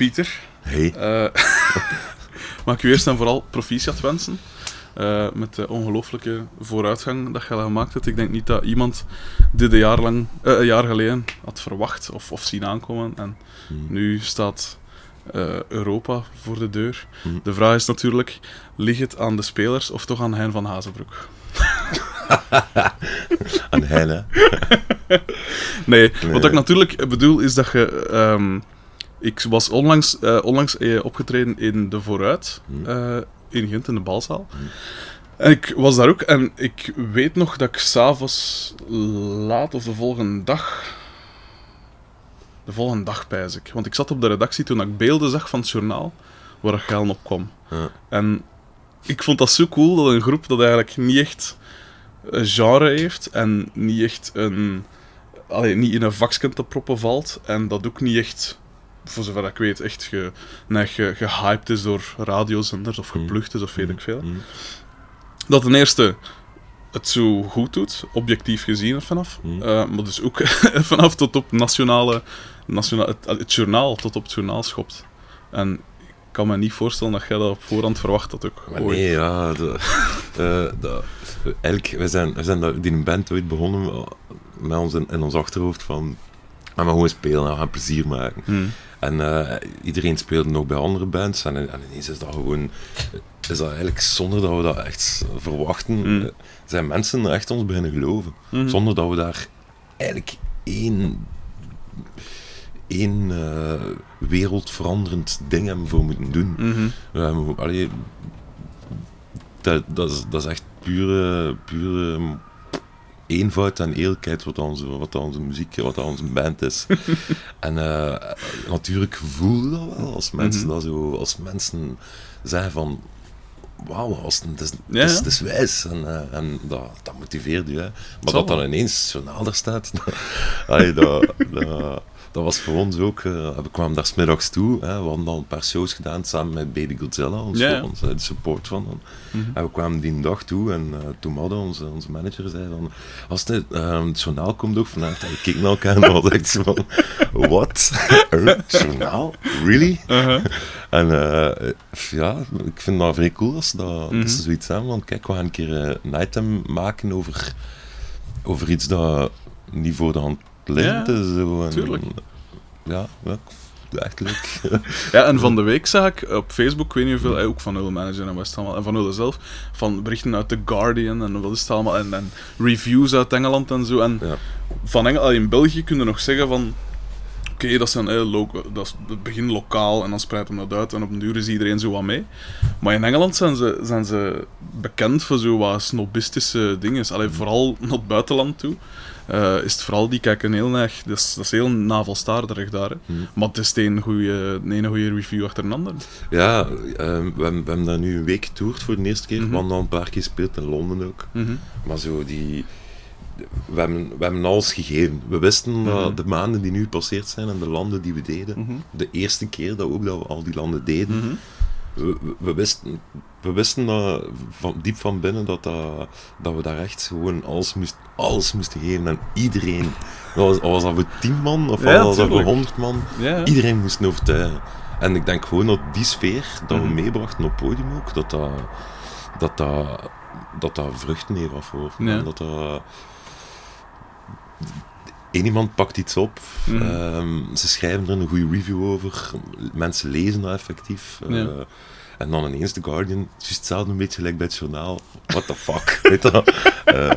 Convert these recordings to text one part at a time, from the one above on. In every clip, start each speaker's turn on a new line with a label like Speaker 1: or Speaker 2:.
Speaker 1: Pieter,
Speaker 2: Hey.
Speaker 1: mag ik u eerst en vooral proficiat wensen. eh, met de ongelooflijke vooruitgang dat je al gemaakt hebt. Ik denk niet dat iemand dit een jaar, lang, eh, een jaar geleden had verwacht of, of zien aankomen. En
Speaker 2: Hmm.
Speaker 1: nu staat Europa voor de deur.
Speaker 2: Hmm.
Speaker 1: De vraag is natuurlijk, ligt het aan de spelers of toch aan Hein van Hazenbroek?
Speaker 2: Aan hen, hè.
Speaker 1: Nee,
Speaker 2: Nee.
Speaker 1: wat ik natuurlijk bedoel is dat je... ehm, ik was onlangs, eh, onlangs eh, opgetreden in De Vooruit,
Speaker 2: Hmm.
Speaker 1: eh, in Gent, in de balzaal.
Speaker 2: Hmm.
Speaker 1: En ik was daar ook en ik weet nog dat ik s'avonds laat of de volgende dag... De volgende dag, pijs ik. Want ik zat op de redactie toen ik beelden zag van het journaal waar geld op kwam.
Speaker 2: Ja.
Speaker 1: En ik vond dat zo cool dat een groep dat eigenlijk niet echt een genre heeft en niet echt een. Allee, niet in een vakje te proppen valt en dat ook niet echt, voor zover ik weet, echt ge, nee, ge, gehyped is door radiozenders of
Speaker 2: Mm.
Speaker 1: geplucht is of weet ik veel.
Speaker 2: Hmm.
Speaker 1: Dat ten eerste het zo goed doet, objectief gezien vanaf,
Speaker 2: Mm.
Speaker 1: eh, maar dus ook vanaf tot op nationale, nationale het, het journaal, tot op het journaal schopt. En ik kan me niet voorstellen dat jij dat op voorhand verwacht dat ook.
Speaker 2: Maar nee, ja. De, eh, de, eigenlijk, we zijn, we zijn die band ooit begonnen eh, met ons in, in ons achterhoofd van... We gaan gewoon spelen, we gaan plezier maken. En eh, iedereen speelde nog bij andere bands. En, en ineens is dat gewoon... Is dat eigenlijk zonder dat we dat echt verwachten...
Speaker 1: Mm.
Speaker 2: eh, zijn mensen er echt ons beginnen geloven.
Speaker 1: Mhm.
Speaker 2: Zonder dat we daar eigenlijk één... één eh, wereldveranderend ding hebben voor moeten doen.
Speaker 1: Mhm.
Speaker 2: We hebben, allee, dat, dat, is, dat is echt pure, pure eenvoud en eerlijkheid wat onze, wat onze muziek, wat onze band is. en eh, natuurlijk voel je dat wel als mensen
Speaker 1: Mhm.
Speaker 2: dat zo, als mensen zeggen van wauw, het,
Speaker 1: Ja,
Speaker 2: het, is,
Speaker 1: ja.
Speaker 2: het is wijs en, eh, en dat, dat motiveert je. Hè. Maar
Speaker 1: Zal
Speaker 2: dat dan ineens journaal er staat, dat, allee, dat, dat, dat was voor ons ook, eh, we kwamen daar smiddags toe, hè, we hadden al een paar shows gedaan samen met Baby Godzilla, ons,
Speaker 1: Ja, ja.
Speaker 2: ons, eh, de support van.
Speaker 1: Mhm.
Speaker 2: En we kwamen die dag toe en uh, toen hadden onze, onze manager zei van, als het, uh, het journaal komt ook vanavond, we keken naar elkaar en echt zo van, what? Journaal? Really?
Speaker 1: Uh-huh.
Speaker 2: En ja, ik vind dat vrij cool als dat,
Speaker 1: Mhm.
Speaker 2: dat ze zoiets hebben, want kijk, we gaan een keer een item maken over, over iets dat niet voor de hand ligt.
Speaker 1: Ja,
Speaker 2: zo, en,
Speaker 1: tuurlijk.
Speaker 2: Ja, ja, echt leuk.
Speaker 1: Ja, en van de week zag ik op Facebook, ik weet niet hoeveel, eh, ook van Hulle Manager en West allemaal, en van Hulle zelf, van berichten uit The Guardian en wat is het allemaal, en, en reviews uit Engeland en zo. En
Speaker 2: Ja.
Speaker 1: van Engeland, in België kun je nog zeggen van, oké, dat, zijn, eh, dat is het begin lokaal en dan spreidt hem dat uit en op een duur is iedereen zo wat mee. Maar in Engeland zijn ze, zijn ze bekend voor zo wat snobistische dingen. Allee, vooral naar het buitenland toe. Eh, is het vooral, die kijken heel erg, dat is, dat is heel navelstaarderig daar. Hè.
Speaker 2: Hmm.
Speaker 1: Maar het is de ene goede, ene goede review achter een ander.
Speaker 2: Ja, ehm, we, hebben, we hebben daar nu een week getoerd voor de eerste keer. We hadden al een paar keer gespeeld in Londen ook.
Speaker 1: Mhm.
Speaker 2: Maar zo die... We hebben, we hebben alles gegeven. We wisten dat
Speaker 1: Mhm.
Speaker 2: de maanden die nu gepasseerd zijn en de landen die we deden,
Speaker 1: Mhm.
Speaker 2: de eerste keer dat ook dat we al die landen deden, we wisten, we wisten dat van, diep van binnen dat, dat, dat we daar echt gewoon alles, moest, alles moesten geven aan iedereen. Dat was, al was dat voor tien man of
Speaker 1: Ja,
Speaker 2: al was dat voor honderd man,
Speaker 1: Ja,
Speaker 2: iedereen moest overtuigen. En ik denk gewoon dat die sfeer dat we
Speaker 1: Mhm.
Speaker 2: meebrachten op het podium ook, dat dat, dat, dat, dat, dat vruchten heeft afgeworpen.
Speaker 1: Ja.
Speaker 2: Dat dat... Eén iemand pakt iets op,
Speaker 1: Mhm.
Speaker 2: ehm, ze schrijven er een goede review over, mensen lezen dat effectief. eh. En dan ineens The Guardian, is hetzelfde een beetje gelijk bij het journaal. What the fuck? Weet je dat? Eh,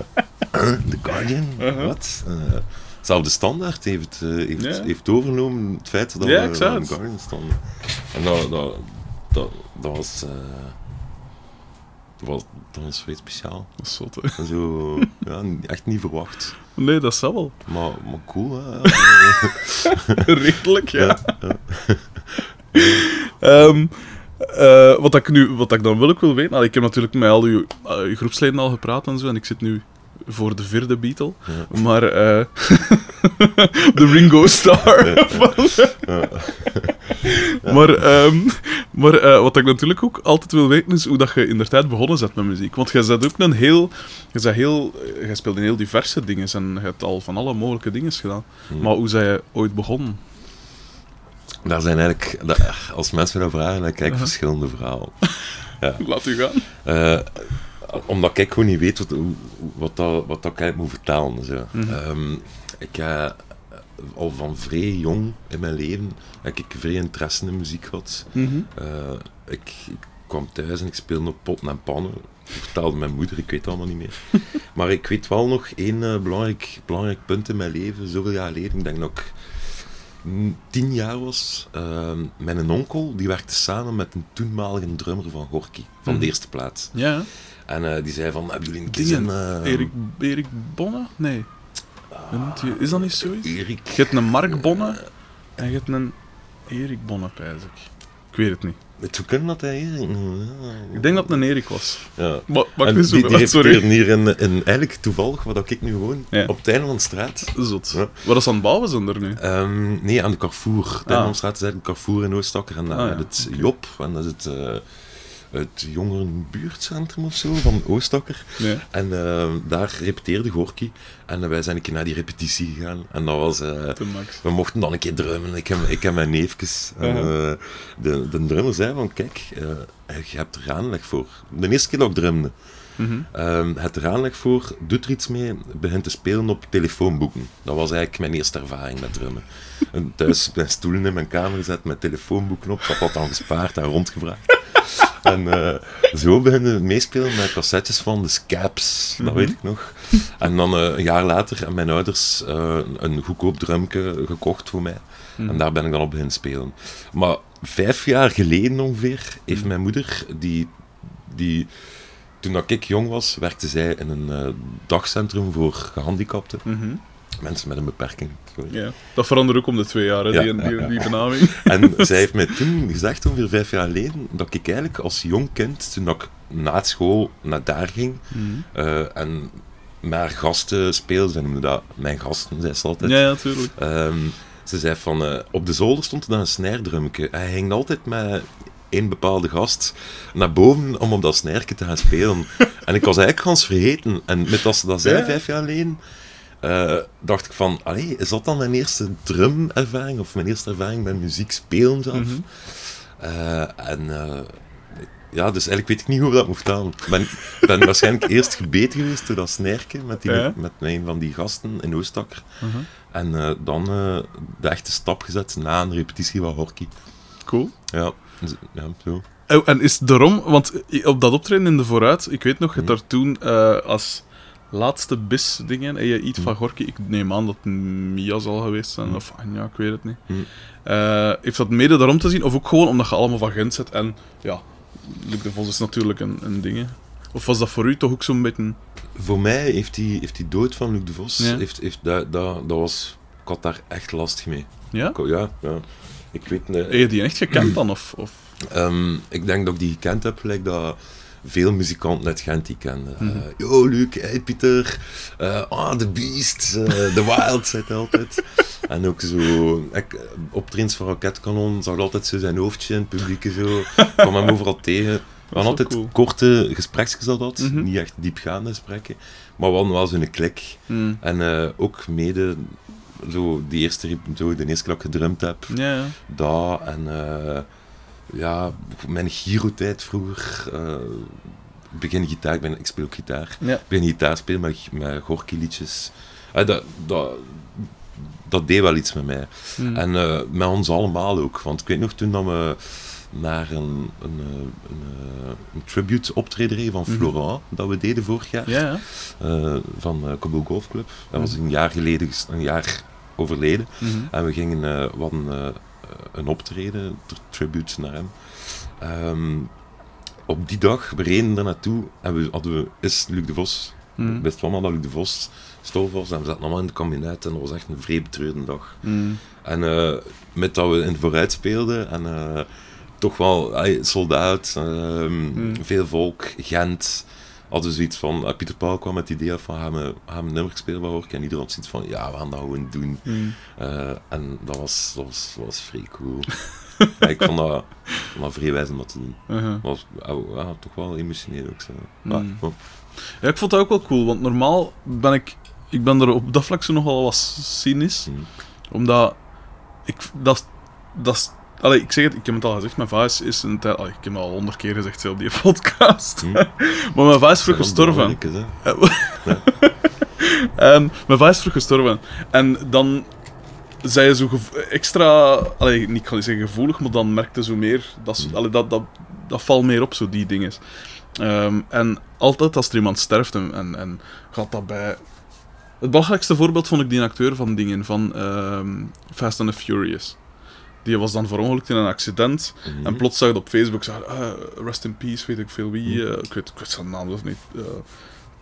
Speaker 2: The Guardian?
Speaker 1: Uh-huh.
Speaker 2: Wat? Eh, Zelfde standaard heeft, eh, heeft, heeft overgenomen het feit dat
Speaker 1: Ja,
Speaker 2: we. The Guardian stonden. En dat, dat, dat, dat was... dat was, dat was vrij speciaal.
Speaker 1: Dat is zot, hè.
Speaker 2: En zo, ja, echt niet verwacht.
Speaker 1: Nee, dat zal wel.
Speaker 2: Maar, maar cool, hè?
Speaker 1: Redelijk, ja.
Speaker 2: Ja,
Speaker 1: Ehm, eh, wat, ik nu, wat ik dan wel ook wil weten... nou, ik heb natuurlijk met al uw, eh, uw groepsleden al gepraat en zo, en ik zit nu voor de vierde Beatle.
Speaker 2: Ja.
Speaker 1: Maar... eh, de Ringo Starr. van- Maar, ehm, maar wat ik natuurlijk ook altijd wil weten is hoe dat je in de tijd begonnen bent met muziek. Want jij bent ook een heel... Je, heel, jij speelt in heel diverse dingen en je hebt al van alle mogelijke dingen gedaan.
Speaker 2: Hmm.
Speaker 1: Maar hoe zijn je ooit begonnen?
Speaker 2: Daar zijn eigenlijk, daar- als mensen me dat vragen, dan kijk ik verschillende verhalen.
Speaker 1: Laat u gaan.
Speaker 2: Eh, omdat ik gewoon niet weet wat, wat, dat, wat dat ik moet vertalen. Zo.
Speaker 1: Mhm.
Speaker 2: Ehm, ik heb al van vrij jong in mijn leven heb ik vrij interesse in muziek gehad.
Speaker 1: Mhm.
Speaker 2: Eh, ik, ik kwam thuis en ik speelde op potten en pannen. Dat vertelde mijn moeder, ik weet het allemaal niet meer. maar ik weet wel nog één belangrijk, belangrijk punt in mijn leven, zoveel jaar geleden. Ik denk dat ik tien jaar was. Ehm, mijn onkel die werkte samen met een toenmalige drummer van Gorky, van
Speaker 1: Mhm.
Speaker 2: de eerste plaats.
Speaker 1: Ja,
Speaker 2: En eh, die zei van, hebben jullie een
Speaker 1: Dingen.
Speaker 2: keer een... eh,
Speaker 1: Erik, Erik Bonne? Nee. Is dat niet zoiets?
Speaker 2: Erik...
Speaker 1: Je hebt een Mark Bonne en je hebt een Erik Bonne, pijs ik. Ik weet het niet.
Speaker 2: Het zou kunnen dat hij Erik...
Speaker 1: Ik denk dat het een Erik was.
Speaker 2: Ja.
Speaker 1: Maar, maar
Speaker 2: En die,
Speaker 1: zo
Speaker 2: die
Speaker 1: sorry.
Speaker 2: repeteren hier in, in, eigenlijk toevallig, wat ik nu gewoon,
Speaker 1: Ja.
Speaker 2: op het einde van de straat.
Speaker 1: Zot.
Speaker 2: Ja.
Speaker 1: Wat is aan het bouwen zijn er nu?
Speaker 2: Ehm, nee, aan de Carrefour. De
Speaker 1: Ah.
Speaker 2: Tijdenstraat is eigenlijk Carrefour in Oostakker. En dan
Speaker 1: Ah, ja.
Speaker 2: het. Job, en dat is het, het jongerenbuurtcentrum of zo, van Oostakker.
Speaker 1: Nee.
Speaker 2: En eh, daar repeteerde Gorky. En eh, wij zijn een keer naar die repetitie gegaan. En dat was... eh, we mochten dan een keer drummen. Ik heb, ik heb mijn neefjes. En, de, de drummer zei van, kijk, je hebt er aanleg voor. De eerste keer dat ik drumde.
Speaker 1: Mhm.
Speaker 2: Ehm, het er aanleg voor, doet er iets mee, begint te spelen op telefoonboeken. Dat was eigenlijk mijn eerste ervaring met drummen. En thuis mijn stoelen in mijn kamer gezet met telefoonboeken op, ik had dat dan gespaard en rondgevraagd. En eh, zo beginnen we meespelen met cassettes van de Scaps, dat
Speaker 1: Mhm.
Speaker 2: weet ik nog. En dan eh, een jaar later hebben mijn ouders eh, een goedkoop drumke gekocht voor mij.
Speaker 1: Mhm.
Speaker 2: En daar ben ik dan op beginnen spelen. Maar vijf jaar geleden ongeveer heeft
Speaker 1: Mhm.
Speaker 2: mijn moeder, die, die toen dat ik jong was, werkte zij in een dagcentrum voor gehandicapten. Mensen met een beperking.
Speaker 1: Ja. Dat verandert ook om de twee jaar, hè,
Speaker 2: Ja,
Speaker 1: die, die, die benaming.
Speaker 2: En zij heeft mij toen gezegd, ongeveer vijf jaar geleden, dat ik eigenlijk als jong kind, toen ik na school naar daar ging, eh, en met haar gasten speelde, noemde dat mijn gasten, zei ze altijd.
Speaker 1: Ja, ja, tuurlijk.
Speaker 2: Ehm, ze zei van, eh, op de zolder stond er dan een snijrdrumke. Hij ging altijd met één bepaalde gast naar boven om op dat snijrke te gaan spelen. en ik was eigenlijk gans vergeten. En met dat ze dat zei
Speaker 1: Ja.
Speaker 2: vijf jaar geleden, eh, dacht ik van, allee, is dat dan mijn eerste drumervaring? Of mijn eerste ervaring met muziek spelen zelf?
Speaker 1: Mhm.
Speaker 2: Eh, en eh, ja, dus eigenlijk weet ik niet hoe dat moet gaan. Ik ben, ben waarschijnlijk eerst gebeten geweest door dat snijrke met, die,
Speaker 1: Ja.
Speaker 2: met een van die gasten in Oostakker.
Speaker 1: Mhm.
Speaker 2: En dan de echte stap gezet na een repetitie van Horky.
Speaker 1: Cool.
Speaker 2: Ja, dus- ja zo.
Speaker 1: En is het daarom, want op dat optreden in de vooruit, ik weet nog, je hebt
Speaker 2: Mhm.
Speaker 1: daar toen als laatste bis-dingen, en je iets
Speaker 2: Mhm.
Speaker 1: van Gorky, ik neem aan dat Mia zal geweest zijn,
Speaker 2: Mhm.
Speaker 1: of Anja, ik weet het niet.
Speaker 2: Mhm.
Speaker 1: Eh, heeft dat mede daarom te zien, of ook gewoon omdat je allemaal van Gent zit en ja, Luc de Vos is natuurlijk een, een ding. Of was dat voor u toch ook zo'n beetje.
Speaker 2: Voor mij heeft die, heeft die dood van Luc de Vos,
Speaker 1: Ja.
Speaker 2: heeft, heeft, dat, dat, dat was, ik had daar echt last mee.
Speaker 1: Ja?
Speaker 2: Ik- Ja, ja. Ik weet eh,
Speaker 1: Heb je die echt gekend dan? Of, of...
Speaker 2: Ehm, ik denk dat ik die gekend heb, gelijk dat veel muzikanten uit Gent die kenden.
Speaker 1: Mhm.
Speaker 2: Eh, Yo, Luc, hey Pieter, eh ah, The Beast, eh, The Wild, zei hij altijd. en ook zo, ik, op trains van Raketkanon zag altijd zo zijn hoofdje in het publiek en zo. Kwam hem overal tegen. We hadden altijd
Speaker 1: cool.
Speaker 2: korte gespreksjes al dat,
Speaker 1: Mhm.
Speaker 2: niet echt diepgaande gesprekken, maar we hadden wel zo'n klik.
Speaker 1: Hmm.
Speaker 2: En ook mede, zo, die eerste, zo, de eerste keer dat ik gedrumd heb,
Speaker 1: Ja, ja.
Speaker 2: dat en ja, mijn Giro-tijd vroeger. ik begin gitaar, ik, ben, ik speel ook gitaar.
Speaker 1: Ja.
Speaker 2: Ik begin gitaar spelen met, met Gorky-liedjes. Eh, dat, dat, dat deed wel iets met mij.
Speaker 1: Hmm.
Speaker 2: En eh, met ons allemaal ook. Want ik weet nog toen dat we naar een, een, een, een tribute optreden reden van
Speaker 1: Mhm.
Speaker 2: Florent, dat we deden vorig jaar,
Speaker 1: ja,
Speaker 2: van uh, Cabo Golf Club. Dat was
Speaker 1: Mhm.
Speaker 2: een jaar geleden, ges- een jaar overleden. En we gingen uh, wat een, uh, een optreden, ter tribute naar hem. Ehm, op die dag, we reden er naartoe en we hadden we, is Luc de Vos. Ik wist wel dat Luc de Vos stof was en we zaten allemaal in het kabinet en dat was echt een vrij betreurde dag.
Speaker 1: Hmm.
Speaker 2: En eh, met dat we in het vooruit speelden en eh, toch wel soldaat, ehm,
Speaker 1: Mm.
Speaker 2: veel volk, Gent. Hadden we zoiets van, eh, Pieter Paul kwam met het idee van, gaan we, gaan we een nummer spelen Hork? En iedereen had zoiets van, ja, we gaan dat gewoon doen.
Speaker 1: Hmm.
Speaker 2: Eh, en dat was, dat was, dat was vrij cool. ja, ik vond dat, vond dat vrij wijs om dat te doen.
Speaker 1: Uh-huh.
Speaker 2: Dat was ja, toch wel emotioneel ook zo.
Speaker 1: Mm.
Speaker 2: Maar, oh,
Speaker 1: Ja, ik vond dat ook wel cool, want normaal ben ik... Ik ben er op dat vlak zo nogal wat cynisch.
Speaker 2: mm,
Speaker 1: Omdat... Ik, dat, dat. Allee, ik zeg het, ik heb het al gezegd, mijn va is, een tijd... allee, ik heb het al honderd keer gezegd, zelf die podcast.
Speaker 2: Hm.
Speaker 1: maar mijn va is vroeg gestorven.
Speaker 2: Is.
Speaker 1: En mijn va is vroeg gestorven. En dan zei je zo extra... Allee, niet, niet zeggen gevoelig, maar dan merkte zo meer... Dat, allee, dat, dat, dat valt meer op, zo die dingen. Ehm, en altijd als er iemand sterft, en, en, en gaat dat bij... Het belangrijkste voorbeeld vond ik die acteur van dingen, van ehm, Fast and the Furious. Die was dan verongelukt in een accident.
Speaker 2: Mhm.
Speaker 1: En plots zag je op Facebook, zag, ah, rest in peace, weet ik veel wie. eh, ik, weet, ik weet zijn naam dus niet. eh,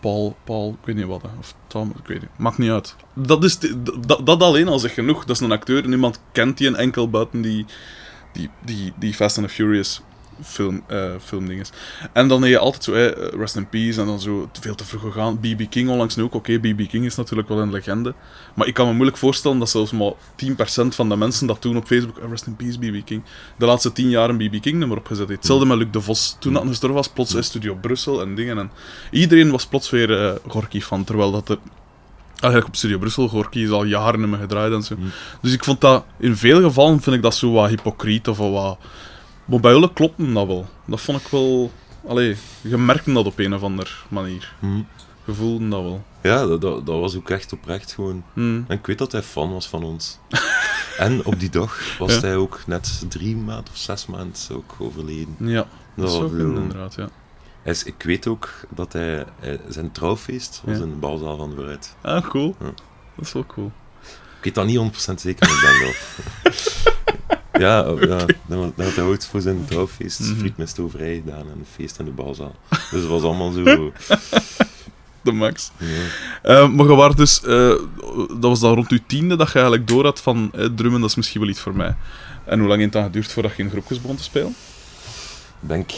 Speaker 1: Paul, Paul, ik weet niet wat. hè, Of Tom, ik weet niet. Maakt niet uit. Dat, is dat, dat alleen al zegt genoeg. Dat is een acteur en niemand kent die een enkel buiten die, die, die, die Fast and the Furious film, eh filmdinges. En dan heb je altijd zo, eh, Rest in Peace, en dan zo veel te vroeg gegaan. B.B. King onlangs nu ook. Oké, B.B. King is natuurlijk wel een legende. Maar ik kan me moeilijk voorstellen dat zelfs maar 10% van de mensen dat doen op Facebook, eh, Rest in Peace, B.B. King, de laatste 10 jaar een B.B. King nummer opgezet heeft. Hetzelfde met Luc de Vos. Toen dat hij gestorven was, plots in Studio Brussel en dingen. En iedereen was plots weer eh Gorky van, terwijl dat er... Eigenlijk op Studio Brussel, Gorky is al jaren niet meer gedraaid en zo.
Speaker 2: Mm.
Speaker 1: Dus ik vond dat, in veel gevallen vind ik dat zo wat hypocriet of wat... Maar bij klopte dat wel. Dat vond ik wel... Allee, je merkte dat op een of andere manier.
Speaker 2: Mhm.
Speaker 1: Je voelde dat wel.
Speaker 2: Ja, dat, dat, dat was ook echt oprecht gewoon.
Speaker 1: Hmm.
Speaker 2: En ik weet dat hij fan was van ons. en op die dag was
Speaker 1: Ja.
Speaker 2: hij ook net drie maanden of zes maanden ook overleden.
Speaker 1: Ja, dat
Speaker 2: Dat was
Speaker 1: inderdaad, ja.
Speaker 2: Hij is, ik weet ook dat hij, hij- zijn trouwfeest was
Speaker 1: Ja.
Speaker 2: in de balzaal van de Vooruit.
Speaker 1: Ah, cool.
Speaker 2: Ja.
Speaker 1: Dat is wel cool.
Speaker 2: Ik weet dat niet 100% zeker, maar ik denk wel. ja, oh, ja had hij ooit voor zijn trouwfeest
Speaker 1: Mhm.
Speaker 2: friet met stoverij gedaan en een feest in de balzaal. Dus het was allemaal zo...
Speaker 1: De max.
Speaker 2: ja.
Speaker 1: Eh, maar je was dus... eh, dat was dan rond je tiende dat je eigenlijk door had van... eh, drummen, dat is misschien wel iets voor mij. En hoe lang heeft het dan geduurd voordat je in groepjes begon te spelen?
Speaker 2: Ik denk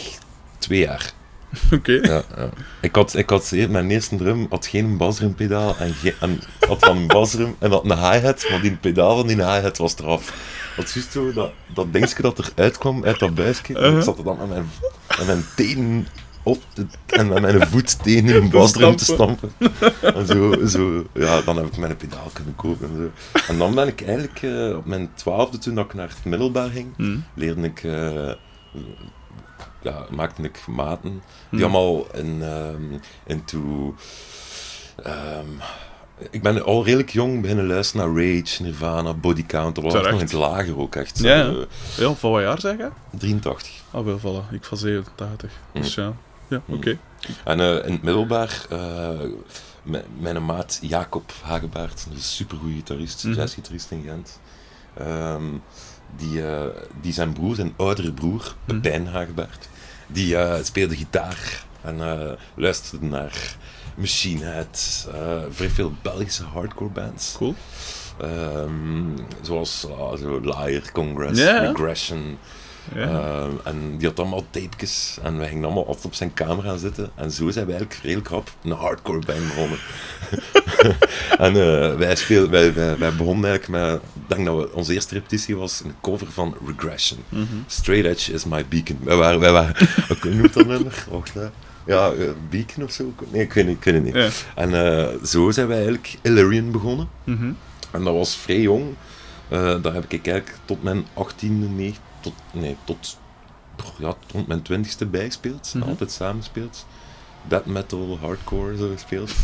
Speaker 2: twee jaar.
Speaker 1: Oké.
Speaker 2: Ja, ja. Ik had, ik had mijn eerste drum had geen basdrumpedaal en, ge- en had dan een basdrum en had een hi-hat, maar die pedaal van die hi-hat was eraf. Dat is juist zo, dat, dat dingetje dat eruit kwam uit dat buisje, en
Speaker 1: Uh-huh.
Speaker 2: ik zat er dan met mijn, met mijn tenen op de, en met mijn voetstenen in een basdrum te stampen. En zo, zo, ja, dan heb ik mijn pedaal kunnen kopen en zo. En dan ben ik eigenlijk eh, op mijn twaalfde, toen ik naar het middelbaar ging,
Speaker 1: Hm.
Speaker 2: leerde ik, eh, ja, maakte ik maten die
Speaker 1: Hm.
Speaker 2: allemaal in, ehm into, ehm, ik ben al redelijk jong beginnen luisteren naar Rage, Nirvana, Body Count, dat was nog in het lager ook echt.
Speaker 1: Ja, ja.
Speaker 2: Eh,
Speaker 1: van wat jaar zeg je?
Speaker 2: 83.
Speaker 1: Ah, wel, voilà. Ik van 87. Dus ja. Ja,
Speaker 2: Hm.
Speaker 1: oké.
Speaker 2: En eh, in het middelbaar, m- mijn maat Jacob Hagebaert, een supergoeie gitarist,
Speaker 1: Mhm.
Speaker 2: jazzgitarist in Gent. Ehm, die, die zijn broer, zijn oudere broer. Pepijn Hagebaert, die eh, speelde gitaar en eh, luisterde naar Machine Head, eh, vrij veel Belgische hardcore bands.
Speaker 1: Cool.
Speaker 2: Ehm, zoals zo Liar, Congress,
Speaker 1: ja.
Speaker 2: Regression.
Speaker 1: Ja.
Speaker 2: Ehm, en die had allemaal tapejes en wij gingen allemaal altijd op zijn kamer gaan zitten. En zo zijn we eigenlijk redelijk rap een hardcore band begonnen. en eh, wij, speel, wij, wij, wij begonnen eigenlijk met, ik denk dat we, onze eerste repetitie was een cover van Regression.
Speaker 1: Mhm.
Speaker 2: Straight Edge is my beacon. Wij waren, wij waren, hoe noemt dat nummer? Wacht, hè. Ja, eh, Beacon of zo? Nee, ik weet, niet, ik weet het niet.
Speaker 1: Ja.
Speaker 2: En eh, zo zijn wij eigenlijk Illyrian begonnen.
Speaker 1: Mhm.
Speaker 2: En dat was vrij jong. Eh, daar heb ik eigenlijk tot mijn 18e, nee, tot, nee, tot, ja, tot mijn 20ste bijgespeeld.
Speaker 1: Mhm.
Speaker 2: Altijd samenspeeld. Death metal, hardcore zo gespeeld.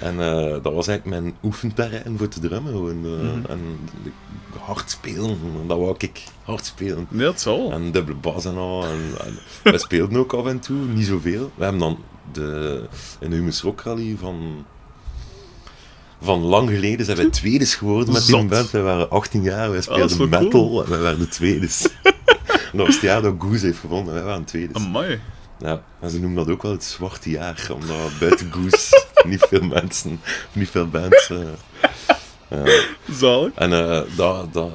Speaker 2: En eh, dat was eigenlijk mijn oefenterrein voor te drummen. Gewoon, eh,
Speaker 1: Mhm.
Speaker 2: En hard spelen, dat wou ik hard spelen.
Speaker 1: Nee, dat zal.
Speaker 2: En dubbele bas en al. En, en wij speelden ook af en toe, niet zoveel. We hebben dan de, in de Humus Rock Rally van, van lang geleden zijn wij tweedes geworden met die band. Wij waren 18 jaar, wij speelden metal
Speaker 1: cool.
Speaker 2: en wij werden tweedes. En dat was het jaar dat Goose heeft gewonnen, wij waren tweedes.
Speaker 1: Amai.
Speaker 2: Ja, en ze noemen dat ook wel het zwarte jaar, omdat buiten Goose niet veel mensen, niet veel bands... eh, ja.
Speaker 1: Zalig.
Speaker 2: En eh, dat, dat,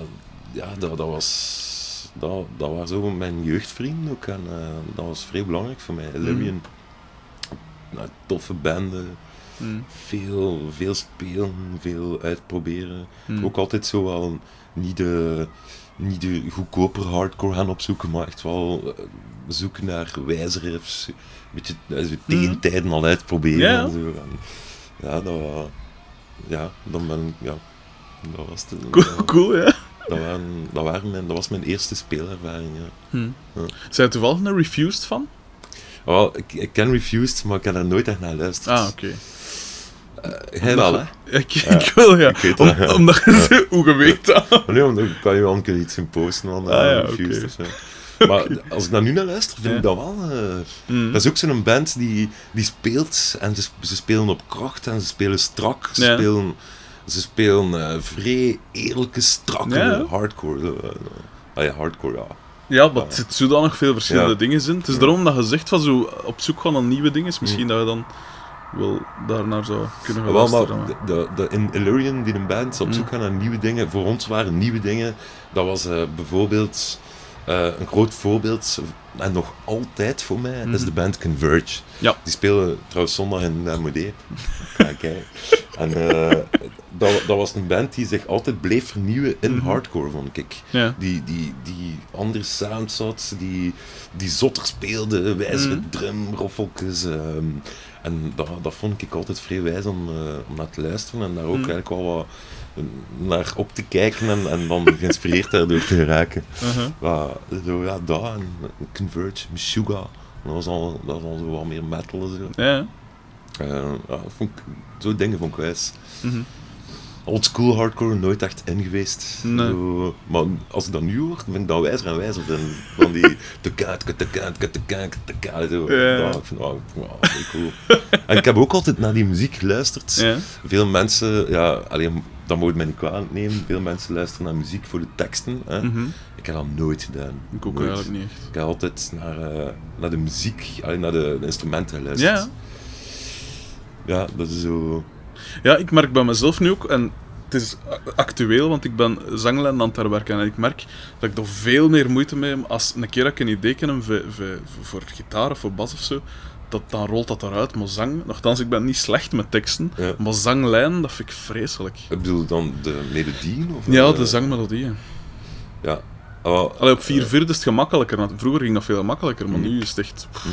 Speaker 2: ja, dat, dat was... Dat, dat waren zo mijn jeugdvrienden ook. En eh, dat was vrij belangrijk voor mij. Illyrian. Nou, toffe banden.
Speaker 1: Mhm.
Speaker 2: Veel, veel spelen, veel uitproberen.
Speaker 1: Mhm.
Speaker 2: Ook altijd zo wel niet de, niet de goedkoper hardcore gaan opzoeken, maar echt wel eh, zoeken naar wijze riffs. Een beetje eh, zo tegen tijden al uitproberen
Speaker 1: Ja.
Speaker 2: en zo. En, ja, dat wa- Ja, dan ben ik... Ja, dat was het.
Speaker 1: Cool,
Speaker 2: Ja.
Speaker 1: cool, ja.
Speaker 2: dat, waren, dat, waren mijn, dat was mijn eerste speelervaring. Ja. Ja.
Speaker 1: Zijn er toevallig een Refused van?
Speaker 2: Wel, ik, ik ken Refused, maar ik heb daar nooit echt naar geluisterd.
Speaker 1: Ah, oké.
Speaker 2: Jij wel, hè?
Speaker 1: Ik, ik wil, ja.
Speaker 2: ik weet
Speaker 1: Om-
Speaker 2: dat, ja.
Speaker 1: Omdat je hoe je weet dat.
Speaker 2: Nee, dan kan je wel een keer iets in posten van
Speaker 1: Ah,
Speaker 2: eh,
Speaker 1: ja,
Speaker 2: of zo. Maar als ik daar nu naar luister, vind
Speaker 1: Ja.
Speaker 2: ik dat wel... eh,
Speaker 1: Hm.
Speaker 2: Dat is ook zo'n band die, die speelt en ze, ze spelen op kracht en ze spelen strak. Ze
Speaker 1: Ja.
Speaker 2: spelen, ze spelen vrij eerlijke, strakke
Speaker 1: Ja.
Speaker 2: hardcore. ah ja, hardcore, ja.
Speaker 1: Ja, maar er zitten zodanig veel verschillende
Speaker 2: Ja.
Speaker 1: dingen in. Het is daarom dat je zegt van zo op zoek gaan naar nieuwe dingen. Misschien
Speaker 2: Hm.
Speaker 1: dat je dan wel daarnaar zou kunnen gaan
Speaker 2: Ah,
Speaker 1: luisteren.
Speaker 2: maar de, de, in Illyrian, die een band, op
Speaker 1: Mm.
Speaker 2: zoek gaan naar nieuwe dingen. Voor ons waren nieuwe dingen. Dat was eh, bijvoorbeeld eh, een groot voorbeeld, en nog altijd voor mij, is de band Converge.
Speaker 1: Ja.
Speaker 2: Die spelen trouwens zondag in de MOD. Ga ik kijken. En eh, dat, dat was een band die zich altijd bleef vernieuwen in
Speaker 1: Mhm.
Speaker 2: hardcore, vond ik.
Speaker 1: Ja.
Speaker 2: Die, die, die andere sounds had, die, die zotter speelde, wijzere
Speaker 1: Mhm.
Speaker 2: drumroffeltjes. ehm, en dat, dat vond ik altijd vrij wijs om, eh, om naar te luisteren en daar ook
Speaker 1: Mhm.
Speaker 2: eigenlijk wel wat eh, naar op te kijken en, en dan geïnspireerd daardoor te geraken.
Speaker 1: Uh-huh.
Speaker 2: Ja, zo, ja, dat en Converge, Meshuggah. Dat was al, dat was al zo wat meer metal en zo.
Speaker 1: Ja.
Speaker 2: Eh, ja, vond ik, zo dingen vond ik wijs.
Speaker 1: Mhm.
Speaker 2: Old school hardcore nooit echt in geweest.
Speaker 1: Nee.
Speaker 2: Maar als ik dat nu hoor, ben ik dat wijzer en wijzer dan, van die te kaat, te kaat, te kaat, te. Zo.
Speaker 1: Ja.
Speaker 2: Ja, ik vind wow, heel cool. en ik heb ook altijd naar die muziek geluisterd.
Speaker 1: Ja.
Speaker 2: Veel mensen, ja, alleen, dat moet mij niet kwalijk nemen. Veel mensen luisteren naar muziek voor de teksten. Hè.
Speaker 1: Mhm.
Speaker 2: Ik heb dat nooit gedaan.
Speaker 1: Ik ook
Speaker 2: Nooit.
Speaker 1: eigenlijk niet echt.
Speaker 2: Ik heb altijd naar, eh, naar de muziek, allee, naar de, de instrumenten geluisterd.
Speaker 1: Ja.
Speaker 2: Ja, dat is zo...
Speaker 1: Ja, ik merk bij mezelf nu ook, en het is actueel, want ik ben zanglijn aan het herwerken en ik merk dat ik er veel meer moeite mee heb als een keer dat ik een idee ken voor, voor, voor gitaar of voor bas of zo, dat, dan rolt dat eruit, maar zang, nogthans, ik ben niet slecht met teksten,
Speaker 2: Ja.
Speaker 1: maar zanglijn, dat vind ik vreselijk.
Speaker 2: Ik bedoel dan de melodieën? Of
Speaker 1: Ja,
Speaker 2: eh,
Speaker 1: de zangmelodieën.
Speaker 2: Ja. Oh,
Speaker 1: Allee, op 4-4 is het gemakkelijker. Vroeger ging dat veel makkelijker, maar
Speaker 2: Mm.
Speaker 1: nu is het echt...
Speaker 2: Mm.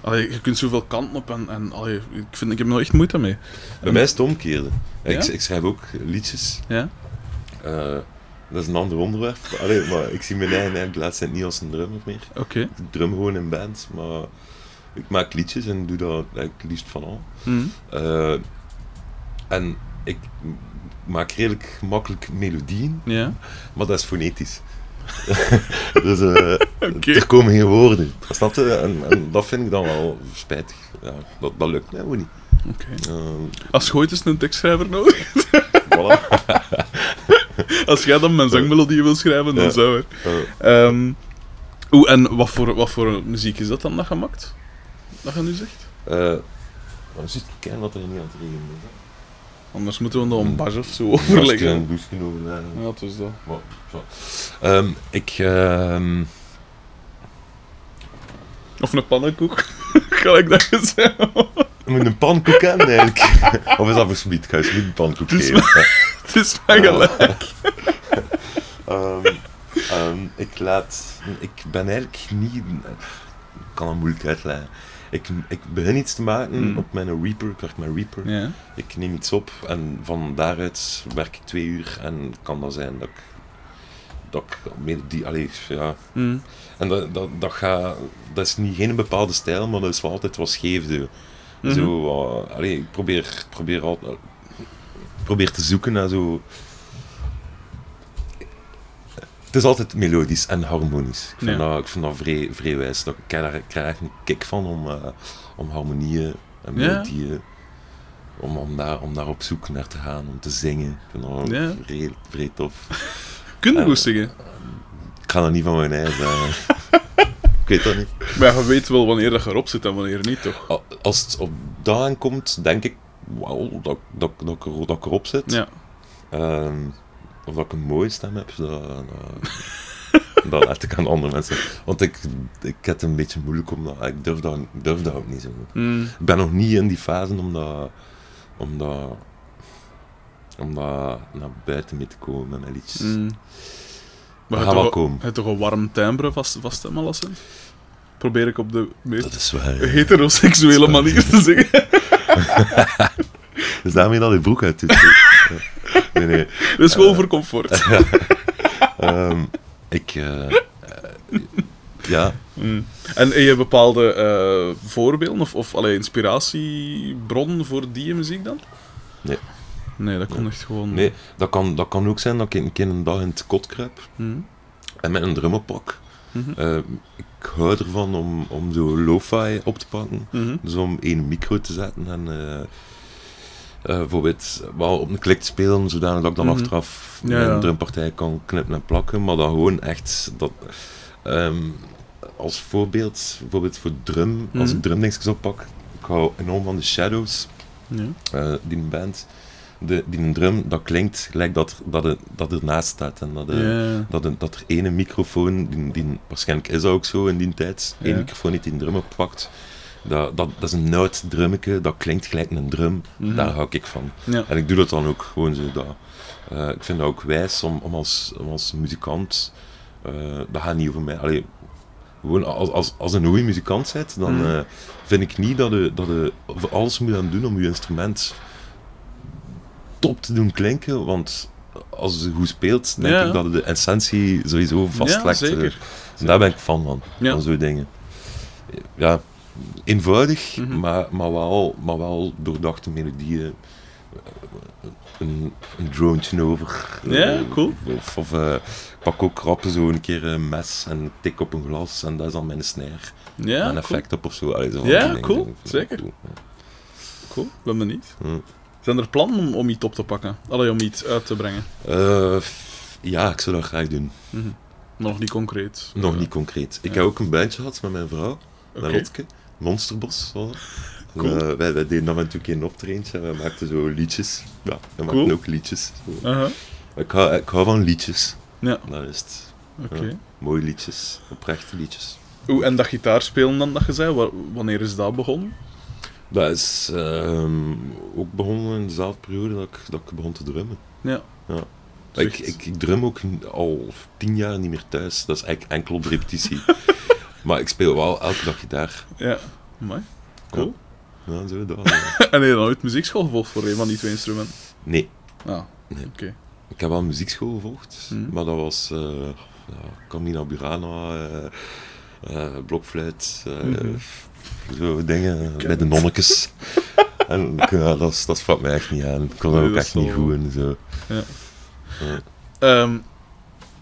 Speaker 1: Allee, je kunt zoveel kanten op en, en allee, ik, vind, ik heb er nog echt moeite mee.
Speaker 2: Bij mij is het omkeerde. Ik,
Speaker 1: Ja?
Speaker 2: ik schrijf ook liedjes.
Speaker 1: Ja?
Speaker 2: Eh, dat is een ander onderwerp. Allee, maar ik zie mijn eigen eigenlijk tijd niet als een drummer meer.
Speaker 1: Oké.
Speaker 2: Ik drum gewoon in bands, maar ik maak liedjes en doe dat eigenlijk het liefst van al.
Speaker 1: Mm.
Speaker 2: Eh, en ik maak redelijk makkelijk melodieën,
Speaker 1: Ja?
Speaker 2: maar dat is fonetisch. dus eh, er komen geen woorden. Snap je? En, en dat vind ik dan wel spijtig. Ja, dat, dat lukt mij gewoon niet.
Speaker 1: Oké.
Speaker 2: Eh,
Speaker 1: Als je ooit eens een tekstschrijver nodig
Speaker 2: voilà.
Speaker 1: Als jij dan mijn zangmelodie wil schrijven, dan
Speaker 2: Ja.
Speaker 1: zou er. Ehm, Oeh, en wat voor, wat voor muziek is dat dan dat je maakt? Dat je nu zegt?
Speaker 2: Eh, dan zit ik kijken dat er niet aan het regenen is. hè.
Speaker 1: Anders moeten we nog een bas of zo
Speaker 2: er
Speaker 1: overleggen.
Speaker 2: een douche overleggen.
Speaker 1: Ja, het is dat.
Speaker 2: Maar, Ehm, ik, ehm,
Speaker 1: Of een pannenkoek. Gelijk dat je zei.
Speaker 2: moet een pankoek hebben eigenlijk. of is dat versmiet? Ik ga je een pankoek
Speaker 1: Het is
Speaker 2: geven.
Speaker 1: Het is mij gelijk.
Speaker 2: Ehm, ik laat... Ik ben eigenlijk niet... Ik kan dat moeilijk uitleggen. Ik, ik begin iets te maken
Speaker 1: Mm.
Speaker 2: op mijn Reaper. Ik werk met Reaper. Ik neem iets op en van daaruit werk ik twee uur en kan dat zijn dat ik... Dat ik melodie... Allee, ja...
Speaker 1: Mm.
Speaker 2: En dat, dat, dat, gaat, dat is niet geen bepaalde stijl, maar dat is wel altijd wat scheef. Zo.
Speaker 1: Mhm.
Speaker 2: Zo, allee, ik probeer, probeer, al, probeer te zoeken naar zo... Het is altijd melodisch en harmonisch. Ik vind
Speaker 1: Ja.
Speaker 2: dat, ik vind dat vrij, vrij wijs. Dat, ik krijg ik krijg echt een kick van om, eh, om harmonieën en
Speaker 1: Ja.
Speaker 2: melodieën... Om, om, daar, om daar op zoek naar te gaan, om te zingen. Ik vind dat
Speaker 1: Ja.
Speaker 2: vrij, vrij tof.
Speaker 1: Kun je
Speaker 2: Ja.
Speaker 1: goed zingen?
Speaker 2: Ik ga dat niet van mijn eigen zeggen. ik weet dat niet.
Speaker 1: Maar je weet wel wanneer dat erop zit en wanneer niet, toch?
Speaker 2: Al- Als het op dat aankomt, denk ik, wauw, dat, dat, dat, ik er- dat ik erop zit.
Speaker 1: Ja.
Speaker 2: Ehm, of dat ik een mooie stem heb, dat, dat, dat laat ik aan andere mensen. Want ik, ik heb het een beetje moeilijk, omdat ik durf dat, ik durf dat ook niet zo.
Speaker 1: Mm.
Speaker 2: Ik ben nog niet in die fase om dat, om dat, om dat naar buiten mee te komen met liedjes.
Speaker 1: Mm. Maar je hebt
Speaker 2: wel
Speaker 1: toch,
Speaker 2: komen.
Speaker 1: je hebt toch een warm timbre vast, vast hem alleszins? Probeer ik op de meest heteroseksuele
Speaker 2: waar.
Speaker 1: manier te zeggen.
Speaker 2: Dus daarmee dat je broek uit doet. nee, nee.
Speaker 1: Dat is gewoon voor comfort.
Speaker 2: Ehm, ik... eh, eh, ja,
Speaker 1: Mm. En heb je bepaalde eh, voorbeelden of, of allee, inspiratiebron voor die muziek dan?
Speaker 2: Nee.
Speaker 1: Nee, dat kon echt gewoon...
Speaker 2: nee, dat kan, dat kan ook zijn dat ik een keer een dag in het kot kruip
Speaker 1: Mm.
Speaker 2: en met een drum oppak.
Speaker 1: Mhm.
Speaker 2: Eh, ik hou ervan om, om zo lo-fi op te pakken.
Speaker 1: Mhm.
Speaker 2: Dus om één micro te zetten en eh, bijvoorbeeld wel op een klik te spelen, zodanig dat ik dan
Speaker 1: Mhm.
Speaker 2: achteraf
Speaker 1: Ja,
Speaker 2: mijn
Speaker 1: ja.
Speaker 2: drumpartij kan knippen en plakken, maar dan gewoon echt dat, ehm, als voorbeeld, bijvoorbeeld voor drum, als
Speaker 1: Mhm.
Speaker 2: ik drumdingetjes oppak, ik hou enorm van de Shadows,
Speaker 1: Ja.
Speaker 2: eh, die band, de, die een drum, dat klinkt gelijk dat, dat, het, dat ernaast staat en dat, eh, dat, er- dat er ene microfoon, die, die, waarschijnlijk is dat ook zo in die tijd, één microfoon die die een drum oppakt. Dat, dat, dat is een oud drummetje, dat klinkt gelijk een drum.
Speaker 1: Mhm.
Speaker 2: Daar hou ik van.
Speaker 1: Ja.
Speaker 2: En ik doe dat dan ook gewoon zo. Dat, eh, ik vind dat ook wijs om, om, als, om als muzikant, eh, dat gaat niet over mij. Allee, gewoon als, als, als een goede muzikant bent, dan
Speaker 1: Mhm.
Speaker 2: vind ik niet dat je, dat je voor alles moet aan doen om je instrument top te doen klinken. Want als je goed speelt, denk
Speaker 1: Ja.
Speaker 2: ik dat de essentie sowieso
Speaker 1: Ja,
Speaker 2: vastlegt. eh.
Speaker 1: zeker.
Speaker 2: En daar ben ik fan van,
Speaker 1: Ja.
Speaker 2: van zo'n dingen. Ja, eenvoudig,
Speaker 1: Mhm.
Speaker 2: maar, maar, wel, maar wel doordachte melodieën. Een, een droontje over.
Speaker 1: Ja,
Speaker 2: eh,
Speaker 1: cool.
Speaker 2: Of, of eh, ik pak ook rappen zo een keer een mes en ik tik op een glas en dat is dan mijn snare.
Speaker 1: Ja,
Speaker 2: een
Speaker 1: cool.
Speaker 2: effect op of zo. Allee, zo van
Speaker 1: Ja, cool.
Speaker 2: Ik
Speaker 1: Zeker.
Speaker 2: cool.
Speaker 1: Cool, ben benieuwd.
Speaker 2: Hm.
Speaker 1: Zijn er plannen om, om iets op te pakken? Allee, om iets uit te brengen?
Speaker 2: Eh, ja, ik zou dat graag doen.
Speaker 1: Mhm. Nog niet concreet.
Speaker 2: Nog niet concreet. Ik
Speaker 1: ja.
Speaker 2: heb ook een bandje gehad met mijn vrouw. Lotke. Monsterbos.
Speaker 1: Cool.
Speaker 2: Eh, wij, wij deden dan natuurlijk een optreintje en we maakten zo liedjes. Ja, we
Speaker 1: Cool.
Speaker 2: maakten ook liedjes.
Speaker 1: Aha.
Speaker 2: Ik, hou, ik hou van liedjes.
Speaker 1: Ja,
Speaker 2: Dat is het. Ja. Mooie liedjes. Oprechte liedjes.
Speaker 1: Oeh, en dat gitaarspelen dan, dat je zei, wa- wanneer is dat begonnen?
Speaker 2: Dat is ehm, ook begonnen in dezelfde periode dat ik, dat ik begon te drummen.
Speaker 1: Ja.
Speaker 2: Ja. Ik, ik, ik drum ook al tien jaar niet meer thuis. Dat is eigenlijk enkel op repetitie. maar ik speel wel elke dag gitaar.
Speaker 1: Ja, mooi. Cool.
Speaker 2: Ja, zo dat. ja.
Speaker 1: en heb je dan ooit muziekschool gevolgd voor een van die twee instrumenten?
Speaker 2: Nee.
Speaker 1: Ah,
Speaker 2: Nee.
Speaker 1: oké.
Speaker 2: Ik heb wel muziekschool gevolgd,
Speaker 1: Mhm.
Speaker 2: maar dat was eh ja, Camina Burana, eh, blokfluit,
Speaker 1: Mhm.
Speaker 2: Zo dingen bij de nonnetjes. en ja, dat, dat sprak mij echt niet aan. Ik kon
Speaker 1: Nee,
Speaker 2: ook
Speaker 1: dat
Speaker 2: echt niet goed in. Zo.
Speaker 1: Ja.
Speaker 2: Ja.
Speaker 1: Ehm,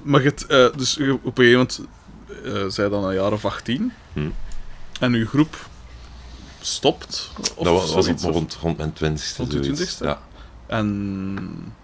Speaker 1: maar het, eh, dus op een gegeven moment, eh zei dan een jaar of 18,
Speaker 2: Hm.
Speaker 1: en uw groep stopt? Of
Speaker 2: dat was, was
Speaker 1: of-
Speaker 2: rond, rond mijn twintigste.
Speaker 1: Rond
Speaker 2: zoiets.
Speaker 1: 20ste?
Speaker 2: Ja.
Speaker 1: En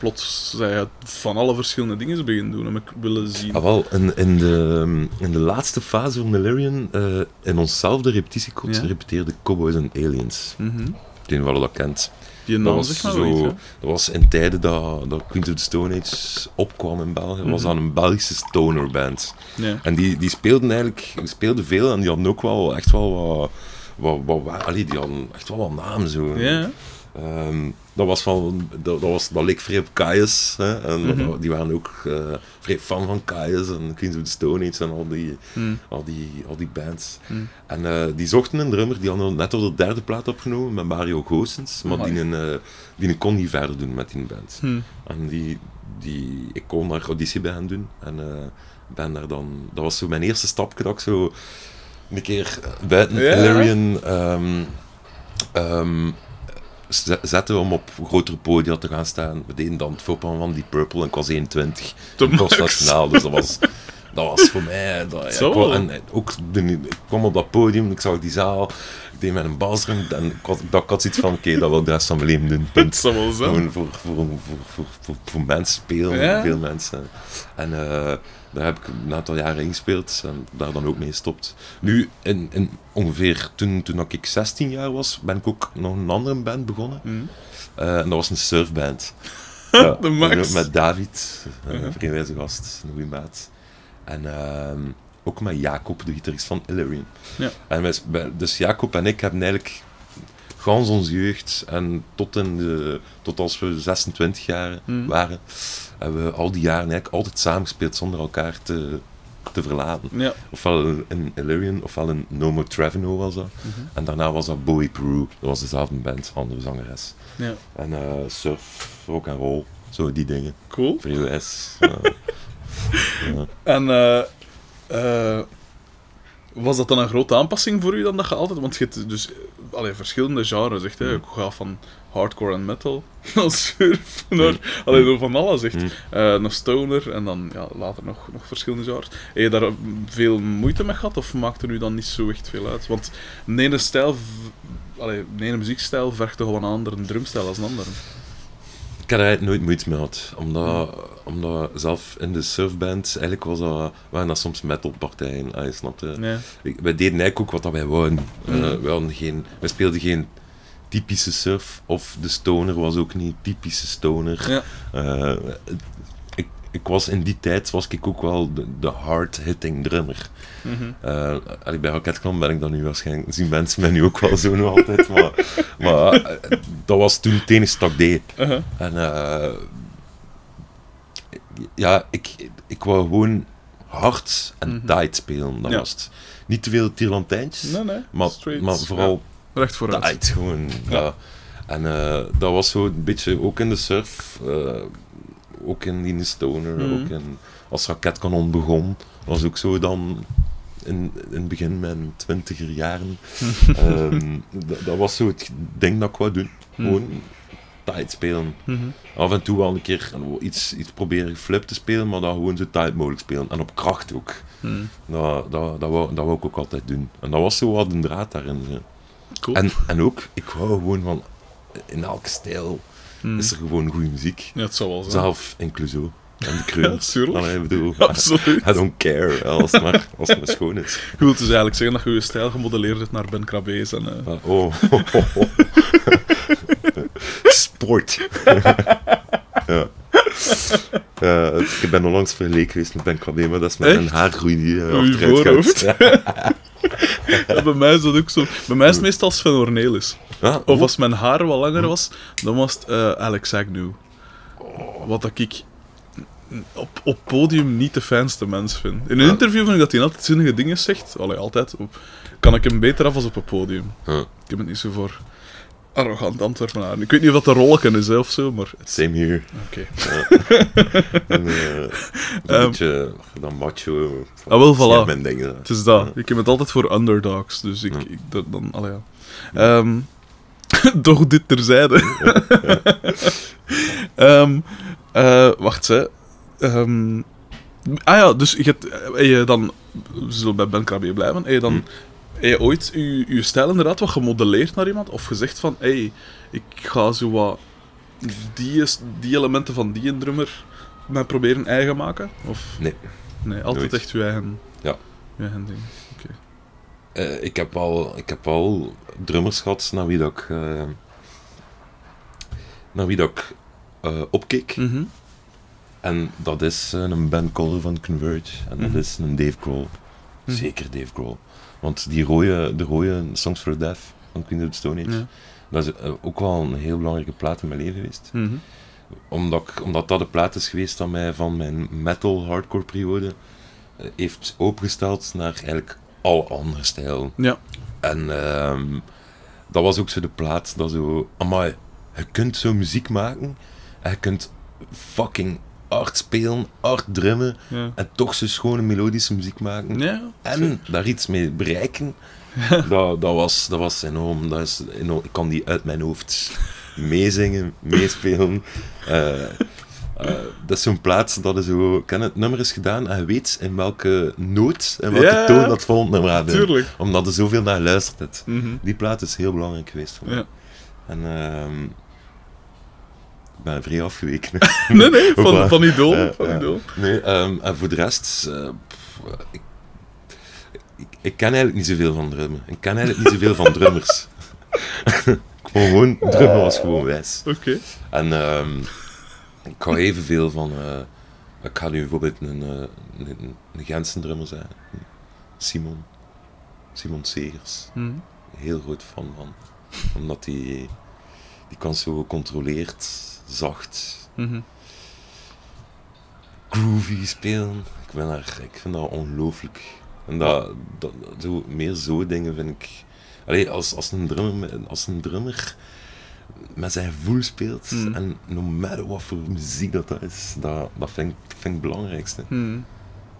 Speaker 1: plots zei je van alle verschillende dingen beginnen doen, om ik willen zien.
Speaker 2: Ah, wel, in, in, de, in de laatste fase van Delirium, eh in onszelfde repetitiekot,
Speaker 1: Ja.
Speaker 2: repeteerde Cowboys and Aliens. Ik weet niet of je dat kent.
Speaker 1: Die
Speaker 2: Dat
Speaker 1: naam
Speaker 2: was,
Speaker 1: zegt maar
Speaker 2: zo,
Speaker 1: wel hè?
Speaker 2: dat was in tijden dat, dat Queens of the Stone Age opkwam in België. was
Speaker 1: Mhm.
Speaker 2: dat een Belgische stoner band.
Speaker 1: Ja.
Speaker 2: En die, die speelden eigenlijk die speelden veel en die hadden ook wel echt wel wat. wat, wat, wat allee, die hadden echt wel wat naam zo.
Speaker 1: Ja,
Speaker 2: Ehm, dat, was van, dat, dat, was, dat leek vrij op Kaius. Hè, en
Speaker 1: Mhm.
Speaker 2: die waren ook eh, vrij fan van Kaius en Queens of the Stone Age en al die,
Speaker 1: Hm.
Speaker 2: al die, al die bands.
Speaker 1: Hm.
Speaker 2: En eh, die zochten een drummer, die hadden net op de derde plaat opgenomen met Mario Goossens, maar
Speaker 1: Amai.
Speaker 2: die, een, eh, die kon niet verder doen met die band.
Speaker 1: Hm.
Speaker 2: En die, die, ik kon daar auditie bij hen doen en ben daar dan, dat was zo mijn eerste stapje dat ik zo een keer buiten. Illyrian ehm, ehm, z- zette om op grotere podia te gaan staan. We deden dan het voorprogramma van die Purple en ik was 21
Speaker 1: Te
Speaker 2: in Kost
Speaker 1: max.
Speaker 2: Nationaal, dus dat was, dat was voor mij... Dat, ja, ik en ook, de, ik kwam op dat podium, ik zag die zaal, deed met een en ik had, ik had zoiets van, oké, dat wil ik de rest van mijn leven doen,
Speaker 1: Dat
Speaker 2: punt.
Speaker 1: wel zijn.
Speaker 2: Gewoon voor, voor, voor, voor, voor, voor mensen spelen,
Speaker 1: Ja.
Speaker 2: veel mensen. En eh, daar heb ik een aantal jaren ingespeeld en daar dan ook mee gestopt. Nu, in, in ongeveer toen, toen ik 16 jaar was, ben ik ook nog een andere band begonnen.
Speaker 1: Hm.
Speaker 2: Eh, en dat was een surfband. Ja,
Speaker 1: De max.
Speaker 2: Met David, een vriendwijze gast, een goede maat. En ehm, ook met Jacob, de gitarist van Illyrian.
Speaker 1: Ja.
Speaker 2: En wij, dus Jacob en ik hebben eigenlijk gans onze jeugd en tot, in de, tot als we 26 jaar
Speaker 1: Mhm.
Speaker 2: waren, hebben we al die jaren eigenlijk altijd samengespeeld zonder elkaar te, te verlaten.
Speaker 1: Ja.
Speaker 2: Ofwel een Illyrian, ofwel een No More Trevino was dat.
Speaker 1: Mhm.
Speaker 2: En daarna was dat Bowie Peru. Dat was dezelfde band, andere zangeres.
Speaker 1: ja.
Speaker 2: En eh, surf, rock and roll, zo die dingen.
Speaker 1: Cool.
Speaker 2: VOS. eh, ja.
Speaker 1: En eh, was dat dan een grote aanpassing voor u dan dat je altijd... Want je hebt dus allee, verschillende genres, zegt hè. Ik ga van hardcore en metal naar surf, naar... Allee, door van alles, echt.
Speaker 2: Mm.
Speaker 1: Eh, naar stoner en dan ja, later nog, nog verschillende genres. Heb je daar veel moeite mee gehad of maakt er u dan niet zo echt veel uit? Want de ene stijl... Allee, de ene muziekstijl vergt toch wel een andere drumstijl als een andere.
Speaker 2: Ik had er eigenlijk nooit moeite mee gehad. Omdat, omdat zelf in de surfband, eigenlijk was dat, waren dat soms metalpartijen. Ah, je snapt.
Speaker 1: Nee.
Speaker 2: Ik- Wij deden eigenlijk ook wat dat wij wouden. Eh,
Speaker 1: Mhm.
Speaker 2: wij, hadden geen, wij speelden geen typische surf, of de stoner was ook niet typische stoner.
Speaker 1: Ja.
Speaker 2: Eh, ik, was in die tijd was ik ook wel de, de hard-hitting drummer.
Speaker 1: Mhm.
Speaker 2: Eh, allee, bij Raketklom ben ik dan nu waarschijnlijk, zien mensen mij nu ook wel zo nog altijd, maar, maar eh, dat was toen het enige dat ik deed.
Speaker 1: Uh-huh.
Speaker 2: En eh, ja, ik, ik wou gewoon hard en
Speaker 1: Mhm.
Speaker 2: tight spelen, dat
Speaker 1: Ja.
Speaker 2: was het. Niet te veel tierlantijntjes,
Speaker 1: Nee, nee.
Speaker 2: maar,
Speaker 1: Straight,
Speaker 2: maar vooral
Speaker 1: ja, recht vooruit.
Speaker 2: tight gewoon.
Speaker 1: Ja.
Speaker 2: En eh, dat was zo een beetje, ook in de surf, ook in, de stoner,
Speaker 1: Mhm.
Speaker 2: ook in, als Raketkanon begon, was ook zo dan in, in het begin mijn twintiger jaren. Ehm, dat, was zo het ding dat ik wou doen.
Speaker 1: Mhm.
Speaker 2: Gewoon tight spelen.
Speaker 1: Mhm.
Speaker 2: Af en toe wel een keer iets, iets proberen flip te spelen, maar dan gewoon zo tight mogelijk spelen. En op kracht ook.
Speaker 1: Mhm.
Speaker 2: Dat, dat, dat, wou, dat wou ik ook altijd doen. En dat was zo wat een draad daarin.
Speaker 1: Cool.
Speaker 2: En, en ook, ik wou gewoon van, in elke stijl
Speaker 1: Mhm.
Speaker 2: is er gewoon goede muziek.
Speaker 1: Ja, het zal wel zijn.
Speaker 2: Zelf in Clouseau. En de kreuners.
Speaker 1: Ja, tuurlijk.
Speaker 2: Allee, ik bedoel,
Speaker 1: Absoluut.
Speaker 2: I don't care, als het maar, als het maar schoon is.
Speaker 1: Je wilt dus eigenlijk zeggen dat je je stijl gemodelleerd hebt naar Ben Krabbees en... eh,
Speaker 2: Ah, oh. Sport. ja. Ja, ik ben onlangs vergeleken geweest met Ben Krabbe, maar dat is met
Speaker 1: Echt?
Speaker 2: een haargroei die uh, achteruit
Speaker 1: voorhoofd?
Speaker 2: gaat.
Speaker 1: ja, bij mij is dat ook zo. Bij mij is het meestal Sven Ornelis.
Speaker 2: Ja,
Speaker 1: Of
Speaker 2: oh.
Speaker 1: als mijn haar wat langer was, dan was het eh, Alex Agnew. Wat dat ik op, op podium niet de fijnste mens vind. In een
Speaker 2: Ja.
Speaker 1: interview vind ik dat hij altijd zinnige dingen zegt. Allee, altijd. Kan ik hem beter af als op een podium.
Speaker 2: Ja,
Speaker 1: Ik heb het niet zo voor arrogant Antwerpenaren. Ik weet niet of dat een rolletje is hè, of zo, maar...
Speaker 2: same here.
Speaker 1: Oké.
Speaker 2: En, eh, een
Speaker 1: Ehm.
Speaker 2: beetje dan macho.
Speaker 1: Ah, wel, voilà.
Speaker 2: mijn ding. hè.
Speaker 1: Het is dat. Ik heb het altijd voor underdogs, dus ik, dan, allee, ja. Ehm, doch dit terzijde. Ehm eh, wacht, hè. Ehm, ah ja, dus je hebt, heb je dan, we zullen bij Ben Krabbe blijven, je dan
Speaker 2: Hm.
Speaker 1: Heb je ooit je, je stijl inderdaad wat gemodelleerd naar iemand? Of gezegd van, hé, hey, ik ga zo wat die, elementen van die drummer mij proberen eigen maken? Of
Speaker 2: Nee.
Speaker 1: nee, altijd
Speaker 2: Nooit.
Speaker 1: echt je eigen,
Speaker 2: Ja.
Speaker 1: je eigen ding.
Speaker 2: Eh, ik, heb al, ik heb al drummers gehad naar wie dat ik, eh, naar wie dat ik eh, opkeek.
Speaker 1: Mhm.
Speaker 2: En dat is een Ben Coller van Converge. En dat
Speaker 1: Mhm.
Speaker 2: is een Dave Grohl.
Speaker 1: Mhm.
Speaker 2: Zeker Dave Grohl. Want die rode, de rode Songs for Death van Queen of the Stone Age,
Speaker 1: Ja.
Speaker 2: dat is eh, ook wel een heel belangrijke plaat in mijn leven geweest.
Speaker 1: Mhm.
Speaker 2: Omdat, ik- omdat dat de plaat is geweest dat mij van mijn metal hardcore periode eh, heeft opengesteld naar eigenlijk alle andere stijlen.
Speaker 1: Ja.
Speaker 2: En ehm, dat was ook zo de plaat dat zo... Amai, je kunt zo muziek maken en je kunt fucking hard spelen, hard drummen
Speaker 1: Ja.
Speaker 2: en toch zo schone melodische muziek maken.
Speaker 1: Ja.
Speaker 2: En daar iets mee bereiken, dat, dat, was, dat was enorm. Dat is enorm. Ik kan die uit mijn hoofd meezingen, meespelen. Eh, eh, dat is zo'n plaats dat is zo... Ken het nummer is gedaan en je weet in welke noot en welke
Speaker 1: Ja,
Speaker 2: toon dat volgende nummer gaat. doen. Omdat er zoveel naar geluisterd hebt.
Speaker 1: Mhm.
Speaker 2: Die plaat is heel belangrijk geweest voor mij.
Speaker 1: Ja.
Speaker 2: En ehm, ben vrij afgeweken.
Speaker 1: Nee, nee, van,
Speaker 2: Hoppa.
Speaker 1: van idool. Van idool.
Speaker 2: Nee, en voor de rest, eh, pff, ik, ik, ik ken eigenlijk niet zoveel van drummen. Ik ken eigenlijk niet zoveel van drummers. gewoon, drummen was gewoon wijs.
Speaker 1: Oké.
Speaker 2: En ehm, ik hou evenveel van, eh, ik ga nu bijvoorbeeld een, eh, een, een Gentse drummer zijn. Simon. Simon Segers.
Speaker 1: Mhm.
Speaker 2: Heel groot fan van. Omdat die, die kan zo gecontroleerd, zacht,
Speaker 1: Mhm.
Speaker 2: groovy spelen. Ik, ben daar, ik vind dat ongelooflijk. En dat, dat, zo, meer zo dingen vind ik... Allee, als, als, een drummer, met- als een drummer met zijn gevoel speelt,
Speaker 1: Hmm.
Speaker 2: en no matter wat voor muziek dat, dat is, dat, dat vind, ik, vind ik het belangrijkste.
Speaker 1: Hmm.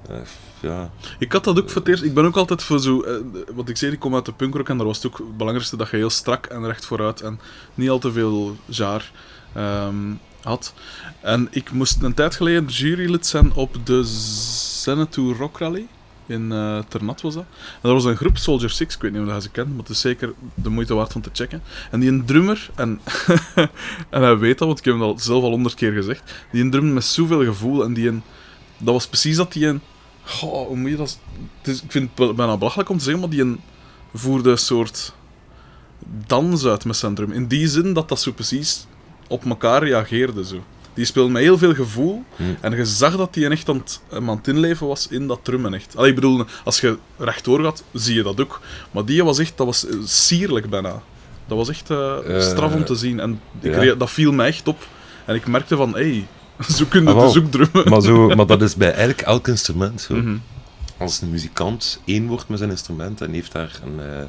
Speaker 2: Eh, ja,
Speaker 1: Ik had dat ook voor het eerst. Ik ben ook altijd voor zo. eh, wat ik zei, ik kom uit de punkrock en daar was het ook het belangrijkste dat je heel strak en recht vooruit en niet al te veel jaar ehm, had. En ik moest een tijd geleden jurylid zijn op de Zenatu Rock Rally. In eh Ternat was dat. En dat was een groep, Soldier Six, ik weet niet of je ze kent, maar het is zeker de moeite waard om te checken. En die een drummer, en, en hij weet dat, want ik heb hem al zelf al honderd keer gezegd, die een drummer met zoveel gevoel en die een... Dat was precies dat die een... Goh, hoe moet je dat... Ik vind het bijna belachelijk om te zeggen, maar die een voerde een soort dans uit met zijn drum. In die zin dat dat zo precies op elkaar reageerde. Zo. Die speelde met heel veel gevoel.
Speaker 2: Hmm.
Speaker 1: En je zag dat hij echt aan het, aan het inleven was in dat drummen. Echt. Allee, ik bedoel, als je rechtdoor gaat, zie je dat ook. Maar die was echt, dat was eh, sierlijk bijna. Dat was echt eh,
Speaker 2: Eh,
Speaker 1: straf om te zien. En ik
Speaker 2: ja.
Speaker 1: dat viel mij echt op. En ik merkte van, hé, hey, zo kun je
Speaker 2: Ah,
Speaker 1: dus ook drummen.
Speaker 2: maar, zo, maar dat is bij eigenlijk elk instrument zo.
Speaker 1: Mhm.
Speaker 2: Als een muzikant één wordt met zijn instrument en heeft daar, een, eh,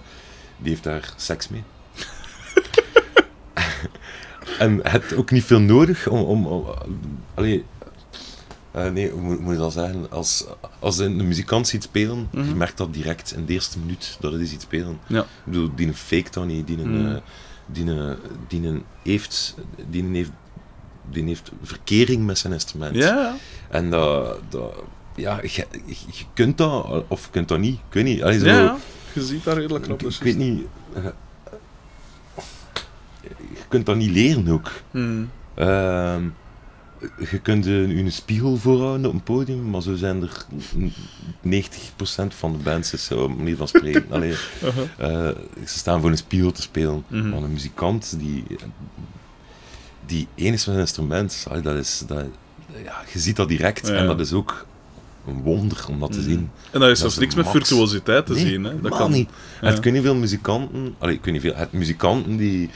Speaker 2: die heeft daar seks mee. en het ook niet veel nodig om... om, om allee, eh, nee, hoe moet, je dat zeggen? Als, als een, een muzikant ziet spelen,
Speaker 1: Mhm.
Speaker 2: je merkt dat direct in de eerste minuut dat hij ziet spelen.
Speaker 1: Ja.
Speaker 2: Ik bedoel, die een fake dan niet, die een,
Speaker 1: Mhm.
Speaker 2: eh, die een, die een heeft, die een heeft, die heeft verkering met zijn instrument.
Speaker 1: Ja,
Speaker 2: En dat, dat ja, je, je kunt dat, of je kunt dat niet. Ik weet niet. Allee, zo,
Speaker 1: ja, je ziet daar redelijk
Speaker 2: ik,
Speaker 1: knap. dus
Speaker 2: ik weet niet. eh, kunt dat niet leren ook.
Speaker 1: Hmm.
Speaker 2: Ehm, je kunt een, een spiegel voorhouden op een podium, maar zo zijn er n- 90% van de bands, is zo, manier van spreken. Allee,
Speaker 1: Uh-huh.
Speaker 2: eh, ze staan voor een spiegel te spelen.
Speaker 1: Mhm.
Speaker 2: Maar een muzikant die, die één is met een instrument, allee, dat is, dat, ja, je ziet dat direct.
Speaker 1: Ja.
Speaker 2: En dat is ook een wonder om dat te
Speaker 1: Mhm.
Speaker 2: zien.
Speaker 1: En dat is zelfs niks met virtuositeit te
Speaker 2: Nee,
Speaker 1: zien. Hè. Dat kan
Speaker 2: niet.
Speaker 1: Ja.
Speaker 2: Het kunnen veel muzikanten, allee, ik weet niet veel, het muzikanten die,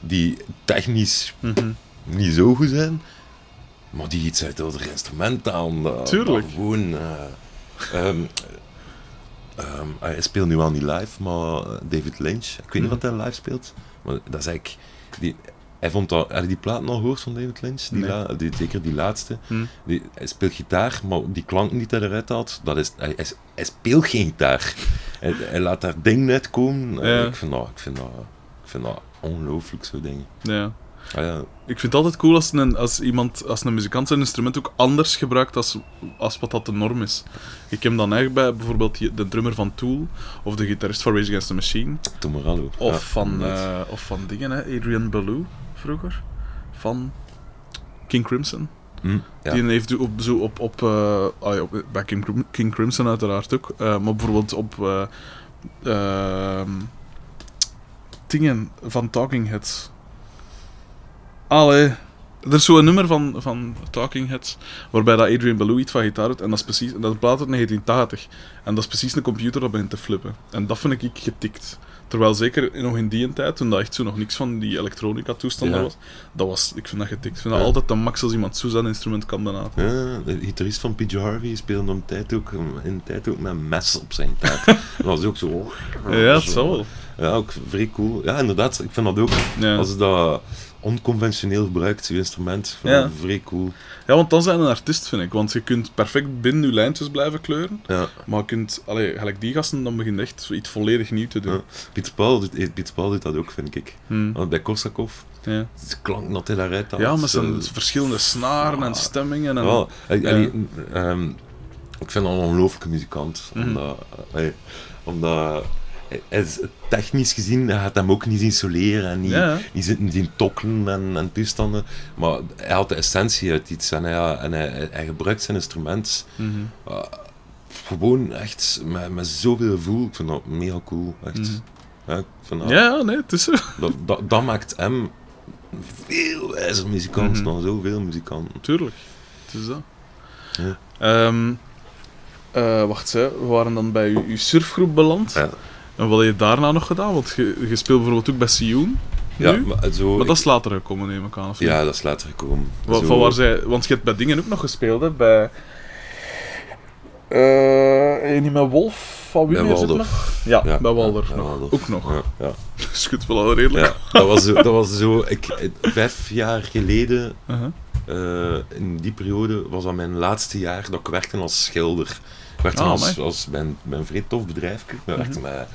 Speaker 2: die technisch
Speaker 1: Mhm.
Speaker 2: niet zo goed zijn, maar die iets uit het instrument aan. Dat,
Speaker 1: Tuurlijk.
Speaker 2: dat gewoon. eh, ehm, ehm, hij speelt nu al niet live, maar eh, David Lynch, ik weet niet
Speaker 1: Mhm.
Speaker 2: wat hij live speelt, maar dat is eigenlijk. Die, hij vond dat, heb je die plaat nog gehoord van David Lynch? Die
Speaker 1: Nee.
Speaker 2: la- die, zeker die laatste.
Speaker 1: Hm.
Speaker 2: Die, hij speelt gitaar, maar die klanken die hij eruit haalt, dat is, hij, hij, hij speelt geen gitaar. hij, hij laat daar dingen uitkomen. Eh,
Speaker 1: Ja.
Speaker 2: Ik, vind dat, ik, vind dat, ik vind dat ongelooflijk, zo dingen.
Speaker 1: Ja.
Speaker 2: Ah, ja.
Speaker 1: Ik vind het altijd cool als een, als iemand, als een muzikant zijn instrument ook anders gebruikt als, als wat dat de norm is. Ik heb dan eigenlijk bij bijvoorbeeld de drummer van Tool of de gitarist van Rage Against the Machine
Speaker 2: Tom Morello.
Speaker 1: of,
Speaker 2: Ja,
Speaker 1: van, eh, of van dingen, hè, Adrian Belew vroeger, van King Crimson.
Speaker 2: Hm, ja.
Speaker 1: Die heeft op, zo op, op, ah ja, op- bij King, Crim- King Crimson uiteraard ook, eh, maar bijvoorbeeld op dingen van Talking Heads. Allee, er is zo'n nummer van, van Talking Heads waarbij dat Adrian Belew iets van gitaar doet en dat is precies, en dat plaat uit 1980 en dat is precies een computer dat begint te flippen. En dat vind ik getikt. Terwijl zeker nog in die tijd, toen dat echt zo nog niks van die elektronica toestanden
Speaker 2: Ja.
Speaker 1: was, dat was, ik vind dat getikt. Ik vind dat
Speaker 2: Ja.
Speaker 1: altijd de max als iemand zo zijn instrument kan benaderen.
Speaker 2: Ja, de gitarist van PJ Harvey speelde om tijd ook, in tijd ook met een mes op zijn gitaar. dat was ook zo...
Speaker 1: Ja, het zal wel.
Speaker 2: Ja, ook vrij cool. Ja, inderdaad, ik vind dat ook.
Speaker 1: Ja.
Speaker 2: Als je dat onconventioneel gebruikt, je instrument, vind
Speaker 1: Ja.
Speaker 2: vrij cool.
Speaker 1: ja, want dan zijn een artiest, vind ik. Want je kunt perfect binnen je lijntjes blijven kleuren.
Speaker 2: Ja.
Speaker 1: Maar je kunt, allee, gelijk die gasten, dan begint echt zoiets volledig nieuw te doen.
Speaker 2: Ja. Pieter Paul, doet- eh, Pieter Paul doet dat ook, vind ik.
Speaker 1: Hmm.
Speaker 2: Bij Korsakov,
Speaker 1: Ja.
Speaker 2: de klank dat hij daaruit
Speaker 1: ja, met zijn
Speaker 2: eh,
Speaker 1: verschillende snaren en
Speaker 2: ah.
Speaker 1: stemmingen. En,
Speaker 2: Ja, eh, allee, ehm, ik vind hem een ongelooflijke muzikant.
Speaker 1: Mhm.
Speaker 2: Omdat, eh, allee, omdat technisch gezien, hij gaat hem ook niet zien soleren en niet,
Speaker 1: Ja.
Speaker 2: niet zitten zien tokkelen en, en toestanden. Maar hij haalt de essentie uit iets en hij, en hij, gebruikt zijn instrument
Speaker 1: Mhm.
Speaker 2: eh, gewoon echt met, met zoveel gevoel. Ik vind dat mega cool, echt.
Speaker 1: Mhm.
Speaker 2: Ja, ik vind dat,
Speaker 1: ja, ja, nee, het is zo.
Speaker 2: dat, dat, dat maakt hem veel wijzer muzikant
Speaker 1: Mhm.
Speaker 2: dan zoveel muzikanten.
Speaker 1: Tuurlijk. Het is dat.
Speaker 2: Ja.
Speaker 1: Ehm, eh, wacht, hè. we waren dan bij uw, uw surfgroep beland.
Speaker 2: Ja.
Speaker 1: En wat heb je daarna nog gedaan? Want je, je speelt bijvoorbeeld ook bij Sioen. nu?
Speaker 2: Ja, maar, zo,
Speaker 1: Maar dat is later gekomen, neem ik aan. Of
Speaker 2: ja, dat is later gekomen.
Speaker 1: Wa-
Speaker 2: Zo-
Speaker 1: Van waar zij, want je hebt bij dingen ook nog gespeeld, hè? Bij. eh niet met Wolf van wie
Speaker 2: Waldorf.
Speaker 1: nog? Ja,
Speaker 2: Ja,
Speaker 1: bij Waldorf
Speaker 2: ja,
Speaker 1: nog. Ook nog.
Speaker 2: Ja.
Speaker 1: Schudt wel al redelijk.
Speaker 2: Ja, dat was zo, dat was zo ik, eh, vijf jaar geleden,
Speaker 1: Uh-huh.
Speaker 2: eh, in die periode, was dat mijn laatste jaar dat ik werkte als schilder. Ik werkte
Speaker 1: Ah,
Speaker 2: als, als mijn, mijn vrij tof bedrijf. We werkten
Speaker 1: Mhm.
Speaker 2: met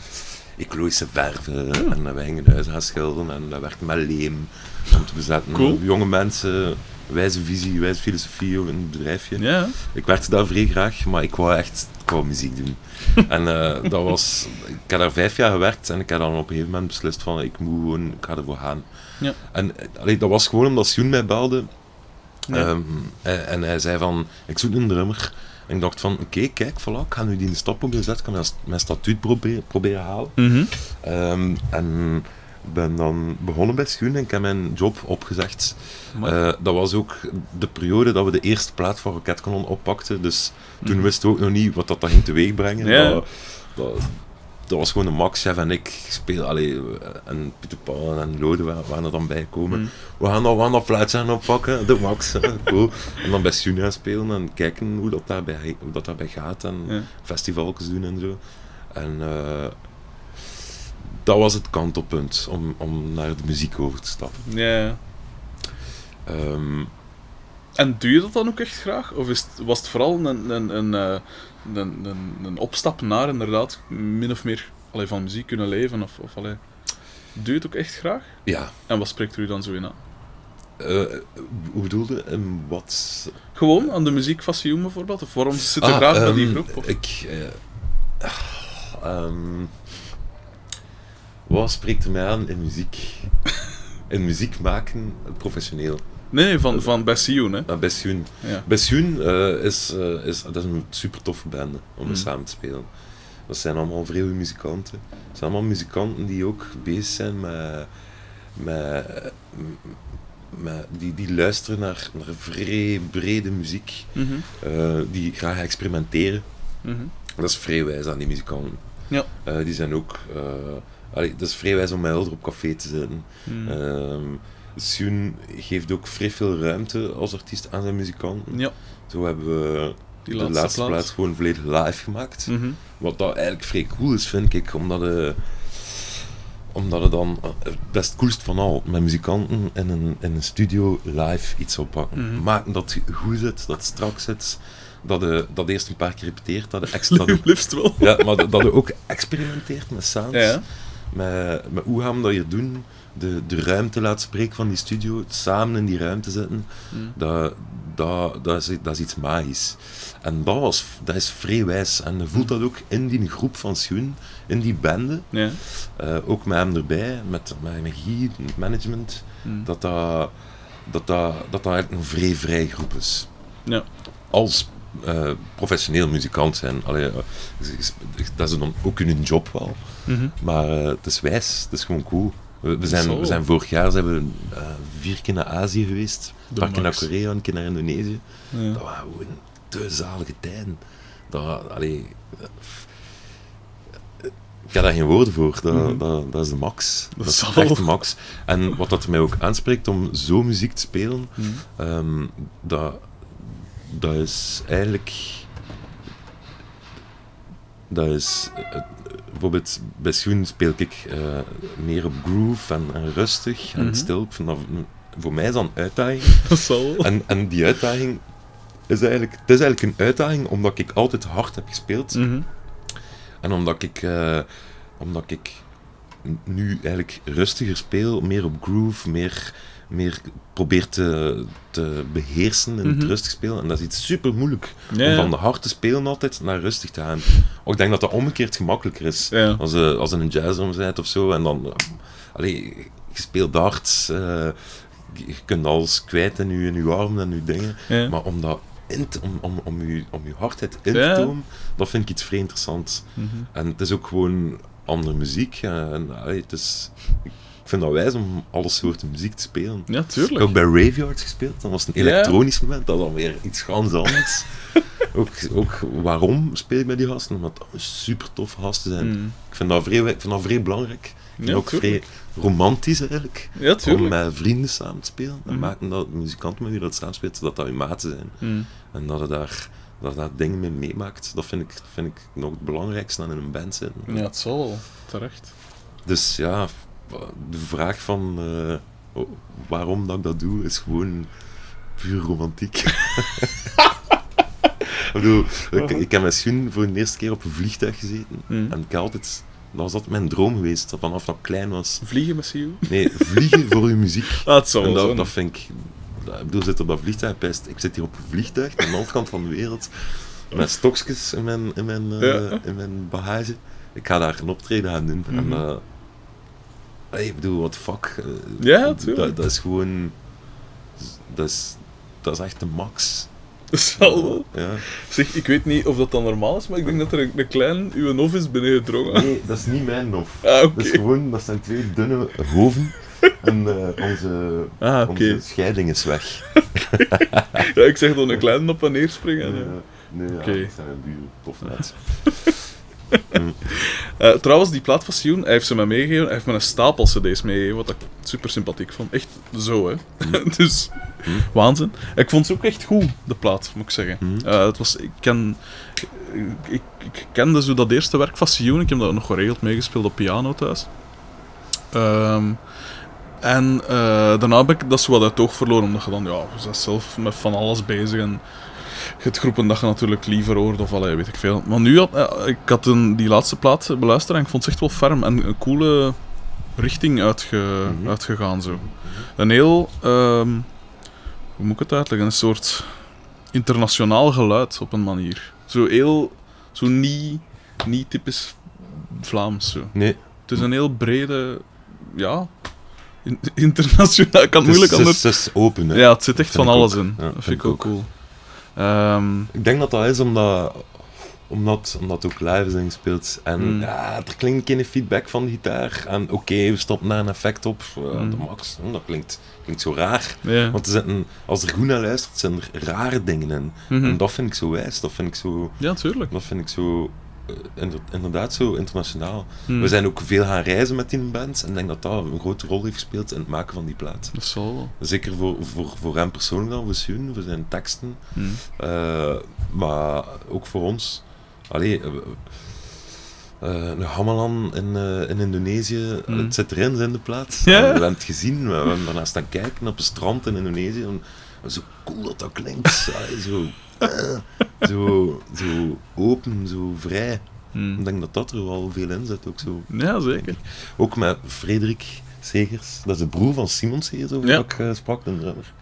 Speaker 2: ecologische verven
Speaker 1: Ja.
Speaker 2: en we gingen huizen gaan schilderen en we werkten met leem om te bezetten.
Speaker 1: Cool.
Speaker 2: Jonge mensen, wijze visie, wijze filosofie in het bedrijfje. Ik werkte daar vrij graag, maar ik wou echt ik wou muziek doen. en eh, dat was... Ik heb daar vijf jaar gewerkt en ik heb dan op een gegeven moment beslist van ik moet gewoon, ik ga ervoor gaan.
Speaker 1: Ja.
Speaker 2: En eh, allee, dat was gewoon omdat Sjoen mij belde ehm, en, en hij zei van, ik zoek een drummer. En ik dacht van, oké, kijk, voilà, ik ga nu die stap proberen zetten, ik kan mijn, mijn statuut proberen, proberen halen.
Speaker 1: Mhm.
Speaker 2: Ehm, en ben dan begonnen bij Sjoen en ik heb mijn job opgezegd. Eh, dat was ook de periode dat we de eerste plaat van Raketkanon oppakten. Dus toen
Speaker 1: Mhm.
Speaker 2: wisten we ook nog niet wat dat, dat ging teweeg brengen.
Speaker 1: Ja.
Speaker 2: Dat, dat, dat was gewoon de Max, chef en ik speel, allee, en Pieter Paul en Lode wa- waren er dan bij komen.
Speaker 1: Mhm.
Speaker 2: We gaan dat, we gaan dat plaatje gaan oppakken, de Max, cool. En dan bij gaan spelen en kijken hoe dat daarbij, hoe dat daarbij gaat en
Speaker 1: Ja.
Speaker 2: festivaljes doen en zo. En eh, dat was het kantelpunt om, om naar de muziek over te stappen.
Speaker 1: ja.
Speaker 2: Ehm,
Speaker 1: En doe je dat dan ook echt graag? Of is het, was het vooral een, een, een, eh, een, een, een opstap naar inderdaad min of meer allee, van muziek kunnen leven? Of, of, allee, doe je het ook echt graag?
Speaker 2: ja,
Speaker 1: En wat spreekt er u dan zo in aan?
Speaker 2: Eh, hoe bedoelde? En wat?
Speaker 1: Gewoon aan de muziek van Sioen bijvoorbeeld? Of waarom zit je
Speaker 2: Ah,
Speaker 1: graag bij die
Speaker 2: ehm,
Speaker 1: groep? Of?
Speaker 2: Ik. eh, ehm, wat spreekt er mij aan in muziek? In muziek maken, professioneel.
Speaker 1: Nee, nee, van, van bij Sioen, hè? Ja.
Speaker 2: Eh, is, eh, is, dat is een super toffe band om
Speaker 1: Mm.
Speaker 2: samen te spelen. Dat zijn allemaal goede muzikanten. Het zijn allemaal muzikanten die ook bezig zijn met. met, met die, die luisteren naar, naar vrij brede muziek.
Speaker 1: Mhm,
Speaker 2: eh, die graag experimenteren.
Speaker 1: mhm.
Speaker 2: Dat is vrij wijs aan die muzikanten.
Speaker 1: Ja.
Speaker 2: Die zijn ook... allee, dat is vrij wijs om met Helder op café te zitten. Sjoen geeft ook vrij veel ruimte als artiest aan zijn muzikanten.
Speaker 1: ja,
Speaker 2: Zo hebben we
Speaker 1: die
Speaker 2: de
Speaker 1: laatste,
Speaker 2: laatste
Speaker 1: plaat.
Speaker 2: plaats gewoon volledig live gemaakt.
Speaker 1: Mhm.
Speaker 2: Wat dat eigenlijk vrij cool is, vind ik. Omdat het, omdat het dan eh, het best coolst van al, met muzikanten in een, in een studio live iets oppakken.
Speaker 1: Mhm.
Speaker 2: Maken dat goed zit, dat het strak zit. Dat je dat je eerst een paar keer repeteert, dat je extra... dat
Speaker 1: Liefst wel.
Speaker 2: ja, maar dat dat je ook experimenteert met sounds.
Speaker 1: Ja.
Speaker 2: Met, met hoe gaan we dat hier doen? De, de ruimte laten spreken van die studio, het samen in die ruimte zitten,
Speaker 1: Mhm.
Speaker 2: dat, dat, dat, is, dat is iets magisch. En dat, was, dat is vrij wijs. En je voelt dat ook in die groep van Schoen, in die bende.
Speaker 1: Ja.
Speaker 2: eh, ook met hem erbij, met, met energie, het management,
Speaker 1: Mhm.
Speaker 2: dat dat, dat, dat, dat, dat eigenlijk een vrij vrij groep is.
Speaker 1: Ja.
Speaker 2: Als eh, professioneel muzikant zijn, allee, eh, dat is dan ook in hun job wel.
Speaker 1: Mhm.
Speaker 2: Maar het is wijs, het is gewoon cool. We, zijn, we zijn vorig jaar zijn we, eh, vier keer naar Azië geweest. Een paar keer naar. Korea, een keer naar Indonesië.
Speaker 1: Ja.
Speaker 2: Dat waren gewoon te zalige tijden. Dat, allee, eh, ik heb daar geen woorden voor. Dat,
Speaker 1: Mhm.
Speaker 2: dat, dat is de max. Dat, is
Speaker 1: zal.
Speaker 2: echt de max. En wat dat mij ook aanspreekt om zo muziek te spelen,
Speaker 1: Mhm.
Speaker 2: ehm, dat, dat is eigenlijk... Dat is... eh, bijvoorbeeld bij Schoen speel ik eh, meer op groove en, en rustig en
Speaker 1: Mhm.
Speaker 2: stil. Voor mij is dat een uitdaging.
Speaker 1: Dat zal wel.
Speaker 2: En, en die uitdaging is eigenlijk, het is eigenlijk een uitdaging omdat ik altijd hard heb gespeeld.
Speaker 1: Mhm.
Speaker 2: En omdat ik, eh, omdat ik nu eigenlijk rustiger speel, meer op groove, meer, meer probeer te, te beheersen in het
Speaker 1: Mhm.
Speaker 2: rustig spelen. En dat is iets super moeilijk.
Speaker 1: Ja,
Speaker 2: Om van de hard te spelen altijd naar rustig te gaan. Maar ik denk dat dat omgekeerd gemakkelijker is.
Speaker 1: Ja.
Speaker 2: Als je, als je een jazzdrum bent of zo, en dan... eh, allee, je speelt darts, eh, je kunt alles kwijt in je, in je armen en je dingen.
Speaker 1: Ja.
Speaker 2: Maar om dat in te- om, om, om, je, om je hardheid in te tonen, dat vind ik iets vrij interessants.
Speaker 1: Mhm.
Speaker 2: En het is ook gewoon andere muziek. eh, En, allee, het is, ik vind dat wijs om alle soorten muziek te spelen.
Speaker 1: Ja,
Speaker 2: Ik
Speaker 1: tuurlijk.
Speaker 2: heb ook bij Raveyard gespeeld. Dat was een
Speaker 1: Ja.
Speaker 2: elektronisch moment. Dat was dan weer iets ganz anders. ook, ook waarom speel ik met die gasten? Omdat dat super tof gasten zijn.
Speaker 1: Mhm.
Speaker 2: Ik, vind dat vrij, ik vind dat vrij belangrijk
Speaker 1: Ja,
Speaker 2: ook vrij romantisch eigenlijk.
Speaker 1: Ja,
Speaker 2: Om met vrienden samen te spelen. En
Speaker 1: Mhm.
Speaker 2: maken dat muzikanten met wie dat samen speelt, dat dat je maten zijn.
Speaker 1: Mm.
Speaker 2: En dat je daar, dat daar dingen mee meemaakt. Dat vind ik, vind ik nog het belangrijkste aan in een band zitten.
Speaker 1: Ja, het zal wel. Terecht.
Speaker 2: Dus ja, de vraag van eh, oh, waarom dat ik dat doe, is gewoon puur romantiek. ik bedoel, ik, ik heb Sjoen voor de eerste keer op een vliegtuig gezeten.
Speaker 1: Mm.
Speaker 2: En ik had altijd, dat was altijd mijn droom geweest, dat vanaf dat ik klein was.
Speaker 1: Vliegen met CEO?
Speaker 2: Nee, vliegen voor uw muziek.
Speaker 1: Ah, zal
Speaker 2: En dat, dat vind ik... dat- Ik bedoel, zit op dat vliegtuig, pijst. Ik zit hier op een vliegtuig, aan de andere kant van de wereld, met stokjes in mijn, in mijn, eh,
Speaker 1: Ja.
Speaker 2: in mijn bagage. Ik ga daar een optreden gaan doen. En,
Speaker 1: Mhm.
Speaker 2: Hey, ik bedoel, what the fuck. eh,
Speaker 1: Ja.
Speaker 2: Dat, dat is gewoon... Dat is, dat is echt de max.
Speaker 1: Dat zal wel.
Speaker 2: Ja.
Speaker 1: Zeg, ik weet niet of dat dan normaal is, maar ik denk dat er een, een klein uw nof is binnengedrongen.
Speaker 2: Nee, dat is niet mijn nof.
Speaker 1: Ah.
Speaker 2: Dat is gewoon, dat zijn twee dunne hoven. En eh, onze,
Speaker 1: Ah,
Speaker 2: onze scheiding is weg.
Speaker 1: Ja, ik zeg dan een klein op en neer springen.
Speaker 2: Nee,
Speaker 1: ja.
Speaker 2: nee ja, dat zijn een buren. Tof net.
Speaker 1: Eh, trouwens, die plaat van Sioen, hij heeft ze mij meegegeven. Hij heeft me een stapel cd's meegegeven, wat ik super sympathiek vond. Echt zo, hè. dus, waanzin. Ik vond ze ook echt goed, de plaat, moet ik zeggen.
Speaker 2: Mhm.
Speaker 1: Eh, het was, ik, ken, ik, ik, kende zo dat eerste werk van Sioen. Ik heb dat nog geregeld meegespeeld op piano thuis. Ehm, en eh, daarna heb ik dat zo wat uit het oog verloren, omdat je dan, ja, je bent zelf met van alles bezig en je hebt groepen dat je natuurlijk liever hoort of allee, weet ik veel. Maar nu had eh, ik had een, die laatste plaat beluisterd en ik vond het echt wel ferm en een coole richting uitge,
Speaker 2: Mhm.
Speaker 1: uitgegaan zo. Een heel, ehm, hoe moet ik het uitleggen, een soort internationaal geluid op een manier. Zo heel, zo niet, niet typisch Vlaams zo.
Speaker 2: Nee,
Speaker 1: Het is een heel brede, ja, in- internationaal, ik kan het
Speaker 2: het
Speaker 1: moeilijk
Speaker 2: het
Speaker 1: anders...
Speaker 2: het is open. Hè.
Speaker 1: Ja, het zit echt van alles
Speaker 2: ook.
Speaker 1: in.
Speaker 2: Ja,
Speaker 1: dat
Speaker 2: vind
Speaker 1: ik ook cool. Ehm,
Speaker 2: Ik denk dat dat is omdat, omdat, omdat ook live is ingespeeld. En
Speaker 1: Mm.
Speaker 2: ja, er klinkt geen feedback van de gitaar. En oké, we stoppen daar een effect op. eh,
Speaker 1: Mm.
Speaker 2: De max, hm, dat klinkt, klinkt zo raar. Want er zitten, als er goed naar luistert, zijn er rare dingen in.
Speaker 1: Mhm.
Speaker 2: En dat vind ik zo wijs. Dat vind ik zo...
Speaker 1: Ja, tuurlijk.
Speaker 2: Dat vind ik zo... eh, inder- inderdaad zo internationaal.
Speaker 1: Hmm.
Speaker 2: We zijn ook veel gaan reizen met die band. En ik denk dat dat een grote rol heeft gespeeld in het maken van die plaat.
Speaker 1: Dat zal wel.
Speaker 2: Zeker voor, voor, voor hem persoonlijk dan, voor voor zijn teksten.
Speaker 1: Hmm.
Speaker 2: Eh, maar ook voor ons. Allee, eh, eh, een Hamalan in, in Indonesië,
Speaker 1: Mm.
Speaker 2: het zit erin in de plaats.
Speaker 1: Ja.
Speaker 2: En We hebben het gezien, we hebben daarna staan kijken op een strand in Indonesië. En, zo cool dat dat klinkt. Allee, zo, zo, zo open, zo vrij.
Speaker 1: Hmm.
Speaker 2: Ik denk dat dat er wel veel in zit. Ook, zo.
Speaker 1: Ja, zeker.
Speaker 2: ook met Frederik Segers, dat is de broer van Simon Segers, over
Speaker 1: Ja.
Speaker 2: ik eh, sprak, de drummer.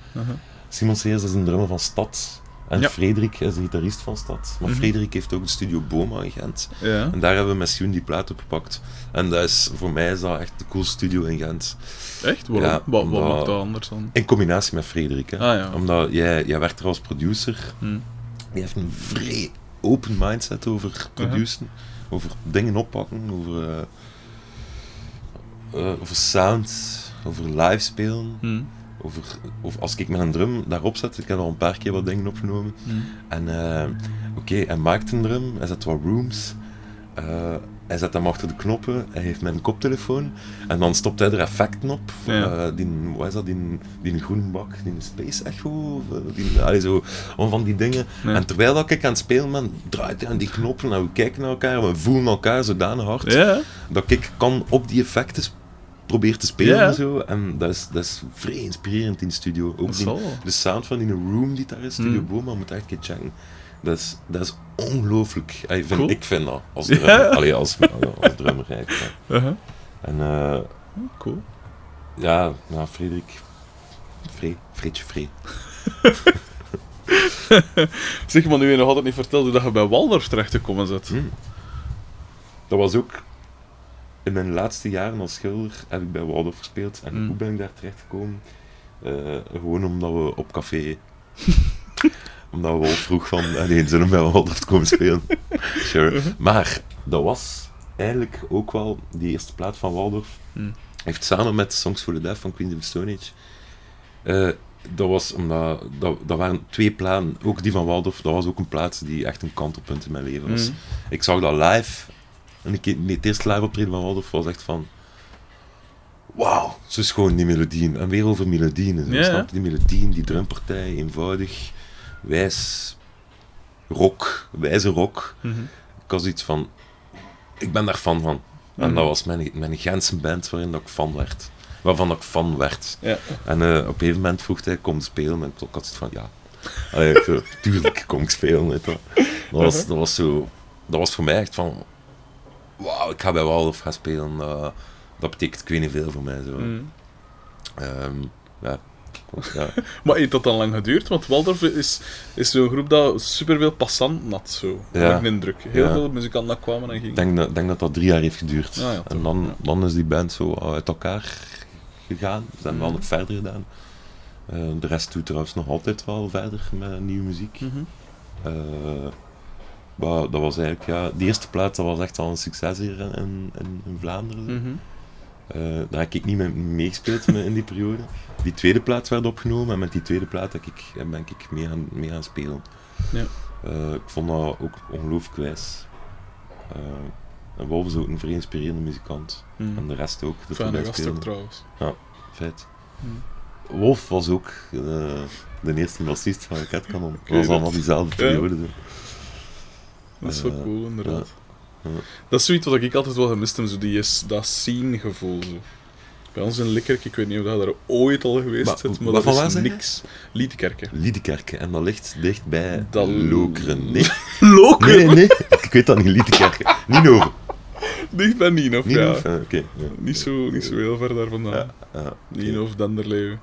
Speaker 2: Simon Segers is een drummer van Stad. En
Speaker 1: Ja.
Speaker 2: Frederik is de gitarist van Stad. Maar
Speaker 1: Mhm.
Speaker 2: Frederik heeft ook de studio Boma in Gent.
Speaker 1: Ja.
Speaker 2: En daar hebben we met Sjoen die plaat opgepakt. En dat is, voor mij is dat echt de coolste studio in Gent.
Speaker 1: Echt? Waarom?
Speaker 2: Ja,
Speaker 1: wat, wat maakt dat anders dan?
Speaker 2: In combinatie met Frederik. Hè.
Speaker 1: Ah ja.
Speaker 2: Omdat jij, jij werkt er als producer.
Speaker 1: Hmm.
Speaker 2: Die heeft een vrij open mindset over produceren. Over dingen oppakken. Over, eh, eh, over sound. Over live spelen.
Speaker 1: Hmm.
Speaker 2: Over, over, als ik met een drum daarop zet, ik heb al een paar keer wat dingen opgenomen.
Speaker 1: Hmm.
Speaker 2: En eh, oké, hij maakt een drum, hij zet wat rooms, eh, hij zet hem achter de knoppen, hij heeft mijn koptelefoon en dan stopt hij er effecten op.
Speaker 1: Ja.
Speaker 2: Eh, die, wat is dat, die, die groene bak, die Space Echo, eh, die, allee, zo, van die dingen.
Speaker 1: Ja.
Speaker 2: En terwijl dat ik aan het spelen ben, draait hij aan die knoppen en we kijken naar elkaar we voelen elkaar zodanig hard
Speaker 1: Ja.
Speaker 2: dat ik kan op die effecten probeer te spelen en zo. En dat is, dat is vrij inspirerend in de studio. Ook die- de sound van die room die daar is, Studio
Speaker 1: Mm.
Speaker 2: Boma, moet echt een keer checken. Dat is, dat is ongelooflijk. Ik vind,
Speaker 1: Cool.
Speaker 2: ik vind dat, als
Speaker 1: Ja.
Speaker 2: drummer. Allee, als, als drummer eigenlijk. ja.
Speaker 1: Uh-huh.
Speaker 2: En eh,
Speaker 1: Cool.
Speaker 2: ja, nou, Frederik... Free, Freetje Free.
Speaker 1: Zeg maar, nu je nog altijd niet verteld hoe dat je bij Waldorf terecht gekomen bent.
Speaker 2: Mm. Dat was ook... In mijn laatste jaren als schilder heb ik bij Waldorf gespeeld. En
Speaker 1: Mm.
Speaker 2: hoe ben ik daar terecht gekomen? Eh, gewoon omdat we op café... omdat we wel vroeg van... Nee, zullen we bij Waldorf komen spelen? Sure. Maar dat was eigenlijk ook wel die eerste plaat van Waldorf.
Speaker 1: Mm.
Speaker 2: Heeft samen met Songs for the Deaf van Queens of the Stone Age. eh, dat was omdat dat, dat waren twee platen, ook die van Waldorf, dat was ook een plaat die echt een kantelpunt in mijn leven was.
Speaker 1: Mm.
Speaker 2: Ik zag dat live, en ik, het eerste live optreden van Waldorf was echt van, wauw, zo is gewoon die melodieën. En weer over melodieën. Snap? Die melodieën, die drumpartij, eenvoudig, wijs, rock, wijze rock.
Speaker 1: Mhm.
Speaker 2: Ik was iets van, ik ben daar fan van. En
Speaker 1: Mhm.
Speaker 2: dat was mijn, mijn Gentse band waarin dat ik fan werd. Waarvan dat ik fan werd.
Speaker 1: Ja.
Speaker 2: En eh, op een gegeven moment vroeg hij, kom spelen. En ik had zoiets van, ja. Allee, zo, tuurlijk kom ik spelen. Weet wel. Dat, was, dat was zo... Dat was voor mij echt van... Wauw, ik ga bij Waldorf gaan spelen. Dat, dat betekent ik weet niet veel voor mij. Zo.
Speaker 1: Mhm.
Speaker 2: Ehm, ja. Ja.
Speaker 1: Maar heeft dat dan lang geduurd? Want Waldorf is, is zo'n groep dat superveel passanten had, zo.
Speaker 2: Ja.
Speaker 1: Ik een indruk. Heel
Speaker 2: Ja.
Speaker 1: veel muzikanten dat kwamen en
Speaker 2: Ik
Speaker 1: gingen.
Speaker 2: denk dat, denk dat dat drie jaar heeft geduurd.
Speaker 1: Ah, ja,
Speaker 2: en dan, dan is die band zo uit elkaar gegaan. Ze hebben wel
Speaker 1: Mhm.
Speaker 2: nog verder gedaan. Eh, de rest doet trouwens nog altijd wel verder met nieuwe muziek. Eh, maar dat was eigenlijk, ja, die eerste plaat dat was echt wel een succes hier in, in, in Vlaanderen.
Speaker 1: Mhm.
Speaker 2: Eh, daar heb ik niet mee meegespeeld me in die periode. Die tweede plaat werd opgenomen en met die tweede plaat heb ik, ben ik mee gaan, mee gaan spelen.
Speaker 1: Ja.
Speaker 2: Eh, ik vond dat ook ongelooflijk wijs. Eh, en Wolf is ook een vrij inspirerende muzikant.
Speaker 1: Mhm.
Speaker 2: En de rest ook. Dat
Speaker 1: Fijne gast ook trouwens.
Speaker 2: Feit.
Speaker 1: Mhm.
Speaker 2: Wolf was ook eh, de eerste bassist van Cat Cannon. Dat was allemaal diezelfde
Speaker 1: ja.
Speaker 2: periode. zo.
Speaker 1: Dat is wel
Speaker 2: Eh,
Speaker 1: cool, inderdaad.
Speaker 2: ja.
Speaker 1: Dat is zoiets wat ik altijd wel gemist heb, zo die is, dat scene-gevoel. Zo. Bij ons in Likkerk, ik weet niet of dat daar ooit al geweest
Speaker 2: Maar-
Speaker 1: bent, maar dat is niks. Liedekerken.
Speaker 2: Liedekerke. En dat ligt dicht bij
Speaker 1: Dat-
Speaker 2: Lokeren. Nee,
Speaker 1: Lokeren?
Speaker 2: nee, nee. Ik weet dat niet. Liedekerke. Niet over.
Speaker 1: Dicht bij Nienhof, ja.
Speaker 2: Ah, Oké. ja.
Speaker 1: Niet, zo, niet zo heel ver daar vandaan.
Speaker 2: Ja, ja, oké.
Speaker 1: Nienhof, Denderleeuw.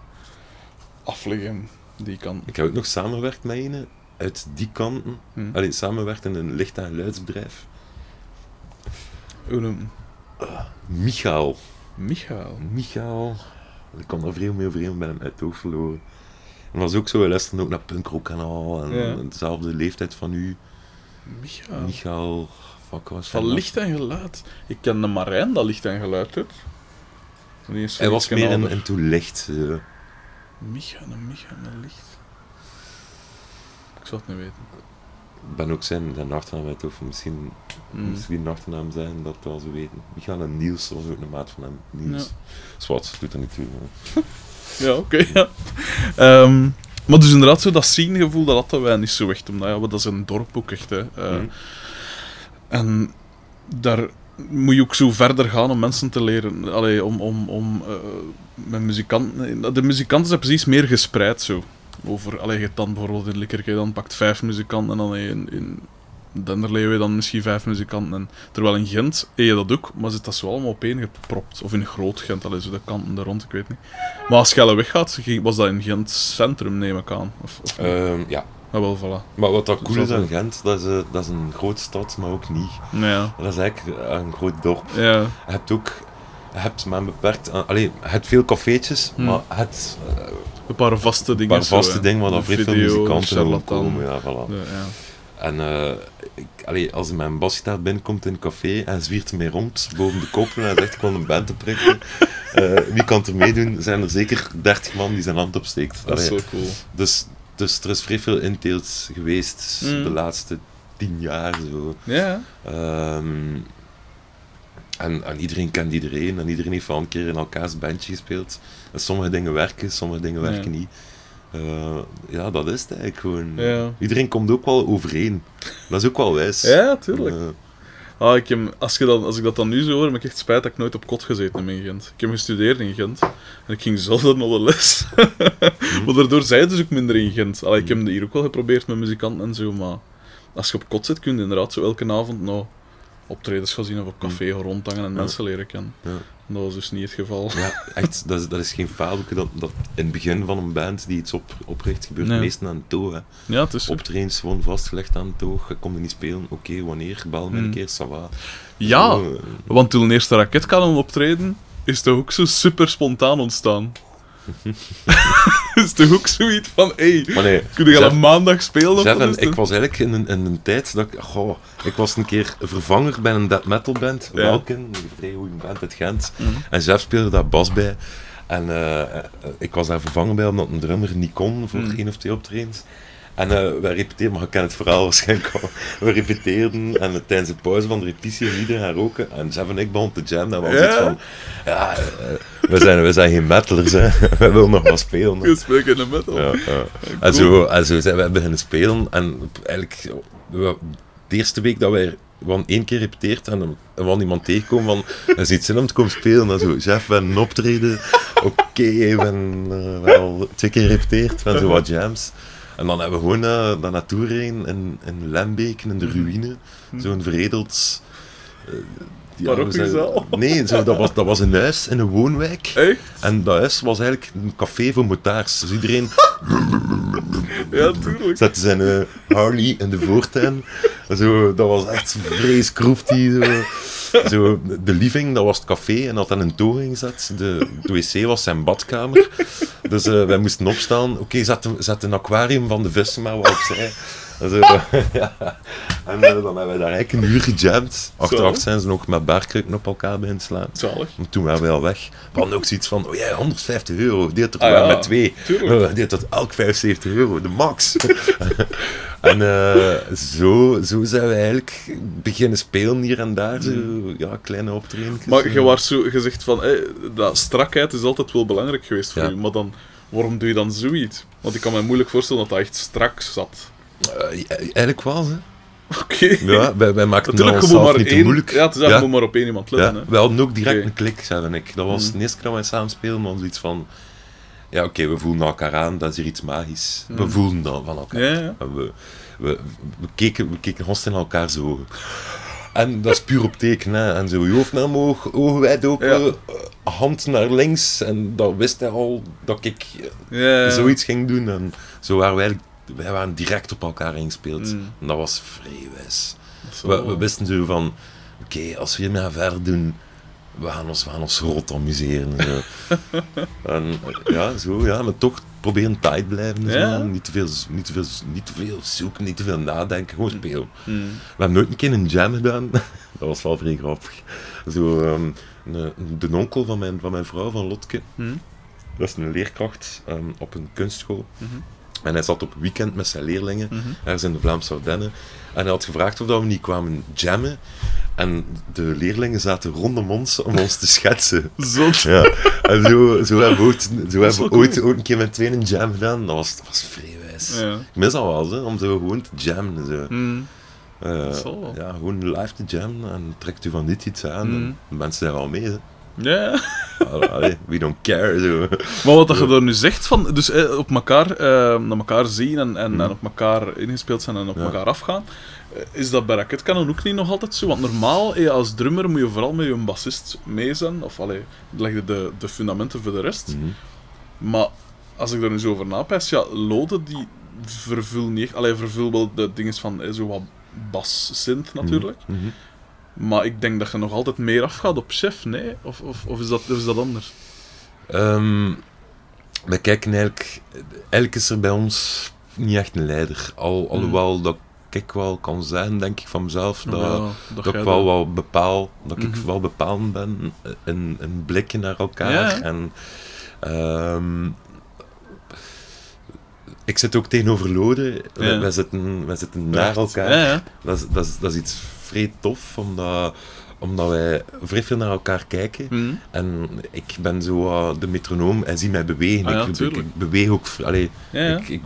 Speaker 1: Afliggen, die kant.
Speaker 2: Ik heb ook nog samengewerkt met een uit die kanten.
Speaker 1: Hm.
Speaker 2: Allee, samengewerkt in een licht- en geluidsbedrijf.
Speaker 1: Noem
Speaker 2: Michael.
Speaker 1: Michael.
Speaker 2: Michael. Ik kwam daar veel mee overeen, ben hem uit het oog verloren. En was ook zo, hij luisterde ook naar punkrock en al. En dezelfde leeftijd van u.
Speaker 1: Michael.
Speaker 2: Michael. Fuck, was
Speaker 1: Van licht en geluid. Ik ken de Marijn dat licht en geluid doet.
Speaker 2: Hij was meer in,
Speaker 1: ouder.
Speaker 2: in toe licht. eh.
Speaker 1: Micha, een Micha licht. Ik zou het niet weten.
Speaker 2: Ik ben ook zijn, zijn achternaam uit hoofd. Misschien moest die een achternaam zijn, dat wel zo weten. Michael en Niels was ook een maat van hem. Niels. Zwart, doet er niet toe.
Speaker 1: Ja, oké, ja. Ehm, maar dus inderdaad, zo dat scene-gevoel, dat hadden wij niet zo echt. Omdat ja, dat is een dorp ook echt. Hè. Eh,
Speaker 2: Hm.
Speaker 1: En daar moet je ook zo verder gaan om mensen te leren. Allee, om, om, om eh, met muzikanten... De muzikanten zijn precies meer gespreid zo. Over, allee, je dan bijvoorbeeld in Likkerke, dan pakt vijf muzikanten en dan in, in Denderleeuw heb je dan misschien vijf muzikanten. En, terwijl in Gent heb je dat ook, maar zit dat zo allemaal opeen gepropt. Of in Groot Gent, allee, zo de kanten daar rond, ik weet niet. Maar als Gelle weggaat, ging- was dat in Gent centrum, neem ik aan. Of, of?
Speaker 2: Ehm, ja,
Speaker 1: Ah, wel, voilà.
Speaker 2: maar wat dat cool is aan. Gent, dat is, eh, dat is een grote stad, maar ook niet.
Speaker 1: Ja,
Speaker 2: Dat is eigenlijk een groot dorp.
Speaker 1: ja.
Speaker 2: Je hebt ook, hebt maar beperkt, aan- allee, je hebt veel cafeetjes,
Speaker 1: Hmm.
Speaker 2: maar je hebt eh,
Speaker 1: Een paar vaste dingen.
Speaker 2: een paar vaste dingen waar dan vrij veel muzikanten komen. Ja, voilà.
Speaker 1: Ja.
Speaker 2: En eh, ik, allee, als een basgitaar binnenkomt in een café en zwiert ermee rond boven de koppen en zegt ik wil een band te prikken, eh, wie kan er meedoen? Zijn er zeker 30 man die zijn hand opsteekt.
Speaker 1: Dat is zo cool.
Speaker 2: dus, dus er is vrij veel inteelt geweest
Speaker 1: Mm.
Speaker 2: de laatste tien jaar. Zo.
Speaker 1: Ja,
Speaker 2: Ehm, en, en iedereen kent iedereen en iedereen heeft al een keer in elkaars bandje gespeeld. En sommige dingen werken, sommige dingen
Speaker 1: Ja.
Speaker 2: werken niet. Eh, ja, dat is het eigenlijk gewoon.
Speaker 1: Ja.
Speaker 2: Iedereen komt ook wel overeen. Dat is ook wel wijs.
Speaker 1: ja tuurlijk.
Speaker 2: Eh,
Speaker 1: Ah, ik heb, als, je dan, als ik dat dan nu zo hoor, heb ik echt spijt dat ik nooit op kot gezeten heb in Gent. Ik heb gestudeerd in Gent. En ik ging zelf naar de les. maar daardoor zei het dus ook minder in Gent. Allee, ik heb hier ook wel geprobeerd met muzikanten en zo, maar... Als je op kot zit, kun je inderdaad zo elke avond nou optredens gaan zien of op café gaan rondhangen en mensen leren kennen.
Speaker 2: ja.
Speaker 1: Dat was dus niet het geval.
Speaker 2: ja, echt, dat is, dat is geen fabelke. Dat, dat in het begin van een band die iets op, opricht, gebeurt
Speaker 1: Nee.
Speaker 2: meestal aan het toog. hè.
Speaker 1: Ja, het is zo.
Speaker 2: Optredens gewoon vastgelegd aan het toog. Je komt er niet spelen. Oké, wanneer? Bel me een
Speaker 1: Hmm.
Speaker 2: keer, ça va.
Speaker 1: Ja,
Speaker 2: eh,
Speaker 1: want toen de eerste raketkanon optreden, is toch ook zo super spontaan ontstaan. is toch ook zoiets van, hé, hey,
Speaker 2: nee,
Speaker 1: kun je al maandag spelen? Of
Speaker 2: Jeff, en ik was eigenlijk in een, in een tijd dat ik... Goh, ik was een keer vervanger bij een death metal band.
Speaker 1: Ja.
Speaker 2: Welken, een vrij goede band uit Gent.
Speaker 1: Mhm.
Speaker 2: En Jeff speelde daar bas bij. En eh, eh, ik was daar vervangen bij omdat een drummer niet kon voor
Speaker 1: Mhm.
Speaker 2: één of twee optredens. En eh, wij repeteerden, maar ik ken het verhaal waarschijnlijk al. We repeteerden en tijdens de pauze van de repetitie en iedereen gaan roken. En Jeff en ik begonnen te jammen. En we hadden
Speaker 1: Ja?
Speaker 2: van, ja, eh, we, zijn, we zijn geen metalers, hè. we willen nog wat spelen.
Speaker 1: Je spreekt in de metal.
Speaker 2: Ja, ja. En, zo, en zo zijn we beginnen spelen. En eigenlijk, we- de eerste week dat wij we hadden één keer repeteerd en dan we iemand tegenkomen van, er iets zin om te komen spelen. En zo, chef, we hebben een optreden. Oké, we hebben eh, wel twee keer gerepeteerd, we hebben zo wat jams. En dan hebben we gewoon uh, daar naartoe gereden in, in Lembeek, in de ruïne. Zo'n veredeld... eh, ja,
Speaker 1: Parochiezaal?
Speaker 2: Nee, zo, dat, was, dat was een huis in een woonwijk.
Speaker 1: Echt?
Speaker 2: En dat huis was eigenlijk een café voor motards. Dus iedereen
Speaker 1: Ja, tuurlijk.
Speaker 2: zette zijn eh, Harley in de voortuin. Zo, dat was echt vrees kroeftie. Zo. Zo, de living, dat was het café en had dan een toon gezet. De, de wc was zijn badkamer. Dus eh, wij moesten opstaan. Oké, zet, een- zet een aquarium van de vissen maar wat opzij. En, zo, ja. en eh, dan hebben wij daar eigenlijk een uur gejamd. Achteraf zijn ze nog met baarkruiken op elkaar beginnen slaan.
Speaker 1: Zalig.
Speaker 2: En toen waren we al weg. We hadden ook zoiets van, oh ja, 150 euro. Deelt er
Speaker 1: Ah, ja,
Speaker 2: met twee.
Speaker 1: tuurlijk.
Speaker 2: Oh, deelt dat elk 75 euro, de max. en eh, zo, zo zijn we eigenlijk beginnen spelen hier en daar. Zo, ja, kleine optredens.
Speaker 1: Maar je was zo gezegd van, eh, dat strakheid is altijd wel belangrijk geweest voor
Speaker 2: Ja.
Speaker 1: u. Maar dan, waarom doe je dan zoiets? Want ik kan me moeilijk voorstellen dat dat echt strak zat.
Speaker 2: Eh, eigenlijk wel, hè.
Speaker 1: Oké.
Speaker 2: Ja, wij, wij maakten onszelf
Speaker 1: maar
Speaker 2: niet
Speaker 1: één...
Speaker 2: moeilijk.
Speaker 1: Ja, het is eigenlijk maar op één iemand
Speaker 2: Ja,
Speaker 1: letten. hè.
Speaker 2: we hadden ook direct een klik, Seb en ik. Dat was
Speaker 1: Mm.
Speaker 2: de eerste keer dat wij samen spelen, was zoiets van... Ja, oké, we voelen elkaar aan, dat is hier iets magisch. We
Speaker 1: Mm.
Speaker 2: voelden dat van elkaar.
Speaker 1: Ja, ja.
Speaker 2: En we, we, we, keken, we keken in elkaars ogen. En dat is puur op teken, hè. En zo, je hoofd naar omhoog, ogen wijd open,
Speaker 1: Ja.
Speaker 2: eh, hand naar links. En dat wist hij al dat ik
Speaker 1: Ja, ja.
Speaker 2: zoiets ging doen. En zo waren wij eigenlijk... Wij waren direct op elkaar ingespeeld.
Speaker 1: Mm.
Speaker 2: En dat was vrij wijs. We, we wisten zo van, oké, als we hiermee gaan verder doen, we gaan ons, we gaan ons rot amuseren. Zo. en eh, ja, zo, ja, maar toch proberen tight blijven. Zo. Niet, te veel, niet, te veel, niet te veel zoeken, niet te veel nadenken, gewoon spelen.
Speaker 1: Hmm.
Speaker 2: We hebben nooit een keer een jam gedaan. dat was wel vrij grappig. Zo, ehm, een- de onkel van mijn, van mijn vrouw, van Lotke,
Speaker 1: Hmm.
Speaker 2: dat is een leerkracht ehm, op een kunstschool.
Speaker 1: Mhm.
Speaker 2: En hij zat op weekend met zijn leerlingen,
Speaker 1: Mhm.
Speaker 2: ergens in de Vlaamse Ardennen. En hij had gevraagd of dat we niet kwamen jammen. En de leerlingen zaten rondom ons om ons te schetsen.
Speaker 1: Zot.
Speaker 2: Ja. En zo, zo hebben we ooit, zo hebben
Speaker 1: wel
Speaker 2: we ooit, ooit een keer met tweeën een jam gedaan. Dat was, dat was vrij wijs.
Speaker 1: Ja.
Speaker 2: Ik mis al wel, hè, om zo gewoon te jammen. en Zo.
Speaker 1: Hmm.
Speaker 2: Eh, ja, gewoon live te jammen en trekt u van dit iets aan.
Speaker 1: Mhm.
Speaker 2: En mensen zijn al mee. Hè.
Speaker 1: Ja.
Speaker 2: Allee, we don't care. Zo.
Speaker 1: Maar wat je daar nu zegt, van, dus eh, op elkaar, eh, naar elkaar zien en, en,
Speaker 2: Mhm.
Speaker 1: en op elkaar ingespeeld zijn en op
Speaker 2: Ja.
Speaker 1: elkaar afgaan, eh, is dat bij raketkanon ook niet nog altijd zo? Want normaal, eh, als drummer, moet je vooral met je bassist mee zijn, of allee, leg je de, de fundamenten voor de rest.
Speaker 2: Mhm.
Speaker 1: Maar als ik daar nu zo over napijs, ja, Lode die vervul niet echt, allee, vervul wel de dingen van zo wat bas-synth natuurlijk.
Speaker 2: Mhm.
Speaker 1: Maar ik denk dat je nog altijd meer afgaat op chef, nee? Of, of, of, is, dat, is dat anders?
Speaker 2: Ehm, we kijken eigenlijk... Eigenlijk is er bij ons niet echt een leider. Al, alhoewel dat ik wel kan zijn, denk ik van mezelf, dat,
Speaker 1: Ja,
Speaker 2: dat
Speaker 1: jij
Speaker 2: ik wel
Speaker 1: dat-
Speaker 2: wel bepaal, dat ik
Speaker 1: Mhm.
Speaker 2: wel bepalend ben in, in blikken naar elkaar.
Speaker 1: Ja.
Speaker 2: En, ehm, ik zit ook tegenover Lode. Wij-
Speaker 1: Ja.
Speaker 2: Wij, zitten, wij zitten naar elkaar. Dat, is, dat, is, dat is iets vrij tof, omdat, omdat wij vrij veel naar elkaar kijken.
Speaker 1: Mhm.
Speaker 2: En ik ben zo eh, de metronoom, hij ziet mij bewegen.
Speaker 1: Ah ja,
Speaker 2: ik, ik,
Speaker 1: tuurlijk.
Speaker 2: ik beweeg ook... Allee,
Speaker 1: Ja, ja.
Speaker 2: Ik, ik,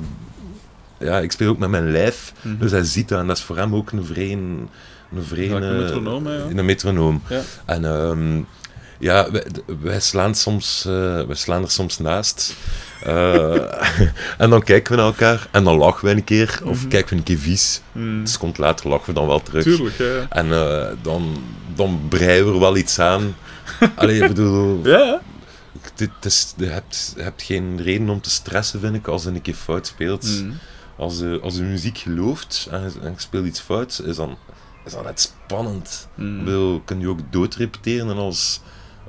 Speaker 2: ja, ik speel ook met mijn lijf,
Speaker 1: Mhm.
Speaker 2: dus hij ziet dat. En dat is voor hem ook een vrij... Een, vrij...
Speaker 1: Gelijk een
Speaker 2: eh,
Speaker 1: metronoom, hè, ja.
Speaker 2: Een metronoom.
Speaker 1: Ja.
Speaker 2: En ehm, ja, wij, wij, slaan soms, eh, wij slaan er soms naast. Eh, en dan kijken we naar elkaar en dan lachen we een keer. Of
Speaker 1: Mhm.
Speaker 2: kijken we een keer vies.
Speaker 1: Mhm.
Speaker 2: Een seconde later lachen we dan wel terug.
Speaker 1: Tuurlijk, ja. ja.
Speaker 2: En eh, dan, dan breien we er wel iets aan. Allee, ik bedoel,
Speaker 1: Ja,
Speaker 2: dit is, je, hebt, je hebt geen reden om te stressen, vind ik, als je een keer fout speelt.
Speaker 1: Mhm.
Speaker 2: Als, je, als je muziek gelooft en je speelt iets fout, is dan, is dan net spannend.
Speaker 1: Mhm.
Speaker 2: Ik bedoel, kun je ook doodrepeteren en als,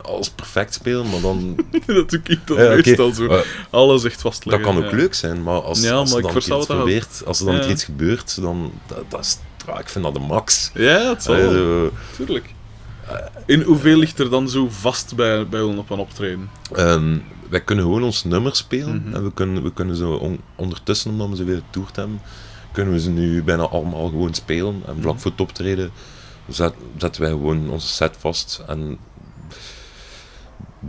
Speaker 2: als perfect spelen, maar dan...
Speaker 1: dat doe ik dan
Speaker 2: Ja,
Speaker 1: meestal zo. Alles echt
Speaker 2: dat
Speaker 1: vastleggen.
Speaker 2: kan ook
Speaker 1: ja.
Speaker 2: leuk zijn, maar als,
Speaker 1: Ja,
Speaker 2: als
Speaker 1: maar
Speaker 2: er
Speaker 1: ik
Speaker 2: dan iets
Speaker 1: dat
Speaker 2: probeert, als er dan iets gebeurt, dan dat, dat is, ja, ik vind dat de max.
Speaker 1: Ja, het zal Tuurlijk. In hoeveel ligt er dan zo vast bij, bij op een optreden?
Speaker 2: Ehm, wij kunnen gewoon ons nummer spelen.
Speaker 1: Mhm.
Speaker 2: En we kunnen, we kunnen zo on- ondertussen, omdat we ze weer getoerd hebben, kunnen we ze nu bijna allemaal gewoon spelen. En vlak
Speaker 1: Mhm.
Speaker 2: voor het optreden zet, zetten wij gewoon onze set vast. En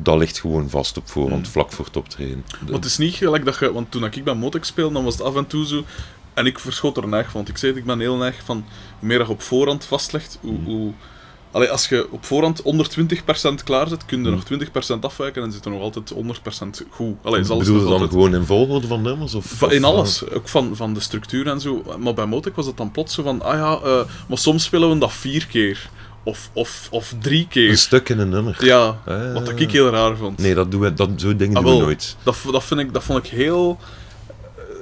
Speaker 2: dat ligt gewoon vast op voorhand, vlak voor het optreden. De-
Speaker 1: Want het is niet gelijk dat je... Want toen ik bij Motek speelde, dan was het af en toe zo... En ik verschot er neig van. Want ik zei het, ik ben heel neig van... Hoe meer je op voorhand vastlegt, hoe...
Speaker 2: Mhm.
Speaker 1: hoe Allee, als je op voorhand onder 20% klaar zit, kun je
Speaker 2: Mhm.
Speaker 1: nog 20% afwijken en zit er nog altijd 100% goed. Allee, is alles
Speaker 2: Bedoel je dan
Speaker 1: altijd...
Speaker 2: gewoon in volgorde van nummers? Of,
Speaker 1: in alles, ook van, van de structuur en zo. Maar bij Motek was het dan plots zo van, ah ja, eh, maar soms spelen we dat vier keer. Of, of, of drie
Speaker 2: Een
Speaker 1: keer.
Speaker 2: stuk in een nummer.
Speaker 1: Ja,
Speaker 2: Ah.
Speaker 1: wat ik heel raar vond.
Speaker 2: Nee, dat doen we, dat, zo dingen
Speaker 1: Ah,
Speaker 2: doen we nooit.
Speaker 1: Dat, dat, vind ik, dat vond ik heel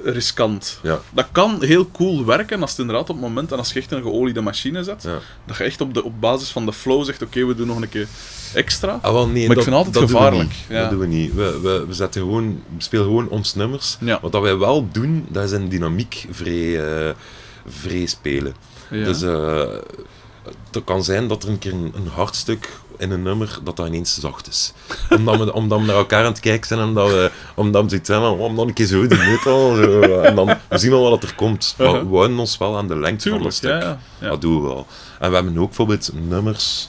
Speaker 1: eh, riskant.
Speaker 2: Ja.
Speaker 1: Dat kan heel cool werken als het inderdaad op het moment, en als je echt een geoliede machine zet,
Speaker 2: Ja.
Speaker 1: dat je echt op, de, op basis van de flow zegt, oké, we doen nog een keer extra.
Speaker 2: Ah, wel, nee,
Speaker 1: Maar ik
Speaker 2: dat,
Speaker 1: vind altijd
Speaker 2: dat
Speaker 1: gevaarlijk, ja.
Speaker 2: Dat doen we niet. We, we, we, zetten gewoon, we spelen gewoon ons nummers. Wat dat wij wel doen, dat is een dynamiek vrij, eh, vrij spelen.
Speaker 1: Ja.
Speaker 2: Dus eh, het kan zijn dat er een keer een, een hard stuk in een nummer, dat dat ineens zacht is. Omdat we, omdat we naar elkaar aan het kijken zijn, omdat we, omdat we zoiets hebben van, oh, om dan een keer zo, die weet al. Zo. En dan we zien wel wat er komt. Maar
Speaker 1: Uh-huh.
Speaker 2: we houden ons wel aan de lengte van het stuk.
Speaker 1: ja.
Speaker 2: Dat doen we wel. En we hebben ook bijvoorbeeld nummers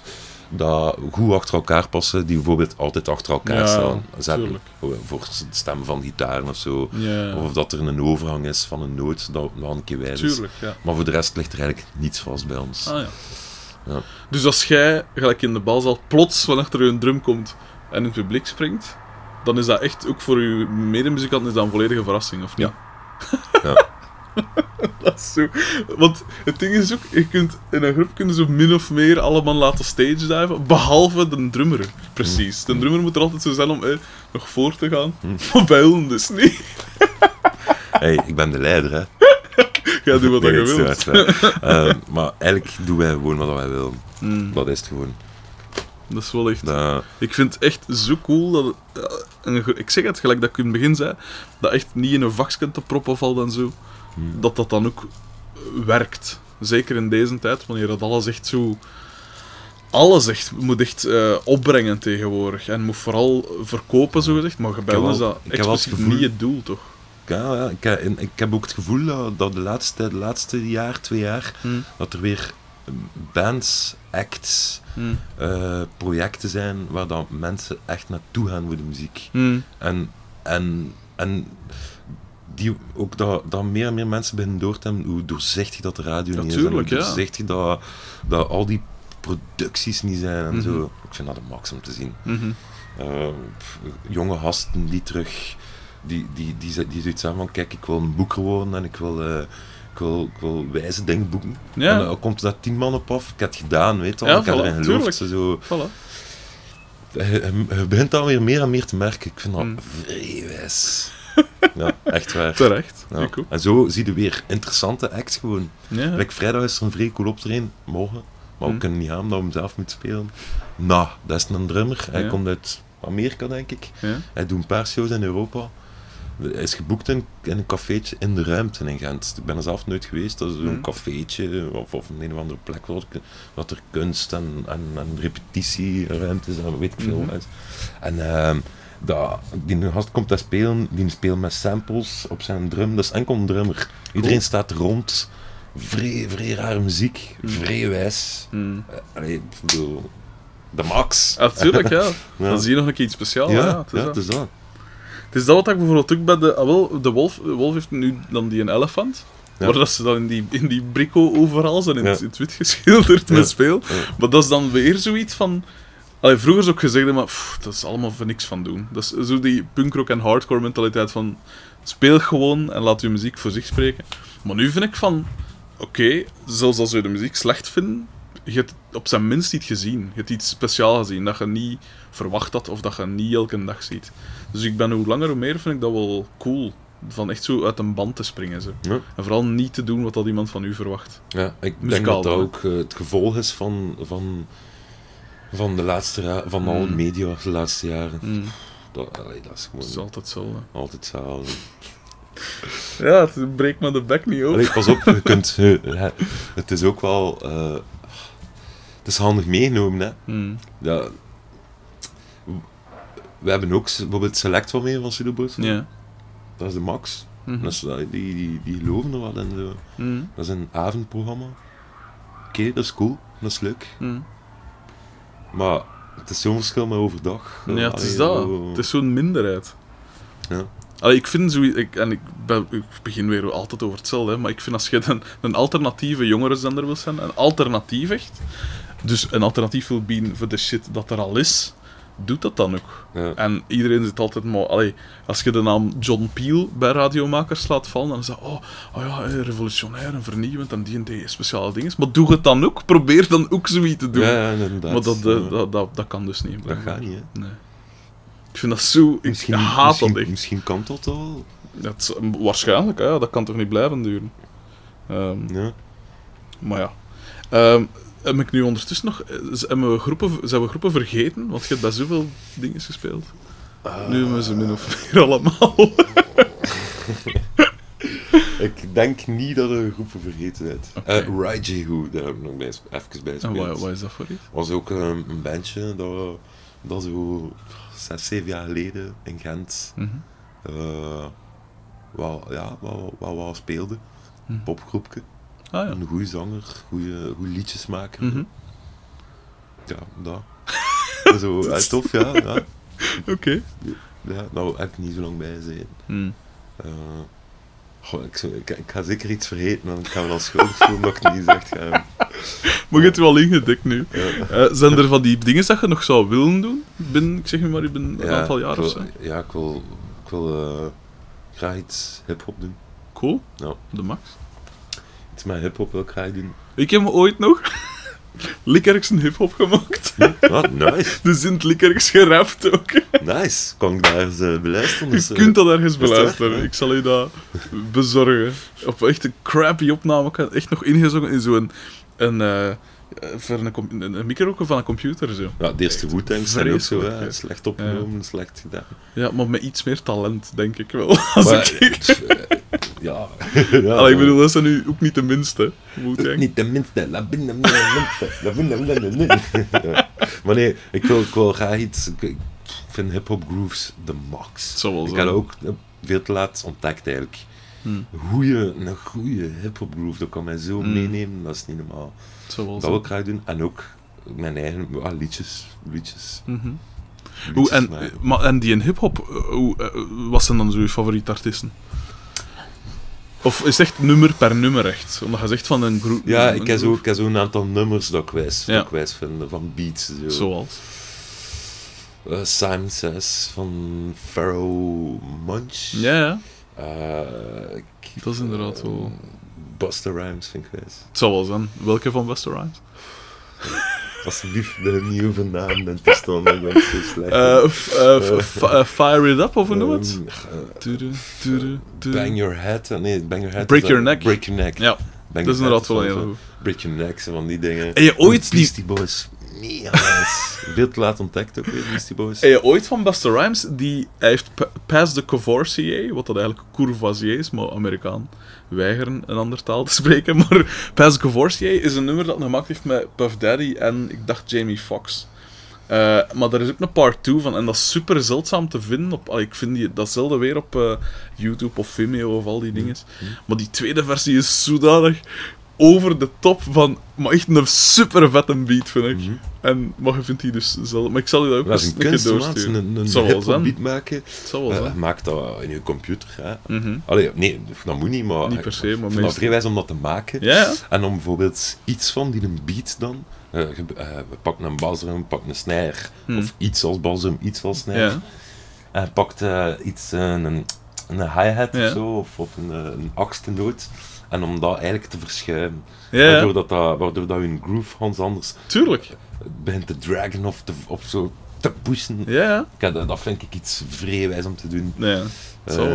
Speaker 2: dat goed achter elkaar passen, die bijvoorbeeld altijd achter elkaar
Speaker 1: Ja,
Speaker 2: staan. Zetten. Voor, de stem van gitaren of zo.
Speaker 1: Ja,
Speaker 2: Of dat er een overgang is van een noot, dat wel een keer wijs is.
Speaker 1: tuurlijk, ja.
Speaker 2: Maar voor de rest ligt er eigenlijk niets vast bij ons.
Speaker 1: Ah, ja.
Speaker 2: Ja.
Speaker 1: Dus als jij, gelijk in de balzaal, plots van achter je een drum komt en in het publiek springt, dan is dat echt, ook voor je medemuzikant, is dat een volledige verrassing, of niet?
Speaker 2: Ja.
Speaker 1: dat is zo. Want het ding is ook, je kunt in een groep kunnen zo min of meer allemaal laten stage diven, behalve de drummer. Precies. De drummer moet er altijd zo zijn om eh, nog voor te gaan. Maar bij hun dus niet.
Speaker 2: Hey, ik ben de leider, hè.
Speaker 1: Ja, doe wat
Speaker 2: Nee,
Speaker 1: je wilt.
Speaker 2: waar, het is waar. Eh, maar eigenlijk doen wij gewoon wat wij willen.
Speaker 1: Mm,
Speaker 2: Dat is het gewoon.
Speaker 1: dat is wel echt...
Speaker 2: Dat,
Speaker 1: Ik vind het echt zo cool dat het, eh, ik zeg het gelijk dat ik in het begin zei, dat echt niet in een vakje te proppen valt en zo,
Speaker 2: Hmm.
Speaker 1: dat dat dan ook werkt. Zeker in deze tijd, wanneer dat alles echt zo... Alles echt, moet echt eh, opbrengen tegenwoordig. En moet vooral verkopen, zo gezegd. Maar bij ons is dat expliciet niet het doel, toch?
Speaker 2: Ja, ik, heb- en ik heb ook het gevoel dat, dat de, laatste, de laatste jaar, twee jaar,
Speaker 1: Hmm.
Speaker 2: dat er weer bands, acts,
Speaker 1: Hmm.
Speaker 2: eh, projecten zijn waar dan mensen echt naartoe gaan voor de muziek.
Speaker 1: Hmm.
Speaker 2: En, en, en die, ook dat, dat meer en meer mensen beginnen door te hebben hoe doorzichtig dat de radio niet is. En hoe
Speaker 1: ja.
Speaker 2: doorzichtig dat, dat al die producties niet zijn en
Speaker 1: Mhm.
Speaker 2: zo. Ik vind dat een max om te zien.
Speaker 1: Mhm.
Speaker 2: Eh, jonge gasten die terug, die, die, die, die, die zoiets hebben van, kijk, ik wil een boeker worden en ik wil, eh, ik wil, ik wil wijze dingen boeken.
Speaker 1: Ja.
Speaker 2: En dan komt er dat tien man op af, ik heb het gedaan, weet je wel,
Speaker 1: Ja,
Speaker 2: ik heb erin geloofd. ze Zo,
Speaker 1: Voilà.
Speaker 2: je, begint dan weer meer en meer te merken. Ik vind dat
Speaker 1: Mm.
Speaker 2: vrij wijs. ja, echt waar.
Speaker 1: Terecht.
Speaker 2: Ja.
Speaker 1: Ook.
Speaker 2: En zo zie je weer interessante acts gewoon.
Speaker 1: Ja.
Speaker 2: Like, vrijdag is er een vrij cool optreden, morgen. Maar we
Speaker 1: Mm.
Speaker 2: kunnen niet gaan omdat we hem zelf moeten spelen. Nou, dat is een drummer. Hij
Speaker 1: Ja.
Speaker 2: komt uit Amerika, denk ik. Hij doet een paar shows in Europa. Hij is geboekt in, in een cafeetje in de ruimte in Gent. Ik ben er zelf nooit geweest. Dat is zo'n
Speaker 1: Mhm.
Speaker 2: cafeetje of, of een, een of andere plek dat er kunst en, en, en repetitieruimte is en weet ik veel wat. En ehm, dat, die gast komt daar spelen, die speelt met samples op zijn drum. Dat is enkel een drummer. Iedereen staat rond. Vrij, vrij rare muziek.
Speaker 1: Mhm.
Speaker 2: Vrij wijs.
Speaker 1: Hmm.
Speaker 2: Eh, Allee, ik bedoel, de max.
Speaker 1: Natuurlijk, ja.
Speaker 2: Ja.
Speaker 1: Dan zie je nog een keer iets speciaals.
Speaker 2: ja,
Speaker 1: Ja, het is
Speaker 2: ja,
Speaker 1: dat.
Speaker 2: het is dat.
Speaker 1: Is dat wat ik bijvoorbeeld ook bij de... ah, wel, de wolf, de wolf heeft nu dan die een elefant.
Speaker 2: Ja.
Speaker 1: Waar dat ze dan in die, in die brico overal zijn, in, het,
Speaker 2: Ja.
Speaker 1: in het wit geschilderd met speel. Maar dat is dan weer zoiets van... Allee, vroeger is ook gezegd, maar pff, dat is allemaal voor niks van doen. Dat is zo die punkrock en hardcore mentaliteit van... Speel gewoon en laat je muziek voor zich spreken. Maar nu vind ik van... Oké, zelfs als je de muziek slecht vindt, je hebt op zijn minst iets gezien. Je hebt iets speciaals gezien dat je niet verwacht had of dat je niet elke dag ziet. Dus ik ben hoe langer hoe meer vind ik dat wel cool. Van echt zo uit een band te springen. Zo.
Speaker 2: Ja.
Speaker 1: En vooral niet te doen wat dat iemand van u verwacht.
Speaker 2: Ja, ik denk dat dat ook eh, het gevolg is van, van, van de laatste van alle
Speaker 1: Mm.
Speaker 2: media de laatste jaren.
Speaker 1: Mm.
Speaker 2: Dat, allee, dat is
Speaker 1: Dat is
Speaker 2: gewoon
Speaker 1: altijd hetzelfde.
Speaker 2: altijd hetzelfde.
Speaker 1: Ja, het breekt me de bek niet op.
Speaker 2: Allee, pas op, je kunt, je- het is ook wel, eh, het is handig meegenomen, hè.
Speaker 1: Hmm.
Speaker 2: Ja. We hebben ook bijvoorbeeld Select wel mee van Pseudobots.
Speaker 1: Ja.
Speaker 2: Dat is de max.
Speaker 1: Mhm.
Speaker 2: Dat is, die, die, die geloven er wat in. Zo.
Speaker 1: Hmm.
Speaker 2: Dat is een avondprogramma. Oké, dat is cool. Dat is leuk.
Speaker 1: Hmm.
Speaker 2: Maar het is zo'n verschil met overdag.
Speaker 1: Ja, het is dat.
Speaker 2: zo-
Speaker 1: Het is zo'n minderheid.
Speaker 2: Ja.
Speaker 1: Allee, ik vind zoiets... Ik, en ik, ben, ik begin weer altijd over hetzelfde, hè, maar ik vind als je een, een alternatieve jongerenzender wil zijn, een alternatief echt, dus een alternatief wil bieden voor de shit dat er al is, doet dat dan ook.
Speaker 2: Ja.
Speaker 1: En iedereen zit altijd maar... Allee, als je de naam John Peel bij radiomakers laat vallen, dan is dat... Oh, oh ja, eh, revolutionair en vernieuwend en die en die speciale dingen. Maar doe het dan ook. Probeer dan ook zoiets te doen.
Speaker 2: Ja, inderdaad.
Speaker 1: maar dat, eh, dat, dat, dat kan dus niet.
Speaker 2: Dat gaat niet, hè.
Speaker 1: Nee. Ik vind dat zo... Ik
Speaker 2: Misschien,
Speaker 1: haat
Speaker 2: misschien,
Speaker 1: dat echt.
Speaker 2: misschien kan dat wel.
Speaker 1: Dat is, waarschijnlijk, hè. dat kan toch niet blijven duren. Ehm,
Speaker 2: Ja.
Speaker 1: Maar ja. Ehm, heb ik nu ondertussen nog... eh, we groepen, zijn we groepen vergeten? Want je hebt bij zoveel dingen gespeeld. Nu hebben we ze min of meer allemaal.
Speaker 2: Ik denk niet dat er groepen vergeten. Eh Rai Jehu, daar heb ik nog bij, even bij gespeeld.
Speaker 1: wat, wat is dat voor iets?
Speaker 2: was ook een, een bandje dat, dat zo zes, zeven jaar geleden in Gent eh wel, ja, wel, wel, wel speelde.
Speaker 1: Hm.
Speaker 2: Popgroepje.
Speaker 1: Ah ja.
Speaker 2: Een goede zanger, goede, goede liedjes maken.
Speaker 1: Mhm.
Speaker 2: Ja, dat. zo, eh, tof, ja. ja.
Speaker 1: Oké.
Speaker 2: ja. Nou, heb ik niet zo lang bij gezeten.
Speaker 1: Hm.
Speaker 2: Eh, goh, ik, ik, ik ga zeker iets vergeten, dan gaan we dan schuldig voelen dat ik het niet gezegd heb.
Speaker 1: Maar je hebt wel ingedekt nu.
Speaker 2: Ja.
Speaker 1: Eh, zijn er van die dingen dat je nog zou willen doen? Binnen, ik zeg nu maar, binnen een
Speaker 2: Ja,
Speaker 1: aantal jaar
Speaker 2: ik wil,
Speaker 1: of zo.
Speaker 2: Ja, ik wil, ik wil eh, graag iets hip-hop doen.
Speaker 1: Cool.
Speaker 2: Ja.
Speaker 1: De max.
Speaker 2: Iets met hip-hop wil ik graag doen.
Speaker 1: Ik heb ooit nog Likkerks een hip-hop gemaakt.
Speaker 2: Wat, nice.
Speaker 1: Dus in het Likkerks gerapt ook.
Speaker 2: Nice. Kan ik daar eens eh, beluisteren?
Speaker 1: Je
Speaker 2: Dus, eh,
Speaker 1: kunt dat ergens
Speaker 2: is het
Speaker 1: beluisteren.
Speaker 2: echt?
Speaker 1: Ik zal je dat bezorgen. Op echt een crappy opname. Ik had echt nog ingezogen in zo'n... Een, voor een, een, een micro van een computer. Zo.
Speaker 2: Ja, de eerste Wu-Tangs zijn ook zo, hè. slecht opgenomen, slecht gedaan.
Speaker 1: Ja, maar met iets meer talent, denk ik wel. Als
Speaker 2: Maar,
Speaker 1: ik...
Speaker 2: ja. ja
Speaker 1: Allee, ik bedoel, dat zijn nu ook niet de minste.
Speaker 2: Niet de minste. La bin- la bin- la minste. La bin- la bin- la bin- Ja. Maar nee, ik wil, ik wil graag iets... Ik vind hip-hop grooves de max.
Speaker 1: Wel
Speaker 2: Ik had ook eh, veel te laat ontdekt eigenlijk.
Speaker 1: Hmm.
Speaker 2: Goeie, een goede hip-hop groove, dat kan mij zo
Speaker 1: Hmm.
Speaker 2: meenemen, dat is niet normaal.
Speaker 1: Wel
Speaker 2: Dat wil ik graag doen. En ook mijn eigen ah, liedjes. liedjes,
Speaker 1: Mhm. Hoe,
Speaker 2: liedjes
Speaker 1: en,
Speaker 2: maken.
Speaker 1: maar, en die in hip-hop, eh, hoe, eh, wat zijn dan zo je favoriete artiesten? Of is het echt nummer per nummer echt? Omdat je zegt van een groep.
Speaker 2: Ja,
Speaker 1: een
Speaker 2: ik heb zo,
Speaker 1: groep.
Speaker 2: ik heb zo een aantal nummers dat ik wijs,
Speaker 1: Ja.
Speaker 2: dat ik wijs vind, van beats. Zo.
Speaker 1: Zoals.
Speaker 2: Eh, Simon Says van Pharaoh Munch.
Speaker 1: Ja, ja.
Speaker 2: Eh, ik-
Speaker 1: Dat is inderdaad wel-
Speaker 2: Buster Rhymes vind ik wijs.
Speaker 1: Het zal wel zijn. Welke van Buster Rhymes?
Speaker 2: Alsjeblieft, ben niet over naam en toestand, ik ben zo slecht.
Speaker 1: Eh, eh, eh, Fire It Up, of hoe noem het?
Speaker 2: Ehm, eh,
Speaker 1: Tudu, tudu, tudu.
Speaker 2: Bang Your Head, nee, Bang Your Head.
Speaker 1: Break
Speaker 2: is
Speaker 1: Your
Speaker 2: dat-
Speaker 1: Neck.
Speaker 2: Break Your Neck.
Speaker 1: Ja, dat is inderdaad wel een
Speaker 2: zo-
Speaker 1: goeie.
Speaker 2: Break Your Neck, van die dingen.
Speaker 1: Heb je ooit die-
Speaker 2: Beastie Boys, nice. Veel te laat ontdekt ook weer, Beastie Boys.
Speaker 1: Heb je ooit van Buster Rhymes, die, hij heeft pa- Pass the Courvoisier, wat dat eigenlijk Courvoisier is, maar Amerikaan weigeren een andere taal te spreken, maar Pass the Courvoisier is een nummer dat gemaakt heeft met Puff Daddy en ik dacht Jamie Foxx. Eh, maar er is ook een part 2 van, en dat is super zeldzaam te vinden. Op, allee, ik vind die, dat zelden weer op eh, YouTube of Vimeo of al die dingen. Maar die tweede versie is zodanig over de top van, maar echt een super vette beat, vind ik.
Speaker 2: Mhm.
Speaker 1: En, maar je vindt die dus zelden. Maar ik zal dat ook eens
Speaker 2: een
Speaker 1: keer doorsturen.
Speaker 2: een, een
Speaker 1: zal wel
Speaker 2: hip-hop
Speaker 1: zijn.
Speaker 2: beat maken.
Speaker 1: Het zal wel zijn.
Speaker 2: maak dat in je computer. Ja.
Speaker 1: Mhm.
Speaker 2: Allee, nee, dat moet niet, maar...
Speaker 1: Niet per se, maar meestal-
Speaker 2: om dat te maken.
Speaker 1: Ja, ja.
Speaker 2: En om bijvoorbeeld iets van die een beat dan... eh, eh, we pakken een basdrum, we pakken een snare.
Speaker 1: Hmm.
Speaker 2: Of iets als basdrum, iets als snare.
Speaker 1: Ja.
Speaker 2: En pakt iets, een, een hi-hat
Speaker 1: Ja.
Speaker 2: of zo, of, een, een achtste noot. En om dat eigenlijk te verschuiven.
Speaker 1: Ja, ja.
Speaker 2: Waardoor, dat, dat, waardoor dat je groove hans anders
Speaker 1: Tuurlijk.
Speaker 2: begint te dragen of, te, of zo te pushen.
Speaker 1: Ja, ja.
Speaker 2: Dat, dat vind ik iets vrij wijs om te doen. Eh,
Speaker 1: wel.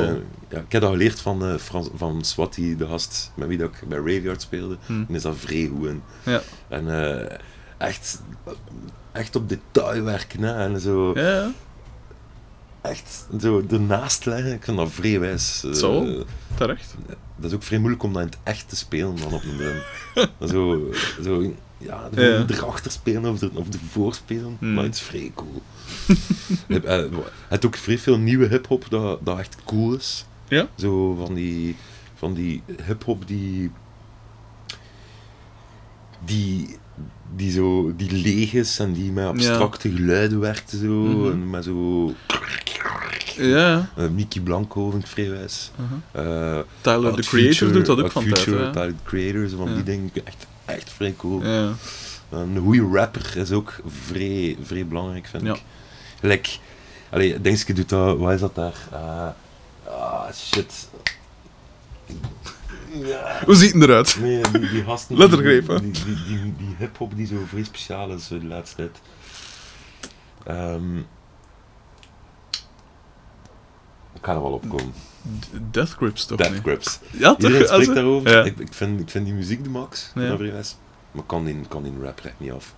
Speaker 2: ja, ik heb dat geleerd van, Frans, van Swati, de gast met wie dat ik bij Raveyard speelde.
Speaker 1: Hm.
Speaker 2: En is dat in.
Speaker 1: Ja.
Speaker 2: En eh, echt, echt op detail werken. Hè, en zo,
Speaker 1: Ja, ja.
Speaker 2: echt zo ernaast leggen. Ik vind dat vrij wijs. eh,
Speaker 1: Zo? Terecht.
Speaker 2: Dat is ook vrij moeilijk om dat in het echt te spelen dan op een drum. zo, zo ja, de,
Speaker 1: Ja.
Speaker 2: erachter spelen of, er, of ervoor spelen,
Speaker 1: Hmm.
Speaker 2: maar het is vrij cool. Je hebt, eh, hebt ook vrij veel nieuwe hip-hop dat, dat echt cool is.
Speaker 1: Ja?
Speaker 2: Zo van die, van die hip-hop die. die. Die zo. die leeg is en die met abstracte geluiden werkt zo.
Speaker 1: Mhm.
Speaker 2: En met zo.
Speaker 1: Ja.
Speaker 2: eh, Mickey Blanco vind ik vrij wijs.
Speaker 1: uh-huh.
Speaker 2: Eh,
Speaker 1: Tyler, the Creator,
Speaker 2: Future-
Speaker 1: doet dat ook van tijd.
Speaker 2: Future,
Speaker 1: hè.
Speaker 2: Tyler, the Creator, zo van
Speaker 1: Ja.
Speaker 2: die dingen. Echt, echt vrij cool.
Speaker 1: Ja.
Speaker 2: Een goede rapper is ook vrij, vrij belangrijk, vind
Speaker 1: Ja.
Speaker 2: ik. Like, allee, Dingske doet dat, wat is dat daar? Eh, ah, shit. Ja.
Speaker 1: Hoe ziet het eruit?
Speaker 2: Nee, die, die gasten...
Speaker 1: Lettergreep, hè?
Speaker 2: Die, die, die, hip-hop die zo vrij speciaal is de laatste tijd. Ehm, ik ga er wel op komen.
Speaker 1: Death Grips toch?
Speaker 2: Death? Grips.
Speaker 1: Ja, toch?
Speaker 2: Iedereen spreekt daarover.
Speaker 1: Ja.
Speaker 2: Ik, ik, vind, ik vind die muziek de max.
Speaker 1: Ja.
Speaker 2: Maar kan die, kan die rap echt niet af.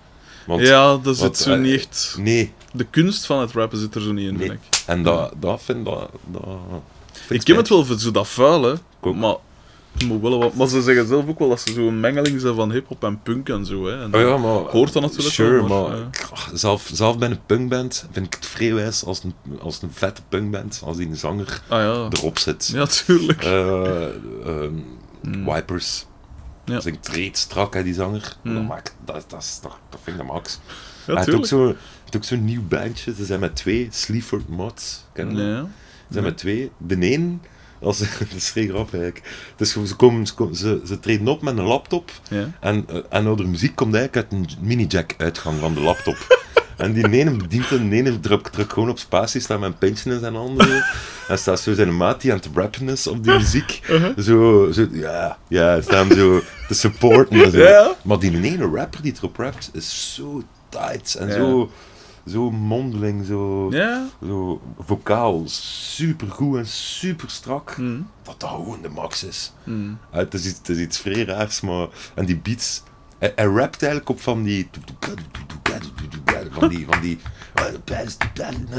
Speaker 2: Want,
Speaker 1: ja, dat zit zo
Speaker 2: eh,
Speaker 1: niet echt...
Speaker 2: Nee,
Speaker 1: De kunst van het rappen zit er zo niet in,
Speaker 2: Nee.
Speaker 1: vind ik.
Speaker 2: En dat, dat vind dat,
Speaker 1: Ik ken het wel voor zo dat vuil, hè. Maar, moet wel wat, maar ze zeggen zelf ook wel dat ze zo'n mengeling zijn van hip-hop en punk en zo. Hè. En
Speaker 2: Oh ja, maar...
Speaker 1: Hoort dat natuurlijk
Speaker 2: Sure,
Speaker 1: wel,
Speaker 2: maar...
Speaker 1: maar, ja.
Speaker 2: ach, zelf, zelf bij een punkband vind ik het vrij wijs als een, als een vette punkband, als die een zanger
Speaker 1: Ah ja.
Speaker 2: erop zit.
Speaker 1: Ja, tuurlijk.
Speaker 2: Eh, ehm,
Speaker 1: Hmm.
Speaker 2: Wipers.
Speaker 1: Ja.
Speaker 2: Zingt reet strak, hè, die zanger.
Speaker 1: Hmm.
Speaker 2: Dat, maakt, dat, dat, is, dat, dat vind ik de max.
Speaker 1: Ja,
Speaker 2: Hij heeft ook zo'n zo'n nieuw bandje. Ze zijn met twee, Sleaford Mods. Ken je dat?
Speaker 1: Nee.
Speaker 2: Ze zijn met twee. De een, als, dat is grappig eigenlijk. Dus ze, komen, ze, komen- ze, ze treden op met een laptop.
Speaker 1: Ja.
Speaker 2: En, eh, en nou, de muziek komt eigenlijk uit een mini-jack-uitgang van de laptop. En die ene bedient en de ene drukt, drukt gewoon op spatie, staat met een pintje in zijn handen. En staat zo zijn maat die aan het rappen is op die muziek.
Speaker 1: Uh-huh.
Speaker 2: Zo, zo, ja, ja, staan zo te supporten en zo.
Speaker 1: Ja.
Speaker 2: Maar die ene rapper die erop rapt, is zo tight en zo, zo mondeling, zo,
Speaker 1: Ja.
Speaker 2: zo vocaal, super goed en super strak.
Speaker 1: Hm.
Speaker 2: Dat dat gewoon de max is.
Speaker 1: Hm.
Speaker 2: Ja, het, is iets, het is iets vrij raars, maar... En die beats... Hij, hij rapt eigenlijk op van die... Van die... Van die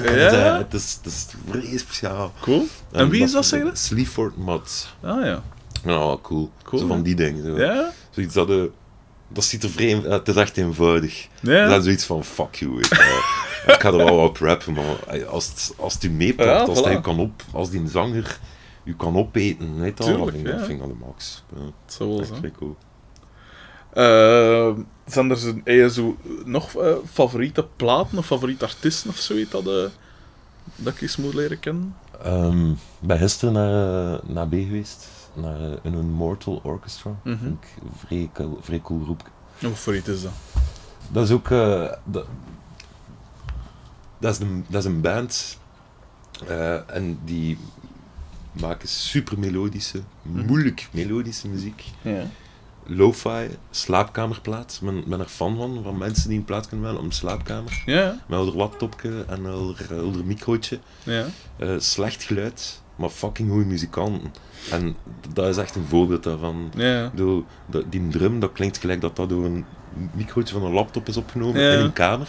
Speaker 1: Ja.
Speaker 2: Het is, het is vrij speciaal.
Speaker 1: Cool. En wie is dat, zeg je?
Speaker 2: Sleaford Mods.
Speaker 1: Ah ja.
Speaker 2: Ja, cool.
Speaker 1: Cool,
Speaker 2: Zo van die dingen. Zo.
Speaker 1: Ja?
Speaker 2: Zoiets dat... eh, dat ziet er vreemd... Het is echt eenvoudig.
Speaker 1: Ja.
Speaker 2: Dat is zoiets van, fuck you. Ik ga er wel op rappen, maar eh, als het, als u meepakt,
Speaker 1: Ja,
Speaker 2: als,
Speaker 1: voilà.
Speaker 2: kan op, als die zanger u kan opeten, weet
Speaker 1: Tuurlijk,
Speaker 2: dat vind,
Speaker 1: ja.
Speaker 2: dat vind ik dan de max. Ja,
Speaker 1: zou wel zijn.
Speaker 2: cool.
Speaker 1: Eh, zijn er zo, zo nog eh, favoriete platen of favoriete artiesten of zoiets dat, eh, dat ik eens moet leren kennen?
Speaker 2: Ehm, ik ben gisteren naar, eh, naar B geweest, naar eh, een Immortal Orchestra. Ik een vrij, cool- vrij cool groep.
Speaker 1: Wat voor iets is dat?
Speaker 2: Dat is ook... eh, dat, dat, is een, dat is een band eh, en die maken super melodische,
Speaker 1: Mhm.
Speaker 2: moeilijk melodische muziek.
Speaker 1: Ja.
Speaker 2: Lo-fi, slaapkamerplaat. Ik ben, er fan van, van mensen die een plaat kunnen wel een slaapkamer.
Speaker 1: Ja,
Speaker 2: Met een laptopje en een een microotje.
Speaker 1: ja.
Speaker 2: Eh, slecht geluid, maar fucking goede muzikanten. En dat is echt een voorbeeld daarvan.
Speaker 1: Ja.
Speaker 2: Ik bedoel, die drum, dat klinkt gelijk dat dat door een microotje van een laptop is opgenomen
Speaker 1: Ja.
Speaker 2: in een kamer.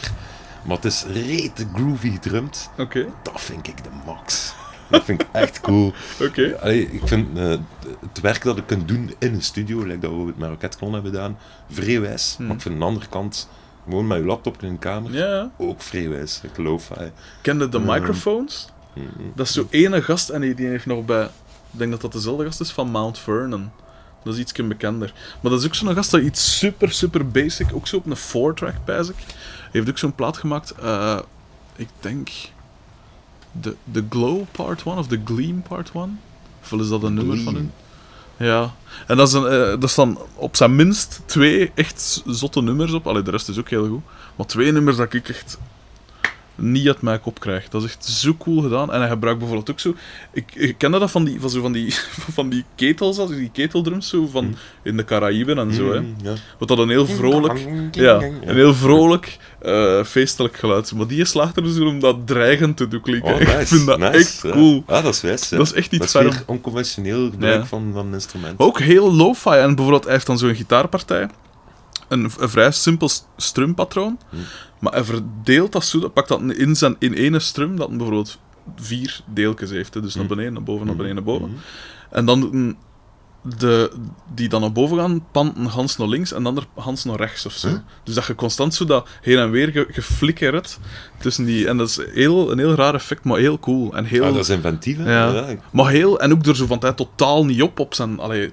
Speaker 2: Maar het is rete groovy gedrumd.
Speaker 1: Oké,
Speaker 2: Dat vind ik de max. Dat vind ik echt cool.
Speaker 1: oké.
Speaker 2: Ik vind eh, het werk dat ik kan doen in een studio, like dat we het met Raketklon hebben gedaan, vrij wijs.
Speaker 1: Hmm.
Speaker 2: Maar ik vind aan de andere kant, gewoon met je laptop in een kamer, ook vrij wijs. Ik lo-fi.
Speaker 1: Kende de
Speaker 2: Ehm.
Speaker 1: microphones?
Speaker 2: Mhm.
Speaker 1: Dat is zo ene gast en die, die heeft nog bij... Ik denk dat dat dezelfde gast is van Mount Vernon. Dat is iets bekender. Maar dat is ook zo'n gast dat iets super, super basic, ook zo op een 4-track basic. Hij heeft ook zo'n plaat gemaakt, eh, ik denk... The, the Glow Part 1 of The Gleam Part 1? Of wel is dat een nummer van hun? Ja. En dat, is een, eh, dat staan op zijn minst twee echt zotte nummers op. Allee, de rest is ook heel goed. Maar twee nummers dat ik echt niet uit mijn kop krijg. Dat is echt zo cool gedaan. En hij gebruikt bijvoorbeeld ook zo... Ik, ik kende dat van die, van zo van die, van die ketels, als die keteldrums zo, van
Speaker 2: Mhm.
Speaker 1: in de Caraïben en zo. Hè.
Speaker 2: Ja.
Speaker 1: Wat dat een heel vrolijk... Ja, een heel vrolijk, eh, feestelijk geluid. Maar die slaagt er dus om dat dreigend te doen klinken.
Speaker 2: Oh,
Speaker 1: ik vind dat
Speaker 2: nice,
Speaker 1: echt cool.
Speaker 2: Ja, dat is wijs. ja.
Speaker 1: Dat is echt iets
Speaker 2: Dat is onconventioneel gebruik van, van een instrument.
Speaker 1: Ook heel lo-fi. En bijvoorbeeld, hij heeft dan zo'n gitaarpartij. Een, een vrij simpel strumpatroon.
Speaker 2: Hm.
Speaker 1: Maar hij verdeelt dat zo. Pakt dat in, zijn, in ene strum, dat bijvoorbeeld vier deeltjes heeft. Hè. Dus naar
Speaker 2: Hm.
Speaker 1: beneden, naar boven, naar beneden, naar boven.
Speaker 2: Mhm.
Speaker 1: En dan doet een de, die dan naar boven gaan, panten Hans naar links en dan er Hans naar rechts of zo.
Speaker 2: Huh?
Speaker 1: Dus dat je constant zo dat heen en weer ge, geflikkerd tussen die... En dat is heel, een heel raar effect, maar heel cool. En heel...
Speaker 2: Ah, dat is inventief?
Speaker 1: Ja. Maar heel, en ook er zo van tijd totaal niet op op zijn. Allee,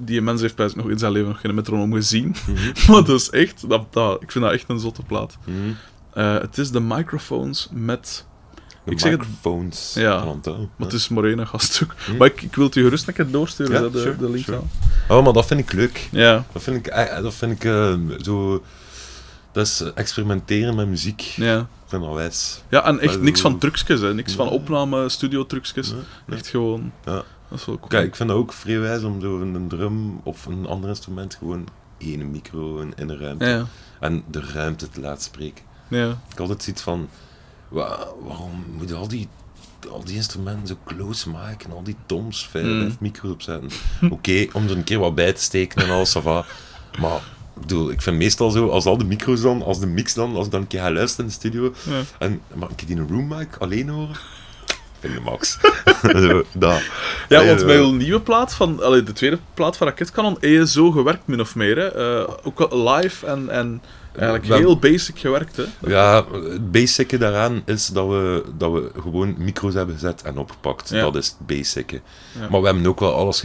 Speaker 1: die mens heeft bij nog in zijn leven nog geen metronoom gezien. maar dat is echt, dat, dat, ik vind dat echt een zotte plaat.
Speaker 2: Mhm.
Speaker 1: Eh, het is de microphones met.
Speaker 2: De
Speaker 1: Ik zeg het- Ja. Maar het is Morena gaststuk.
Speaker 2: Hm.
Speaker 1: Maar ik, ik wil het je gerust een keer doorsturen,
Speaker 2: Ja,
Speaker 1: dat de,
Speaker 2: sure,
Speaker 1: de link
Speaker 2: sure. Oh, maar dat vind ik leuk.
Speaker 1: Ja,
Speaker 2: Dat vind ik, eh, dat vind ik eh, zo... Dat is experimenteren met muziek.
Speaker 1: ja.
Speaker 2: Ik dat wijs.
Speaker 1: ja, en echt
Speaker 2: Maar
Speaker 1: niks van trucjes, hè. niks van opname, studio trucjes. Echt gewoon.
Speaker 2: Ja.
Speaker 1: Dat is wel cool.
Speaker 2: Kijk, ik vind dat ook vrij wijs om zo een drum of een ander instrument gewoon één micro in, in een ruimte. En de ruimte te laten spreken.
Speaker 1: ja.
Speaker 2: Ik had altijd zoiets van... wa- waarom moet al die, al die instrumenten zo close maken? Al die toms, vijf,
Speaker 1: Mm.
Speaker 2: vijf micro's opzetten. Oké, om er een keer wat bij te steken en alles, ça va. Maar... Ik, bedoel, ik vind meestal zo, als al de micro's dan, als de mix dan, als ik dan een keer ga luisteren in de studio,
Speaker 1: Ja.
Speaker 2: en mag ik die in een room mic alleen horen? Vind de max. zo, dat.
Speaker 1: Ja, want een nieuwe plaat van, allee, de tweede plaat van Raketkanon, je zo gewerkt, min of meer. Hè? Eh, ook live en, en eigenlijk heel basic gewerkt. Hè?
Speaker 2: Ja, het basice daaraan is dat we, dat we gewoon micro's hebben gezet en opgepakt.
Speaker 1: Ja.
Speaker 2: Dat is het basice.
Speaker 1: Ja.
Speaker 2: Maar we hebben ook wel alles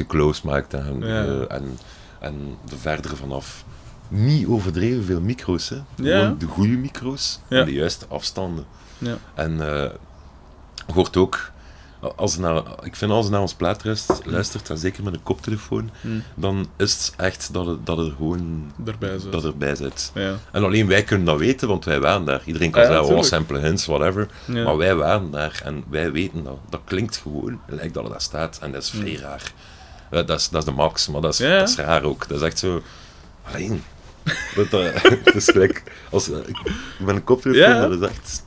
Speaker 2: en,
Speaker 1: Ja.
Speaker 2: eh, en, en de verdere vanaf. Niet overdreven veel micro's, hè. Gewoon de goede micro's en de juiste afstanden.
Speaker 1: Ja.
Speaker 2: En eh hoort ook, als naar, ik vind als je naar ons plaat luistert, luistert en zeker met een koptelefoon,
Speaker 1: Hm.
Speaker 2: dan is het echt dat het, dat het gewoon
Speaker 1: Daarbij zo.
Speaker 2: dat erbij zit.
Speaker 1: Ja.
Speaker 2: En alleen wij kunnen dat weten, want wij waren daar. Iedereen kan
Speaker 1: ja,
Speaker 2: zeggen, oh, sample hints, whatever.
Speaker 1: Ja.
Speaker 2: Maar wij waren daar en wij weten dat. Dat klinkt gewoon, lijkt dat het daar staat. En dat is vrij raar. Eh, dat, is, dat is de max, maar dat is, dat is raar ook. Dat is echt zo... Alleen... Dat, dat, het is gelijk... Als, eh, ik ik ben een koptelefoon,
Speaker 1: Ja.
Speaker 2: dat is echt...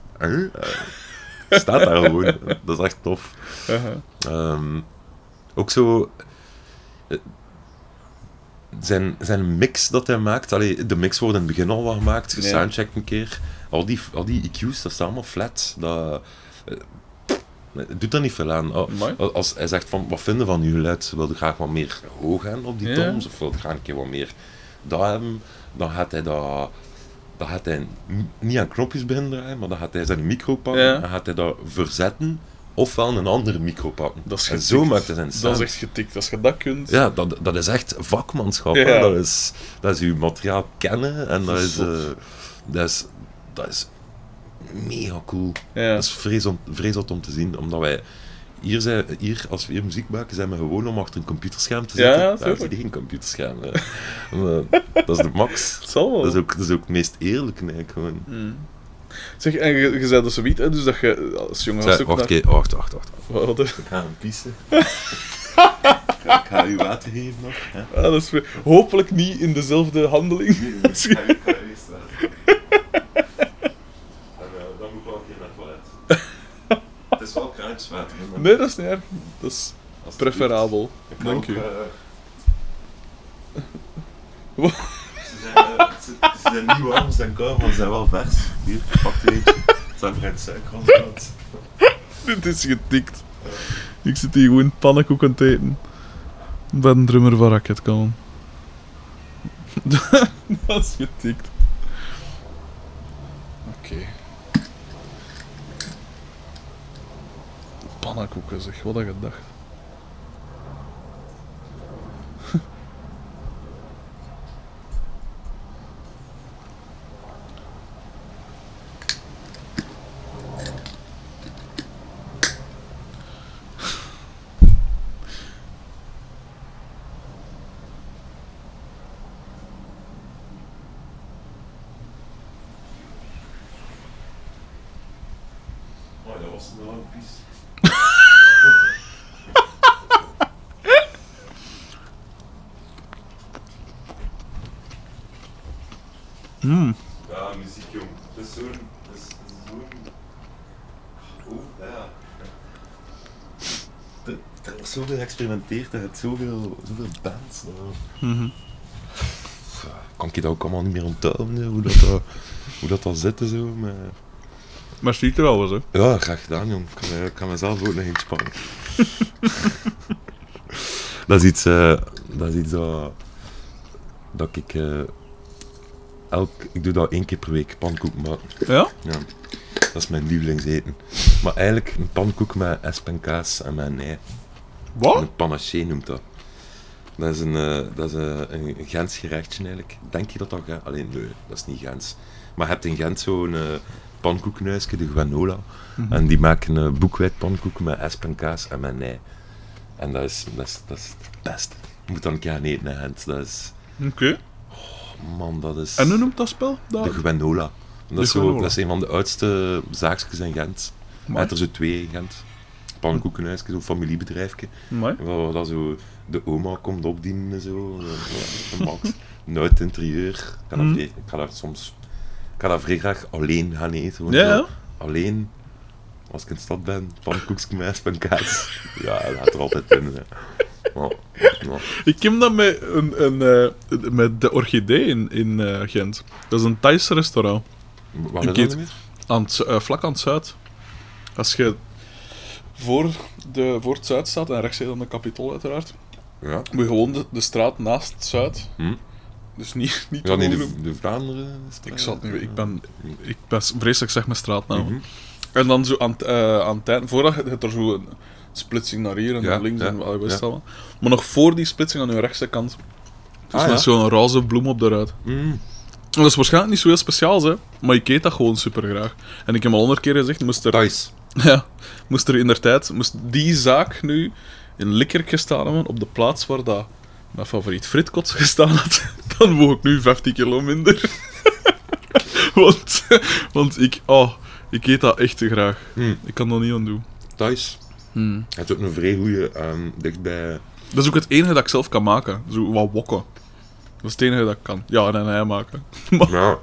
Speaker 2: staat daar gewoon. Dat is echt tof.
Speaker 1: Aha.
Speaker 2: Ehm, ook zo. eh, Zijn, zijn mix dat hij maakt, allee, de mix wordt in het begin al wel gemaakt, gesoundcheckt een keer. Al die, al die EQ's, dat staat allemaal flat. Dat, eh, het doet er niet veel aan. Als, hij zegt van, wat vinden van uw geluid? Wil je graag wat meer hoog gaan op die
Speaker 1: Ja.
Speaker 2: toms? Of wil je graag een keer wat meer dat hebben? Dan gaat hij dat... Dan gaat hij niet aan knopjes beginnen draaien, maar dan gaat hij zijn micro pakken
Speaker 1: Ja.
Speaker 2: en gaat hij dat verzetten, ofwel een andere micro pakken.
Speaker 1: Dat is
Speaker 2: en zo maakt hij zijn
Speaker 1: Dat is echt getikt. Als je dat kunt.
Speaker 2: Ja, dat, dat is echt vakmanschap.
Speaker 1: Ja.
Speaker 2: Dat, is, dat is uw materiaal kennen en dat is, eh, dat is, dat is mega cool.
Speaker 1: Ja.
Speaker 2: Dat is vreselijk, vreselijk om te zien, omdat wij hier, zijn, hier als we hier muziek maken, zijn we gewoon om achter een computerscherm te zitten.
Speaker 1: ja,
Speaker 2: Daar
Speaker 1: tuurlijk.
Speaker 2: zit geen computerscherm. Maar dat is de max. Dat is ook, dat is ook het meest eerlijke eigenlijk gewoon.
Speaker 1: Mm. Zeg, en je, je zei dus zoiets, hè, dus dat je als jongen
Speaker 2: Zeg, wacht,
Speaker 1: naar-
Speaker 2: keer, wacht, wacht, wacht.
Speaker 1: Wat?
Speaker 2: Ik ga hem pissen. ik ga u water geven nog. Hè?
Speaker 1: Ah, dat is hopelijk niet in dezelfde handeling
Speaker 2: u- ga u eerst water. En, eh, Dan moet ik wel een keer naar het toilet. Het hè,
Speaker 1: Nee, dat is niet erg. Dat is
Speaker 2: het
Speaker 1: preferabel.
Speaker 2: Ik
Speaker 1: Dank u.
Speaker 2: eh,
Speaker 1: Wat?
Speaker 2: Ze zijn, eh, ze, ze zijn niet warm, ze zijn koud, maar ze zijn wel vers. Hier, pak er eentje. Ze zijn geen suiker het
Speaker 1: Dit is getikt. Ik zit hier gewoon pannenkoeken te eten. Bij een drummer van Racket kan. dat is getikt. Oké. Pannenkoeken zeg, wat had je gedacht?
Speaker 2: Oh, dat was een lange pies.
Speaker 1: Mm.
Speaker 2: Ja, muziek jong. Het is zo'n... Het is zo'n... Oeh, ja. Er, er wordt zoveel geëxperimenteerd, er zijn zoveel, zoveel bands. nou.
Speaker 1: Mhm.
Speaker 2: Kan ik dat ook allemaal niet meer onthouden, hoe dat, dat, hoe dat, dat zit en zo. Maar...
Speaker 1: Maar ziet er wel eens, hè?
Speaker 2: Ja, graag gedaan, jong. Ik kan, me- ik kan mezelf ook nog eens pakken. dat is iets... eh, dat is iets dat, dat ik... eh, elk, ik doe dat één keer per week, pannenkoek maken.
Speaker 1: Ja?
Speaker 2: Ja, dat is mijn lievelingseten. Maar eigenlijk een pannenkoek met esp en kaas en ei.
Speaker 1: Wat?
Speaker 2: Een panaché noemt dat. Dat is een, eh, dat is een, een Gens gerechtje eigenlijk. Denk je dat dat gaat? Alleen nee, dat is niet Gens. Maar je hebt in Gent zo'n uh, de Guanola. En die maken uh, boekwijd pannenkoeken met esp en met ei. En dat is, dat is, dat is het beste. Je moet dan een keer gaan eten in Gent. Dat is...
Speaker 1: Oké.
Speaker 2: Man, dat is...
Speaker 1: En hoe noemt dat spel? Dat...
Speaker 2: De Guanola. Dat, is zo,
Speaker 1: Guanola.
Speaker 2: dat is een van de oudste zaakjes in Gent. Hebt er zo twee in Gent. Pannenkoekenhuisje, zo'n familiebedrijfje.
Speaker 1: Amai.
Speaker 2: Waar dat zo de oma komt opdienen en zo. Max. Nooit interieur. Ik ga, dat
Speaker 1: Mhm.
Speaker 2: ik ga daar soms ik ga daar vrij graag alleen gaan eten.
Speaker 1: Ja,
Speaker 2: zo.
Speaker 1: ja.
Speaker 2: Alleen. Als ik in de stad ben, pannenkoekjes met kaas. Ja, dat gaat er altijd in.
Speaker 1: Ik heb dat met, een, een, eh, met de Orchidee in, in eh, Gent. Dat is een Thais restaurant.
Speaker 2: Waar is dat?
Speaker 1: Aan het, eh, vlak aan het zuid. Als je voor, de, voor het zuid staat, en rechts dan de kapitol uiteraard,
Speaker 2: Ja.
Speaker 1: moet je gewoon de, de straat naast het zuid.
Speaker 2: Hm?
Speaker 1: Dus niet, niet
Speaker 2: Ja, nee,
Speaker 1: te
Speaker 2: de, de Vlaanderen.
Speaker 1: Ik niet weten. Ik ben, ik ben vreselijk zeg mijn straatnaam.
Speaker 2: Mhm.
Speaker 1: En dan zo aan, het, eh, aan het eind, voordat je er zo een splitsing naar hier en
Speaker 2: Ja,
Speaker 1: naar links
Speaker 2: ja,
Speaker 1: en wat je wist
Speaker 2: ja.
Speaker 1: Maar nog voor die splitsing aan je rechtse kant. Dus
Speaker 2: Ah,
Speaker 1: met
Speaker 2: ja.
Speaker 1: zo'n roze bloem op de ruit. En Dat is waarschijnlijk niet zo heel speciaal, hè, maar ik eet dat gewoon super graag. En ik heb al honderd keer gezegd, moest er. ja, moest er in der tijd, moest die zaak nu in Likkerke staan hebben, op de plaats waar dat mijn favoriet fritkot gestaan had, dan woog ik nu 15 kilo minder. want, want ik, oh, ik eet dat echt te graag.
Speaker 2: Hm.
Speaker 1: Ik kan dat niet aan doen.
Speaker 2: Thais.
Speaker 1: Hm.
Speaker 2: Het is ook een vrij goede um, dichtbij.
Speaker 1: Dat is ook het enige dat ik zelf kan maken. Zo wat wokken. Dat is het enige dat ik kan. Ja, en ei maken. Maar,
Speaker 2: Ja.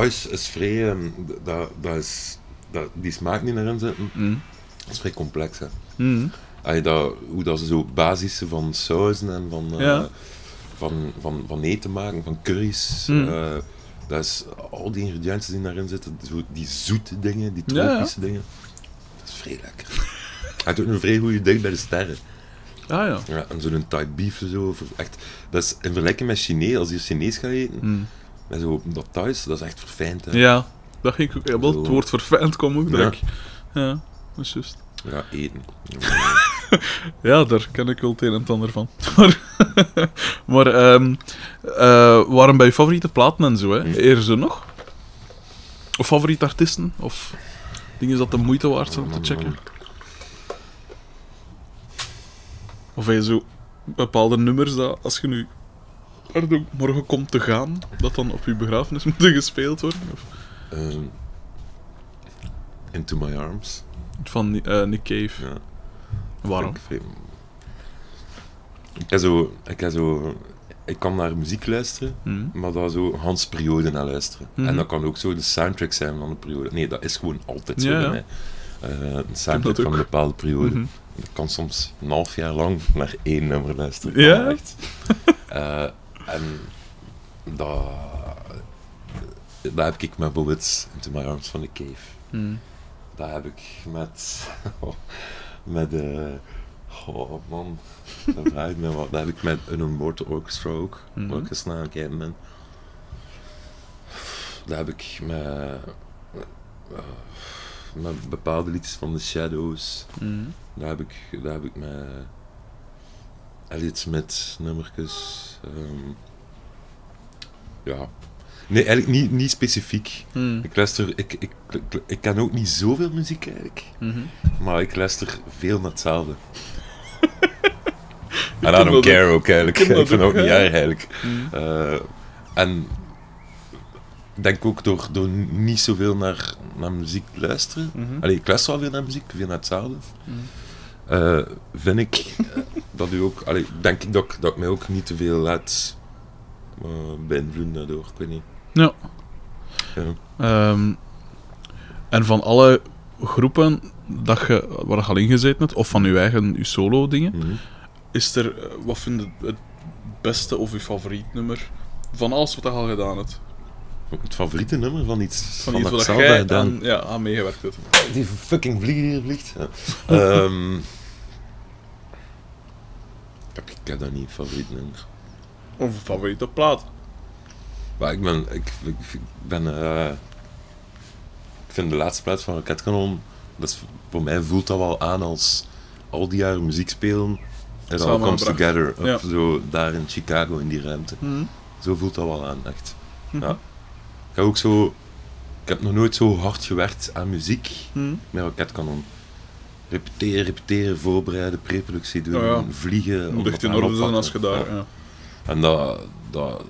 Speaker 2: Thais is vrij. ehm, dat, dat is, dat, die smaak die erin zitten,
Speaker 1: Mm.
Speaker 2: dat is vrij complex. Hè.
Speaker 1: Mm.
Speaker 2: Allee, dat, hoe dat ze zo basisse van sauzen en van, eh,
Speaker 1: Ja.
Speaker 2: van, van, van eten maken, van curry's.
Speaker 1: Mm.
Speaker 2: eh, dat is al die ingrediënten die daarin zitten, zo die zoete dingen, die
Speaker 1: Ja, ja.
Speaker 2: tropische dingen. Dat is vrij lekker. Hij doet een vrij goede ding bij de sterren.
Speaker 1: Ah ja.
Speaker 2: Ja, en zo'n Thai beef zo. Echt, dat is in vergelijking met Chinees, als je Chinees gaat eten,
Speaker 1: Mm.
Speaker 2: Zo, dat thuis, dat is echt verfijnd. Hè.
Speaker 1: Ja, dat ging ik ook. Ja, wel, het woord verfijnd kwam ook
Speaker 2: Ja.
Speaker 1: direct. Ja, dat is juist.
Speaker 2: Ja, eten.
Speaker 1: Ja, daar ken ik wel het een en het ander van. Maar, maar ehm eh, waarom bij je favoriete platen en zo, hè?
Speaker 2: Hm.
Speaker 1: Eer ze nog? Of favoriete artiesten? Of dingen dat de moeite waard zijn om te checken? Of heb je zo bepaalde nummers dat als je nu pardon, morgen komt te gaan, dat dan op je begrafenis moeten gespeeld worden? Of
Speaker 2: Ehm, into my arms.
Speaker 1: van eh, Nick Cave.
Speaker 2: Ja.
Speaker 1: Waarom?
Speaker 2: Ik, heb zo, ik, zo, ik kan naar muziek luisteren,
Speaker 1: Hm.
Speaker 2: maar dat zo Hans periode naar luisteren. En dat kan ook zo de soundtrack zijn van een periode. Nee, dat is gewoon altijd zo
Speaker 1: Ja,
Speaker 2: bij
Speaker 1: ja.
Speaker 2: mij. Eh, een soundtrack
Speaker 1: dat
Speaker 2: van een bepaalde periode.
Speaker 1: Mhm.
Speaker 2: Ik kan soms een half jaar lang naar één nummer luisteren.
Speaker 1: Ja?
Speaker 2: Echt. Eh, en dat, dat heb ik met bijvoorbeeld Into My Arms van The Cave.
Speaker 1: Hm.
Speaker 2: Dat heb ik met. met. eh oh man, dat vraagt me wat. Dat heb ik met een Immortal Orchestra ook, aan het kijken ben. Dat heb ik met. eh, met bepaalde liedjes van The Shadows.
Speaker 1: Hm.
Speaker 2: Daar heb ik, daar heb ik met Elliot Smith nummertjes. ehm, ja. Nee, eigenlijk niet, niet specifiek.
Speaker 1: Hm.
Speaker 2: Ik luister, ik, ik, ik, ik ken ook niet zoveel muziek eigenlijk,
Speaker 1: Mhm.
Speaker 2: maar ik luister veel naar hetzelfde. En I don't care ook eigenlijk. Ik, vind het
Speaker 1: ook,
Speaker 2: niet erg eigenlijk. Eh, en ik denk ook door, door niet zoveel naar, naar muziek te luisteren.
Speaker 1: Mhm.
Speaker 2: Allee, ik luister wel veel naar muziek, veel naar hetzelfde. Eh, vind ik eh, dat u ook, allee, denk ik dat, ik- dat ik mij ook niet te veel laat uh, beïnvloeden daardoor, ik weet niet.
Speaker 1: Ja.
Speaker 2: Ja.
Speaker 1: Ehm, en van alle groepen dat je, waar je al ingezeten hebt, of van je eigen je solo dingen,
Speaker 2: Mhm.
Speaker 1: is er, wat vind je het beste of je favoriet nummer van alles wat je al gedaan hebt?
Speaker 2: Het favoriete nummer van iets
Speaker 1: Van,
Speaker 2: van,
Speaker 1: iets
Speaker 2: dat zelf heb
Speaker 1: jij
Speaker 2: gedaan.
Speaker 1: aan, ja, aan meegewerkt hebt.
Speaker 2: Die fucking vlieger hier vliegt. Ja. Ehm, Ik heb dat niet, favoriet nummer.
Speaker 1: Of een favoriete plaat.
Speaker 2: Maar ik ben, ik, ik, ik ben, eh, ik vind de laatste plaats van Raketkanon, dat is, voor mij voelt dat wel aan als al die jaren muziek spelen. It all comes together,
Speaker 1: Ja.
Speaker 2: zo daar in Chicago in die ruimte. Zo voelt dat wel aan, echt. Ja. Ik heb ook zo, ik heb nog nooit zo hard gewerkt aan muziek met Raketkanon. Repeteren, repeteren, voorbereiden, preproductie doen,
Speaker 1: ja.
Speaker 2: vliegen.
Speaker 1: Moet
Speaker 2: om
Speaker 1: echt in orde zijn als je daar...
Speaker 2: Ja. En dat, dat,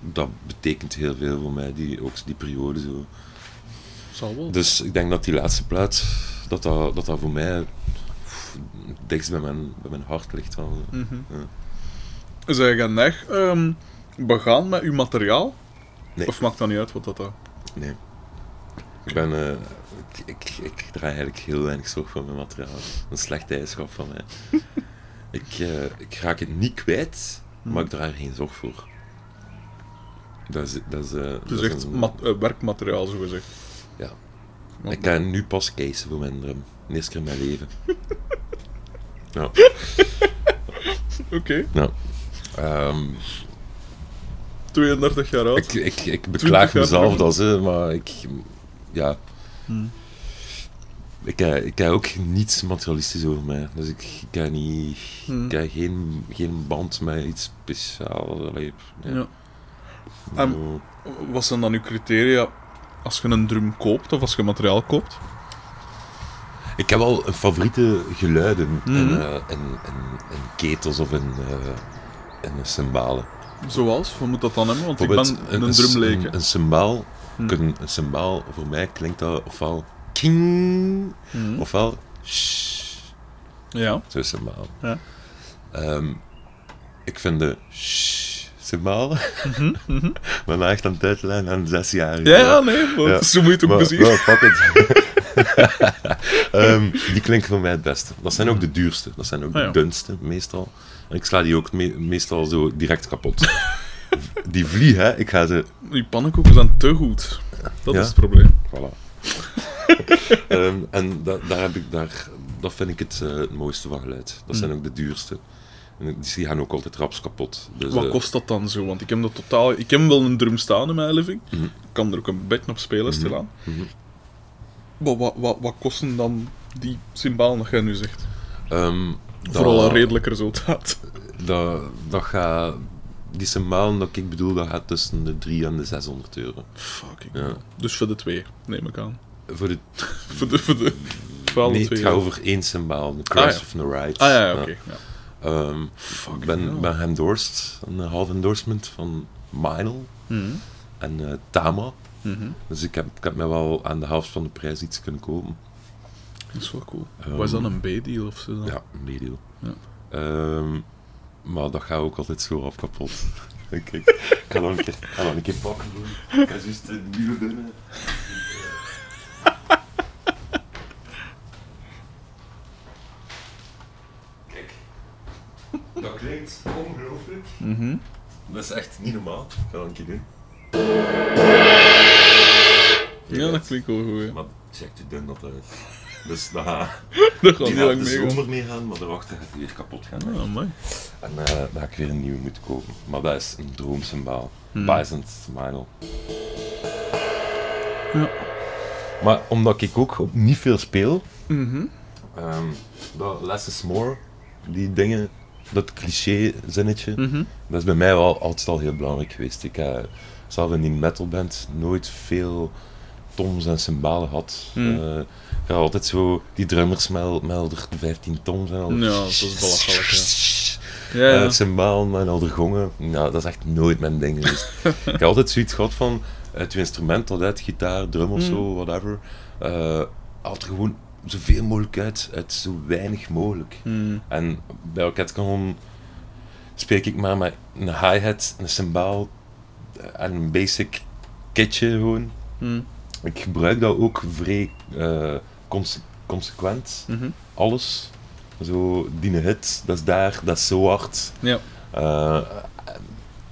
Speaker 2: dat betekent heel veel voor mij, die, ook die periode zo.
Speaker 1: Zal wel.
Speaker 2: Dus ik denk dat die laatste plaat, dat dat, dat, dat voor mij het dichtst bij mijn, bij mijn hart ligt.
Speaker 1: Mhm.
Speaker 2: Ja.
Speaker 1: Zijn je echt ehm, begaan met uw materiaal?
Speaker 2: Nee.
Speaker 1: Of maakt dat niet uit wat dat is?
Speaker 2: Nee. Ik ben, eh, ik, ik, ik draai eigenlijk heel weinig zorg voor mijn materiaal. Een slechte eigenschap van mij. ik, eh, ik raak het niet kwijt, maar ik draai er geen zorg voor. Dat is, dat is, eh, dat
Speaker 1: is
Speaker 2: is
Speaker 1: echt
Speaker 2: een-
Speaker 1: mat- eh, werkmateriaal, zo gezegd.
Speaker 2: Ja.
Speaker 1: Want-
Speaker 2: Ik kan nu pas casen voor mijn drum. De eerste keer in mijn leven. ja.
Speaker 1: Oké.
Speaker 2: Ehm,
Speaker 1: 32 jaar oud.
Speaker 2: ik, ik, ik beklaag mezelf dat ze, maar ik... Ja.
Speaker 1: Hmm.
Speaker 2: Ik, heb- ik heb ook niets materialistisch over mij. Dus ik, ik heb, niet,
Speaker 1: Hmm.
Speaker 2: ik heb geen, geen band met iets speciaals. Allee, nee.
Speaker 1: Ja. Ehm,
Speaker 2: Zo.
Speaker 1: Wat zijn dan uw criteria als je een drum koopt of als je materiaal koopt?
Speaker 2: Ik heb wel favoriete geluiden in,
Speaker 1: Mhm.
Speaker 2: eh, in, in, in ketels of in, eh, in cymbalen.
Speaker 1: Zoals? Wat moet dat dan hebben? Want ik ben een,
Speaker 2: een,
Speaker 1: drumleken.
Speaker 2: Een, een cymbaal,
Speaker 1: Hmm.
Speaker 2: kun- een cymbaal, voor mij klinkt dat ofwel king,
Speaker 1: Mhm.
Speaker 2: ofwel shh,
Speaker 1: Ja.
Speaker 2: zo'n cymbaal.
Speaker 1: Ja.
Speaker 2: Ehm, ik vind de shh cymbaal, maar echt aan het uitleggen aan zes jaar.
Speaker 1: Ja, ja, nee, maar
Speaker 2: Ja.
Speaker 1: zo moet je het ook
Speaker 2: Maar,
Speaker 1: bezien.
Speaker 2: fuck it. Ehm, die klinken voor mij het beste. Dat zijn ook de duurste. Dat zijn ook
Speaker 1: Ah,
Speaker 2: de
Speaker 1: ja.
Speaker 2: dunste, meestal. En ik sla die ook me- meestal zo direct kapot. die vlieg, hè. Ik ga ze...
Speaker 1: Die pannenkoeken zijn te goed. Dat
Speaker 2: Ja?
Speaker 1: is het probleem.
Speaker 2: Voilà. Ehm, en da- daar heb ik, daar, dat vind ik het, eh, het mooiste van geluid. Dat zijn
Speaker 1: Mm.
Speaker 2: ook de duurste. En die gaan ook altijd raps kapot. Dus,
Speaker 1: Wat
Speaker 2: eh,
Speaker 1: kost dat dan zo? Want ik heb dat totaal... Ik heb wel een drum staan in mijn living.
Speaker 2: Mhm.
Speaker 1: Ik kan er ook een beetje op spelen, stilaan.
Speaker 2: mhm.
Speaker 1: Maar wat, wat, wat kosten dan die cymbalen dat jij nu zegt?
Speaker 2: Ehm,
Speaker 1: Vooral een redelijk resultaat.
Speaker 2: Dat, dat gaat... Die cymbalen dat ik bedoel, dat gaat tussen de 3 en de 600 euro.
Speaker 1: Fucking
Speaker 2: Ja.
Speaker 1: Dus voor de twee, neem ik aan.
Speaker 2: Voor de,
Speaker 1: Voor de, voor de, voor
Speaker 2: nee, het gaat over één cymbaal, de
Speaker 1: Ah, ja.
Speaker 2: of No Ride.
Speaker 1: Ah ja, ja, oké. ja.
Speaker 2: Ehm,
Speaker 1: Fucking
Speaker 2: ik ben, ben geëndorsed, een half endorsement van Meinl
Speaker 1: Mhm.
Speaker 2: en eh, Tama.
Speaker 1: Mhm.
Speaker 2: Dus ik heb, ik heb mij wel aan de helft van de prijs iets kunnen kopen.
Speaker 1: Dat is wel cool.
Speaker 2: Ehm,
Speaker 1: Wat is dat, een B-deal of zo? dan?
Speaker 2: Ja, een medeal.
Speaker 1: Ja.
Speaker 2: Ehm, maar dat gaat ook altijd zo af kapot. Kijk, ik ga nog een keer, ga nog een keer pakken doen. Ik ga juist de nieuwe binnen. Kijk, dat klinkt ongelooflijk.
Speaker 1: Mhm.
Speaker 2: Dat is echt niet normaal. Ik ga nog een keer doen.
Speaker 1: Ja, dat klinkt wel goed.
Speaker 2: Maar check te dun dat uit. Dus dat gaat
Speaker 1: Dat gaat
Speaker 2: die
Speaker 1: niet
Speaker 2: gaat
Speaker 1: lang
Speaker 2: de zomer meegaan, maar daarachter gaat hij weer kapot gaan. En eh dan ga ik weer een nieuwe moeten kopen. Maar dat is een droomsymbaal.
Speaker 1: Hmm.
Speaker 2: Bison Smile.
Speaker 1: Ja.
Speaker 2: Maar omdat ik ook op niet veel speel,
Speaker 1: Mhm.
Speaker 2: ehm, dat less is more, die dingen, dat cliché zinnetje,
Speaker 1: Mhm.
Speaker 2: dat is bij mij wel altijd al heel belangrijk geweest. Ik heb zelf in die metalband nooit veel toms en cymbalen.
Speaker 1: Hmm.
Speaker 2: Eh, ik had altijd zo, die drummers met, met al de 15 toms en al.
Speaker 1: Ja, dat is belachelijk, Ja,
Speaker 2: Ja.
Speaker 1: ja.
Speaker 2: Uh, cymbalen en al de gongen, nou, dat is echt nooit mijn ding geweest. ik heb altijd zoiets gehad van, het instrument dat uit, gitaar, drum of
Speaker 1: Mm.
Speaker 2: zo, whatever, eh haalt er gewoon zoveel mogelijk uit, uit zo weinig mogelijk.
Speaker 1: Mm.
Speaker 2: En bij Rocket Canon spreek ik maar met een hi-hat, een cymbal en een basic kitje gewoon.
Speaker 1: Mm.
Speaker 2: Ik gebruik dat ook vrij eh, conse- consequent,
Speaker 1: Mhm.
Speaker 2: alles. Zo, die hit, dat is daar, dat is zo hard.
Speaker 1: Ja.
Speaker 2: Eh,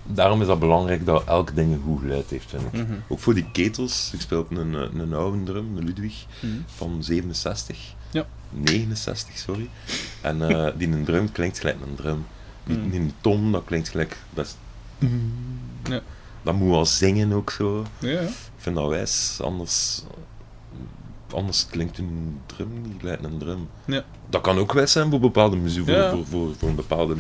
Speaker 2: daarom is dat belangrijk dat elk ding een goed geluid heeft, vind ik.
Speaker 1: Mhm.
Speaker 2: Ook voor die ketels, ik speel een, eh, een oude drum, een Ludwig,
Speaker 1: Mhm.
Speaker 2: van 67.
Speaker 1: Ja.
Speaker 2: 69, sorry. En eh, die een drum klinkt gelijk een drum.
Speaker 1: Mm.
Speaker 2: In een ton, dat klinkt gelijk... Dat, is,
Speaker 1: Ja.
Speaker 2: Dat moet wel zingen ook zo.
Speaker 1: Ja.
Speaker 2: Ik vind dat wijs, anders, anders klinkt een drum niet gelijk een drum.
Speaker 1: Ja.
Speaker 2: Dat kan ook wijs zijn voor bepaalde muziek, voor,
Speaker 1: Ja.
Speaker 2: voor, voor, voor een bepaalde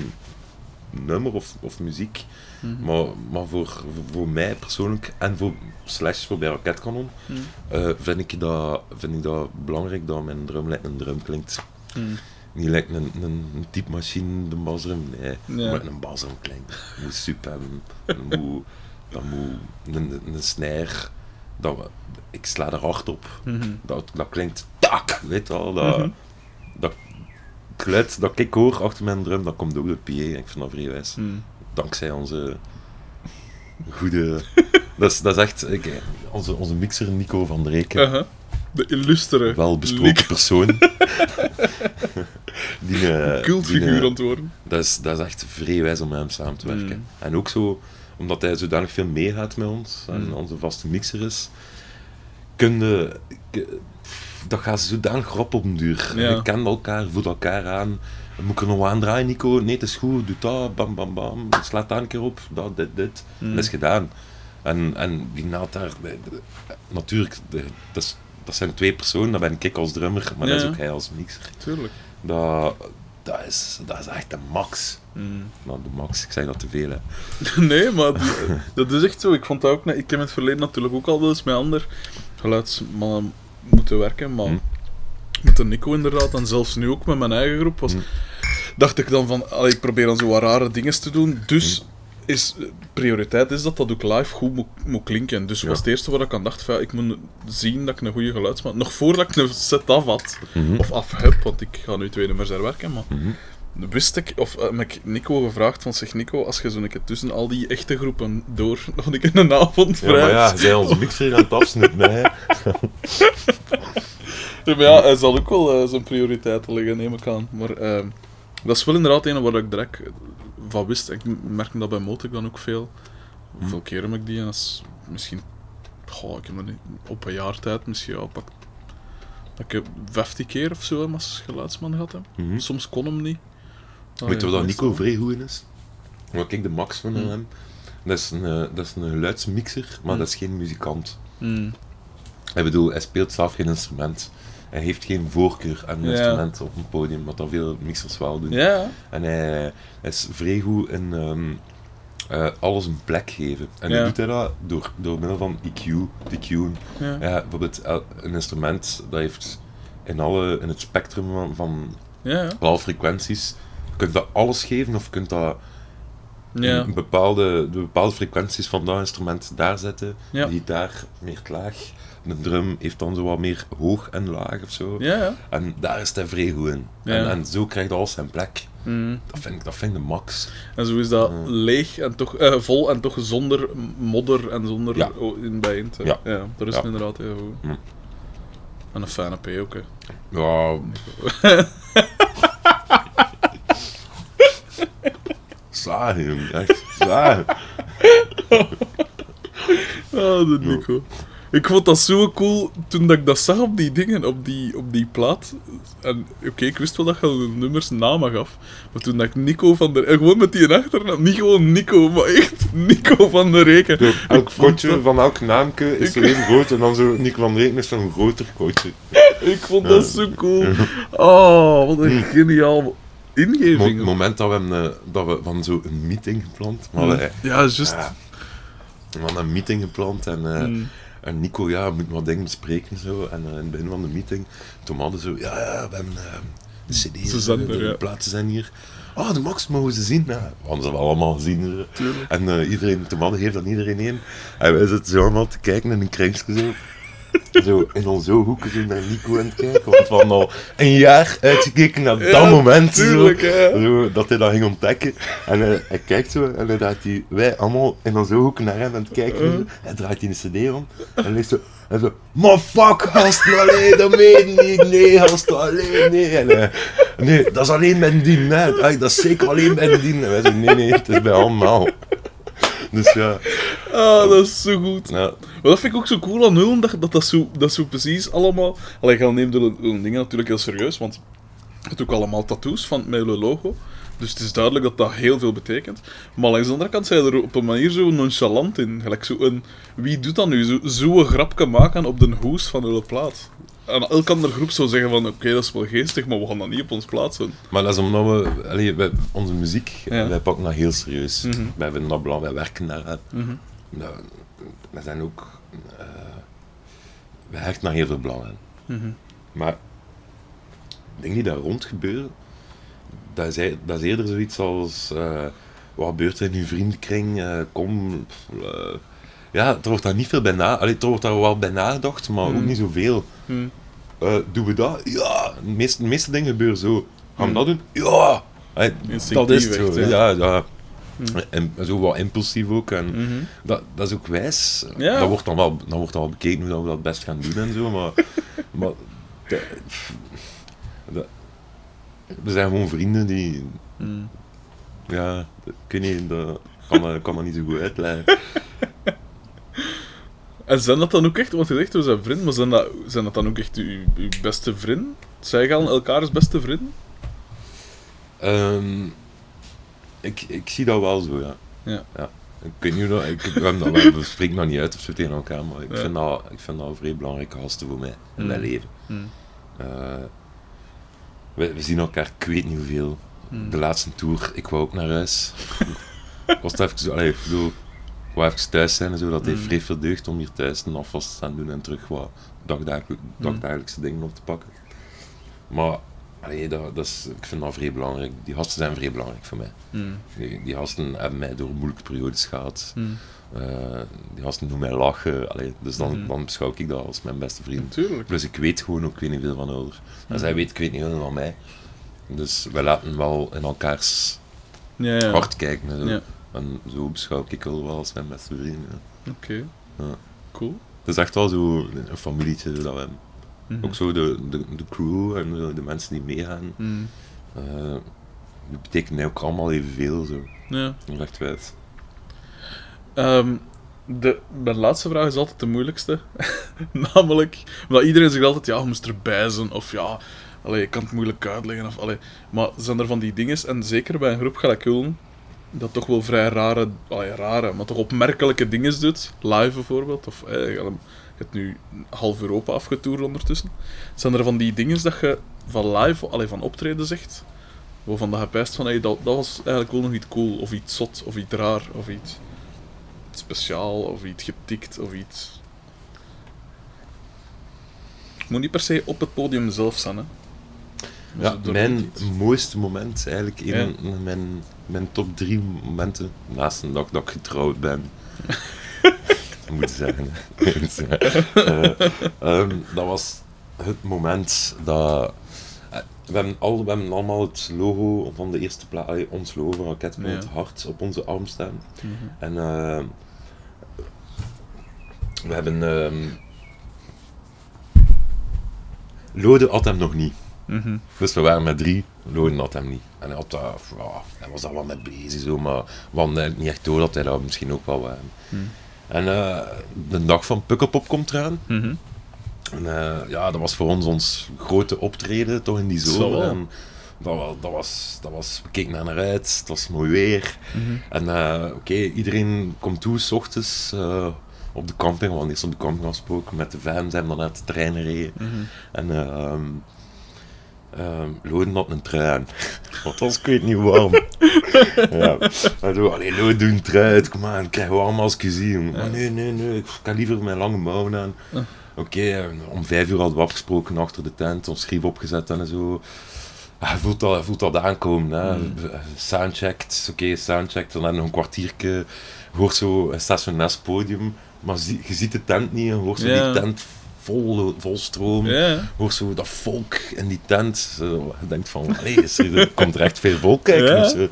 Speaker 2: nummer of, of muziek.
Speaker 1: Mhm.
Speaker 2: Maar, maar voor, voor mij persoonlijk en voor Slash voor bij Rocket Cannon
Speaker 1: Mhm.
Speaker 2: eh, vind, ik dat, vind ik dat belangrijk dat mijn drum lijkt een drum klinkt.
Speaker 1: Mhm.
Speaker 2: Niet lijkt een, een, een typemachine, de basdrum. Nee,
Speaker 1: Ja.
Speaker 2: maar een basdrum klinkt. Moet sup hebben. Moet, dat moet een, een snare. Dat, we- ik sla er hard op.
Speaker 1: Mhm.
Speaker 2: Dat, dat klinkt tak, weet je wel. Dat,
Speaker 1: Mhm.
Speaker 2: dat geluid dat ik hoor achter mijn drum, dat komt ook door de PA. Ik vind dat vrij wijs.
Speaker 1: Mhm.
Speaker 2: Dankzij onze goede... dat, is, dat is echt onze, onze mixer Nico van der Reken.
Speaker 1: Aha. De illustere
Speaker 2: Wel besproken
Speaker 1: Nick-
Speaker 2: persoon. die, eh,
Speaker 1: cultfiguur
Speaker 2: die,
Speaker 1: aan
Speaker 2: eh,
Speaker 1: het worden.
Speaker 2: dat, is, dat is echt vrij wijs om met hem samen te werken.
Speaker 1: Mm.
Speaker 2: En ook zo, omdat hij zodanig veel meegaat met ons en
Speaker 1: Mm.
Speaker 2: onze vaste mixer is, kun je, k- dat gaat zodanig rap op een duur.
Speaker 1: Ja.
Speaker 2: Je kent elkaar, voelt elkaar aan. Moet ik er nog aan draaien, Nico? Nee, het is goed. Doe dat, bam, bam, bam. Slaat daar een keer op. Dat, dit, dit.
Speaker 1: Mm.
Speaker 2: Dat is gedaan. En, en die naad daar... natuurlijk, de- dat, is, dat zijn twee personen. Dat ben ik als drummer, maar dat is ook hij als mixer.
Speaker 1: Tuurlijk.
Speaker 2: Dat, dat, is, dat is echt de max.
Speaker 1: Mhm.
Speaker 2: Nou, de max. Ik zeg dat te veel, hè.
Speaker 1: Nee, maar dat is echt zo. Ik vond dat ook... net- Ik heb in het verleden natuurlijk ook al wel eens met andere geluidsmannen moeten werken, maar
Speaker 2: Hm.
Speaker 1: met de Nico inderdaad, en zelfs nu ook met mijn eigen groep, was,
Speaker 2: Hm.
Speaker 1: dacht ik dan van, allee, ik probeer dan zo wat rare dingen te doen, dus is, prioriteit is dat dat ook live goed moet, moet klinken. Dus
Speaker 2: Ja.
Speaker 1: was het eerste wat ik aan dacht, van, ja, ik moet zien dat ik een goede geluidsman... Nog voordat ik een set af had,
Speaker 2: Mhm.
Speaker 1: of af heb, want ik ga nu twee nummers er werken, maar
Speaker 2: Mhm.
Speaker 1: wist ik, of eh, heb ik Nico gevraagd van, zeg Nico, als je zo'n keer tussen al die echte groepen door nog een keer een avond
Speaker 2: Ja,
Speaker 1: vrij
Speaker 2: maar ja, zij onze mixer aan het afsnitten, hè.
Speaker 1: Ja, maar ja, hij zal ook wel eh, zijn prioriteiten liggen, neem ik aan. Maar eh, dat is wel inderdaad een waar ik direct van wist. Ik merk dat bij Motek dan ook veel. Hoeveel keer heb ik die? En dat is misschien... Goh, ik heb niet... Op een jaar tijd misschien al pak... Dat ik 15 keer of zo hem als geluidsman gehad heb.
Speaker 2: Mhm.
Speaker 1: Soms kon hem niet.
Speaker 2: Weet je wat dat Nico vrij goed in is? Wat ik de max van
Speaker 1: Hm.
Speaker 2: hem. Dat is een, eh, dat is een geluidsmixer, maar
Speaker 1: Hm.
Speaker 2: dat is geen muzikant.
Speaker 1: Hmm.
Speaker 2: Ik bedoel, hij speelt zelf geen instrument. Hij heeft geen voorkeur aan een
Speaker 1: Ja.
Speaker 2: instrument op een podium, wat dan veel mixers wel doen. En hij, hij is vrij goed in ehm, eh, alles een plek geven. En hoe doet hij dat? Door, door middel van EQ,
Speaker 1: ja.
Speaker 2: Ja, bijvoorbeeld el- een instrument dat heeft in, alle, in het spectrum van, van alle frequenties, je kunt dat alles geven of je kunt dat
Speaker 1: Ja.
Speaker 2: bepaalde, de bepaalde frequenties van dat instrument daar zetten.
Speaker 1: Ja.
Speaker 2: De gitaar meer laag. De drum heeft dan zo wat meer hoog en laag of zo.
Speaker 1: Ja.
Speaker 2: En daar is hij vrij goed in. En, en zo krijgt alles zijn plek.
Speaker 1: Hmm.
Speaker 2: Dat vind ik, dat vind ik de max.
Speaker 1: En zo is dat leeg en toch eh, vol en toch zonder modder en zonder
Speaker 2: Ja.
Speaker 1: in bijeen.
Speaker 2: Ja.
Speaker 1: ja, dat is inderdaad heel goed.
Speaker 2: Hm.
Speaker 1: En een fijne P ook, hè.
Speaker 2: Ja. Zagen, jong. Echt zagen.
Speaker 1: Ah, de Nico. Ik vond dat zo cool toen dat ik dat zag op die dingen, op die, op die plaat. En oké, ik wist wel dat je de nummers namen gaf. Maar toen dat ik Nico van der... Gewoon met die achternaam. Niet gewoon Nico, maar echt Nico van der Reken.
Speaker 2: Elk kotje
Speaker 1: dat-
Speaker 2: van elk naamke is
Speaker 1: Ik-
Speaker 2: er even groot en dan zo Nico van Reken is zo'n groter kotje.
Speaker 1: Ik vond dat zo cool. Oh, wat een geniaal
Speaker 2: Mo-
Speaker 1: ingeving.
Speaker 2: Het moment dat we, hem, eh, dat we van zo'n meeting gepland, maar
Speaker 1: Mm. Ja, juist.
Speaker 2: Ja. We hadden een meeting gepland en, eh,
Speaker 1: Mm.
Speaker 2: en Nico, ja, moet wat dingen bespreken en zo. En eh, in het begin van de meeting, toen hadden zo, ja, ja, we hebben de cd's, de
Speaker 1: ja.
Speaker 2: platen zijn hier. Oh, de Max mogen ze zien. Ja, we hadden ze wel allemaal gezien. En iedereen, toen hadden geeft aan iedereen één. En wij zitten zo allemaal te kijken in een kringetje zo. Zo in onze hoeken zo naar Nico aan het kijken. Want we hadden al een jaar uitgekeken naar dat
Speaker 1: Ja,
Speaker 2: moment. zo.
Speaker 1: tuurlijk, hè.
Speaker 2: Zo, dat hij dat ging ontdekken. En hij, hij kijkt zo en dan draait hij, wij allemaal in onze hoeken naar hem aan het kijken.
Speaker 1: Uh.
Speaker 2: zo. Hij draait die een cd om en hij leest zo... En zo, maar fuck, gast, alleen, dat meen ik niet, nee, gast, alleen, nee. En, eh, nee, dat is alleen dien, hè. Ah, dat is zeker alleen bij dien. En wij zeggen, nee, nee, het is bij allemaal. Dus ja,
Speaker 1: Ah, dat is zo goed.
Speaker 2: ja.
Speaker 1: Maar dat vind ik ook zo cool aan Nullen, dat, dat, dat, zo, dat zo precies allemaal... Allee, ik neem de dingen natuurlijk heel serieus, want het ook allemaal tattoos van, hun logo. Dus het is duidelijk dat dat heel veel betekent. Maar langs de andere kant zijn er op een manier zo nonchalant in. Gelijk zo een, wie doet dat nu? Zo'n zo een grapje maken op de hoes van de plaat. En elke andere groep zou zeggen van, oké, dat is wel geestig, maar we gaan dat niet op ons plaatsen.
Speaker 2: Maar dat is omdat we, allee, wij- onze muziek,
Speaker 1: Ja.
Speaker 2: wij pakken dat heel serieus.
Speaker 1: Mhm.
Speaker 2: Wij vinden dat belangrijk, wij werken daar.
Speaker 1: Mhm.
Speaker 2: Nou, wij zijn ook, eh wij hechten daar heel veel belang aan.
Speaker 1: Mhm.
Speaker 2: Maar dingen die daar rond gebeuren, dat is, ei- dat is eerder zoiets als, eh, wat gebeurt er in uw vriendenkring, Eh, kom, ja, er wordt daar niet veel bij na, allee, er wordt daar wel bij nagedacht, maar ook
Speaker 1: Mhm.
Speaker 2: niet zoveel. Eh, doen we dat? Ja, de meeste, de meeste dingen gebeuren zo. Gaan we
Speaker 1: Mhm.
Speaker 2: dat doen? Ja! Allee, dat is het zo.
Speaker 1: ja.
Speaker 2: Ja, ja.
Speaker 1: Mhm.
Speaker 2: En zo wat impulsief ook. En dat, dat is ook wijs.
Speaker 1: Ja.
Speaker 2: Dat wordt dan wel, dan wordt dan wel bekeken hoe dat we dat best gaan doen en zo. Maar, maar dat- dat- we zijn gewoon vrienden die. Ja, niet, dat kan, dat- kan dat niet zo goed uitleggen.
Speaker 1: En zijn dat dan ook echt, want je zegt we zijn vrienden, maar zijn dat, zijn dat dan ook echt uw, uw beste vrienden? Zij gaan elkaars beste vrienden?
Speaker 2: Ehm, ik, ik zie dat wel zo, ja.
Speaker 1: Ja.
Speaker 2: Ik weet niet ik, we, we spreken nog niet uit of zo tegen elkaar, maar ik,
Speaker 1: Ja.
Speaker 2: vind, dat, ik vind dat vrij belangrijke gasten voor mij in mijn
Speaker 1: Mm.
Speaker 2: leven.
Speaker 1: Mhm.
Speaker 2: Eh, we, we zien elkaar, ik weet niet hoeveel.
Speaker 1: Mhm.
Speaker 2: De laatste tour, ik wou ook naar huis. ik was even zo, allee, ik bedoel, ik wou even thuis zijn en zo, dat heeft
Speaker 1: Mm.
Speaker 2: vrij veel deugd om hier thuis een afwas te gaan doen en terug wat dagdagelijk- dagdagelijkse dingen op te pakken. Maar, allee, dat, dat is, ik vind dat vrij belangrijk. Die gasten zijn vrij belangrijk voor mij.
Speaker 1: Mhm.
Speaker 2: Die, die gasten hebben mij door moeilijke periodes gehad. Eh, die gasten doen mij lachen. Allee, dus dan, dan beschouw ik dat als mijn beste vriend.
Speaker 1: Natuurlijk.
Speaker 2: Plus ik weet gewoon ook, ik weet niet veel van ouder. En zij weet, ik weet niet veel van mij. Dus wij laten wel in elkaars
Speaker 1: Ja, ja.
Speaker 2: hart kijken. En zo.
Speaker 1: Ja.
Speaker 2: En zo beschouw ik wel wel als mijn beste vriend. ja.
Speaker 1: Oké.
Speaker 2: Ja.
Speaker 1: Cool.
Speaker 2: Het is echt wel zo een familietje dat we hebben.
Speaker 1: Mhm.
Speaker 2: Ook zo de, de, de crew en de mensen die meegaan.
Speaker 1: Mhm.
Speaker 2: eh die betekenen ook allemaal evenveel. Zo.
Speaker 1: Ja.
Speaker 2: Echt wijs.
Speaker 1: Ehm, de, mijn laatste vraag is altijd de moeilijkste. Namelijk, omdat iedereen zegt altijd, ja, je moest erbij zijn, of ja, allee, je kan het moeilijk uitleggen. Of, allee. Maar zijn er van die dingen, en zeker bij een groep Ulm, dat toch wel vrij rare, allee, rare, maar toch opmerkelijke dingen doet, live bijvoorbeeld, of eh, je hebt nu half Europa afgetoerd ondertussen. Zijn er van die dingen dat je van live, allee, van optreden zegt, waarvan je pijst van, hey, dat, dat was eigenlijk wel nog iets cool, of iets zot, of iets raar, of iets speciaal of iets getikt of iets. Het moet niet per se op het podium zelf zijn, hè? Maar
Speaker 2: Ja, mijn mooiste moment, eigenlijk,
Speaker 1: Ja.
Speaker 2: van mijn, mijn top drie momenten, naast een dag dat ik getrouwd ben, dat moet ik zeggen. Eh, ehm, dat was het moment dat... eh, We hebben, al, we hebben allemaal het logo van de eerste plaat, ons logo van Raket met
Speaker 1: Ja.
Speaker 2: het hart op onze arm staan.
Speaker 1: Mhm.
Speaker 2: En eh, we hebben... ehm Lode had hem nog niet.
Speaker 1: Mhm.
Speaker 2: Dus we waren met drie, Loden had hem niet. En hij, had dat, ja, hij was daar wel mee bezig, zo, maar we niet echt door dat hij dat misschien ook wel.
Speaker 1: Mhm.
Speaker 2: En eh, de dag van Pukkelpop komt eraan.
Speaker 1: Mhm.
Speaker 2: En eh, ja, dat was voor ons ons grote optreden, toch in die
Speaker 1: Zo
Speaker 2: zomer. En dat, was, dat, was, dat was, we keken naar uit, het was mooi weer.
Speaker 1: Mhm.
Speaker 2: En oké, iedereen komt toe, s ochtends op de camping. Hadden eerst op de camping afgesproken met de van, zijn dan naar de trein gereden.
Speaker 1: Mhm.
Speaker 2: En ehm Loden had een trui aan. Want was ik weet niet warm. ja. En zo, allee, Loden doe een trui uit, kom aan, krijg warm als ik je zie. Maar nee, nee, nee, ik kan liever mijn lange mouwen aan.
Speaker 1: Ah.
Speaker 2: Oké, en om vijf uur hadden we afgesproken achter de tent, ons schrief opgezet en zo. Ah, Hij voelt dat, hij voelt dat aankomen. Hè.
Speaker 1: Mm.
Speaker 2: Soundcheckt, oké, soundcheckt. Dan hebben we nog een kwartiertje. Je hoort zo een stationair podium, maar zie- je ziet de tent niet. En je hoort zo
Speaker 1: Ja.
Speaker 2: die tent vol, vol stroom. Hoort zo dat volk in die tent. Je denkt van, nee, er, komt er echt veel volk kijken.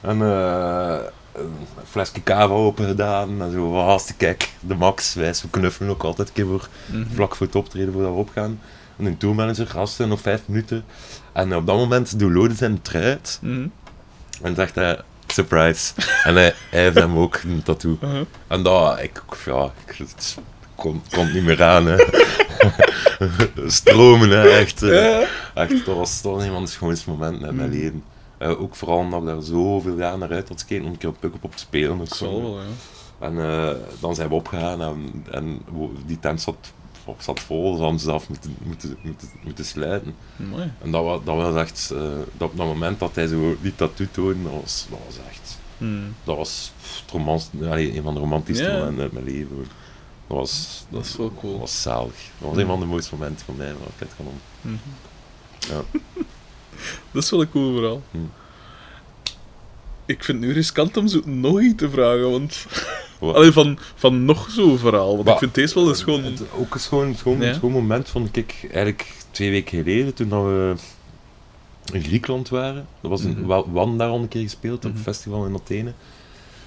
Speaker 2: En eh, een flesje kava open gedaan. En zo, hartstikke kijk, de max, wijs, we knuffelen ook altijd een keer voor,
Speaker 1: Mhm.
Speaker 2: vlak voor het optreden voordat we opgaan. En een tourmanager, gasten, nog vijf minuten. En op dat moment doet Lode zijn trui uit.
Speaker 1: Mhm.
Speaker 2: En zegt hij, surprise. en hij, hij heeft hem ook een tattoo.
Speaker 1: Uh-huh.
Speaker 2: En dat, ik, ja, ik kon, kon niet meer aan, hè. Stromen, hè, echt. eh. Echt, dat was toch een van de schoonste momenten uit mijn
Speaker 1: Mm.
Speaker 2: leven. Eh, ook vooral omdat ik daar zoveel jaar naar uit had gekeken om een keer op Pukkelpop te spelen. of zo.
Speaker 1: wel, ja.
Speaker 2: En eh, dan zijn we opgegaan en, en die tent zat, zat vol, dus hadden ze zelf moeten, moeten, moeten, moeten sluiten.
Speaker 1: Mooi.
Speaker 2: En dat was, dat was echt, eh, dat, op dat moment dat hij zo die tattoo toonde, dat was, dat was echt,
Speaker 1: Hmm.
Speaker 2: dat was het romans, allee, een van de romantischste momenten uit mijn leven. Dat was,
Speaker 1: Dat is wel
Speaker 2: dat
Speaker 1: cool.
Speaker 2: was zalig. Dat was een van de mooiste momenten voor mij, waar ik het kan om.
Speaker 1: Mhm.
Speaker 2: Ja.
Speaker 1: Dat is wel een cool verhaal.
Speaker 2: Hmm.
Speaker 1: Ik vind het nu riskant om zo nog iets te vragen, want...
Speaker 2: Wat?
Speaker 1: Allee, van, van nog zo'n verhaal. Want ik vind deze wel eens gewoon...
Speaker 2: Het, ook een schoon, schoon,
Speaker 1: Ja.
Speaker 2: schoon moment vond ik eigenlijk twee weken geleden, toen dat we in Griekenland waren. Dat was een, daar al een keer gespeeld, op een festival in Athene.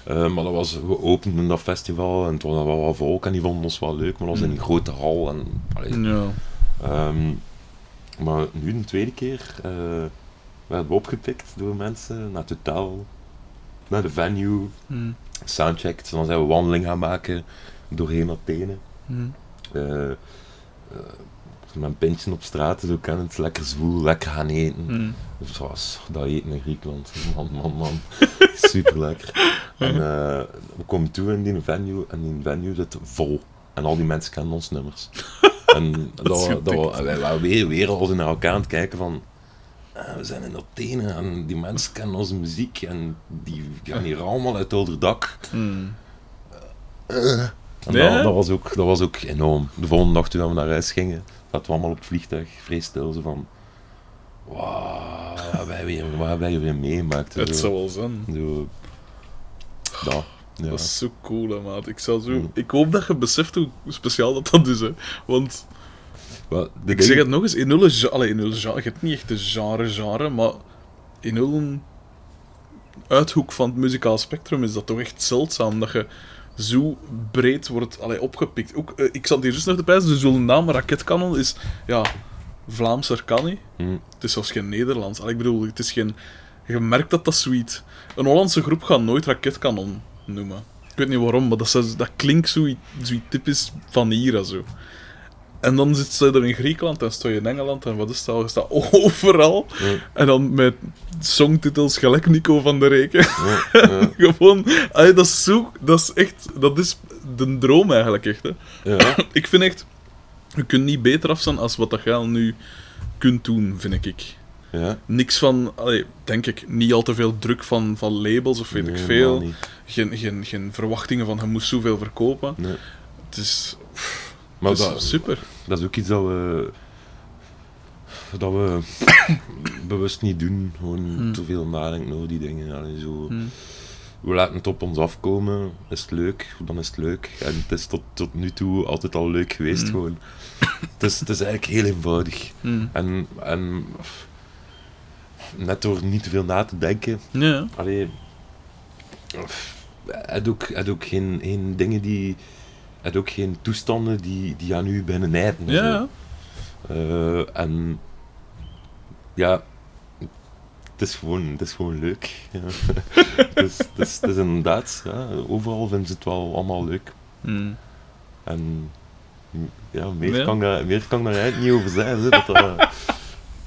Speaker 2: Eh, maar dat was, we openden dat festival en het was wel wat volk en die vonden ons wel leuk, maar dat was in een
Speaker 1: Mhm.
Speaker 2: grote hal. En, allee,
Speaker 1: Ja.
Speaker 2: Ehm, maar nu de tweede keer eh, werden we opgepikt door mensen naar het hotel, naar de venue,
Speaker 1: Hmm.
Speaker 2: soundchecked. Dan zijn we wandeling gaan maken doorheen Athene. Eh, eh, met een pintje op straat, zo kan het lekker zwoel, lekker gaan eten. Dus zoals dat eten in Griekenland. Man, man, man. Super lekker. En eh, we komen toe in die venue en die venue zit vol. En al die mensen kennen ons nummers. En dat, dat, wij waren weer, weer al naar elkaar aan het kijken van... eh, we zijn in Athene en die mensen kennen onze muziek en die gaan hier allemaal uit onder dak.
Speaker 1: Hmm.
Speaker 2: En
Speaker 1: Ja?
Speaker 2: dat, dat, was ook, dat was ook enorm. De volgende dag toen we naar huis gingen, zaten we allemaal op het vliegtuig, vrij stil, zo van... Wauw, wat hebben wij weer, wat hebben wij weer meegemaakt?
Speaker 1: Het
Speaker 2: Zo.
Speaker 1: zou wel zijn.
Speaker 2: Zo, dat, ja.
Speaker 1: Dat is zo cool, hè, maat. Ik, zou zo...
Speaker 2: Hmm.
Speaker 1: ik hoop dat je beseft hoe speciaal dat, dat is, hè. Want,
Speaker 2: de
Speaker 1: ik zeg het nog eens, in nul, allee, in genre, je hebt niet echt een genre-genre, maar in nul uithoek van het muzikaal spectrum is dat toch echt zeldzaam, dat je zo breed wordt allee, opgepikt. Ook, eh, ik zat hier juist nog te pijzen, dus zo'n naam Raketkanon is, ja, Vlaamser kan niet.
Speaker 2: Hm,
Speaker 1: Het is zelfs geen Nederlands. Allee, ik bedoel, het is geen... Je merkt dat dat zoiets... Een Hollandse groep gaat nooit raketkanon noemen. Ik weet niet waarom, maar dat, dat klinkt zoiets zoiets typisch van hier en zo. En dan zit ze er in Griekenland en sta je in Engeland en wat is dat? Je staat overal. En dan met songtitels gelijk Nico van der Reken. Gewoon, allee, dat is zo... Dat is echt... Dat is de droom eigenlijk, echt, hè.
Speaker 2: ja.
Speaker 1: Ik vind echt... Je kunt niet beter afstaan als wat dat al nu kunt doen, vind ik
Speaker 2: ja.
Speaker 1: niks van, allee, denk ik, niet al te veel druk van, van labels of weet ik veel. Geen, geen, geen verwachtingen van je moest zoveel verkopen.
Speaker 2: Nee.
Speaker 1: Het is,
Speaker 2: Maar
Speaker 1: is
Speaker 2: dat,
Speaker 1: super.
Speaker 2: dat is ook iets dat we... Dat we bewust niet doen. Gewoon
Speaker 1: Hm.
Speaker 2: te veel nadenken over die dingen. Allee, zo.
Speaker 1: Hm.
Speaker 2: We laten het op ons afkomen. Is het leuk, dan is het leuk. En het is tot, tot nu toe altijd al leuk geweest.
Speaker 1: Hm.
Speaker 2: Gewoon. Het, is, het is eigenlijk heel eenvoudig. En, en net door niet te veel na te denken.
Speaker 1: Ja,
Speaker 2: Allee, het ook, het ook geen, geen dingen die. Het ook geen toestanden die, die aan u binnen nijten.
Speaker 1: ja.
Speaker 2: Eh, en ja, het is gewoon, het is gewoon leuk. Ja. het, is, het, is, het is inderdaad, ja, overal vinden ze het wel allemaal leuk.
Speaker 1: Hm.
Speaker 2: En ja, meer,
Speaker 1: Ja.
Speaker 2: Kan, daar, meer kan daar eigenlijk niet over hè, Dat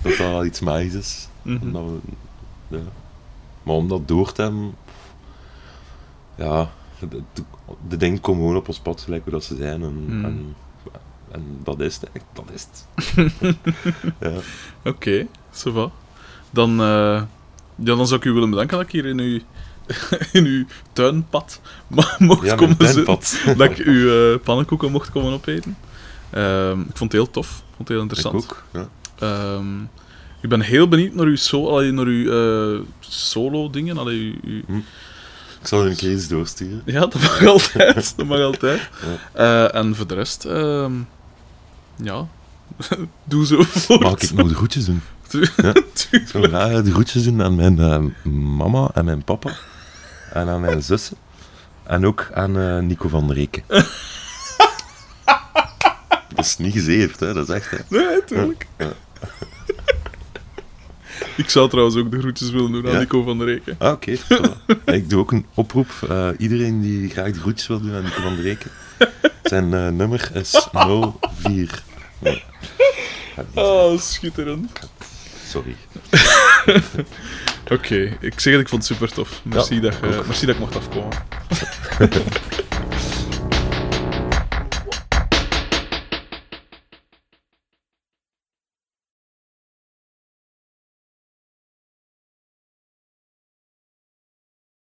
Speaker 2: dat, wel iets magisch is.
Speaker 1: Mhm.
Speaker 2: Omdat we, ja. Maar om dat door te hebben, ja, de, de, dingen komen gewoon op ons pad gelijk hoe dat ze zijn. En,
Speaker 1: Hmm.
Speaker 2: en, en dat is het, dat is het. ja.
Speaker 1: Oké, ça va. Dan, eh, ja, dan zou ik u willen bedanken dat ik hier in uw, in uw tuinpad mocht
Speaker 2: ja,
Speaker 1: komen zitten. Dat ik uw eh, pannenkoeken mocht komen opeten. Ehm, ik vond het heel tof. Ik vond het heel
Speaker 2: Ik
Speaker 1: interessant.
Speaker 2: ook. Ja.
Speaker 1: Ehm, ik ben heel benieuwd naar uw, so allee, naar uw eh, solo-dingen. Allee, uw- uw-
Speaker 2: Ik zal er een keer doorsturen.
Speaker 1: Ja, dat mag altijd. dat mag altijd.
Speaker 2: Ja.
Speaker 1: Eh, en voor de rest, ehm, ja, doe zo voort.
Speaker 2: Mag ik nog de groetjes doen?
Speaker 1: Doe-
Speaker 2: Ja. Ik zou graag de groetjes doen aan mijn eh, mama en mijn papa. En aan mijn zussen. En ook aan eh, Nico van der Reken. dat is niet gezeefd, hè. Dat is echt, hè.
Speaker 1: Nee, natuurlijk.
Speaker 2: Ja.
Speaker 1: Ik zou trouwens ook de groetjes willen doen aan
Speaker 2: Ja?
Speaker 1: Nico van der Reken.
Speaker 2: Ah, oké. Ik doe ook een oproep. eh, iedereen die graag de groetjes wil doen aan Nico van der Reken. Zijn eh, nummer is 04. Nee.
Speaker 1: Oh, schitterend.
Speaker 2: Sorry.
Speaker 1: Oké, ik zeg het, ik vond het super tof. Merci,
Speaker 2: Ja,
Speaker 1: dat, je- merci dat ik mocht afkomen.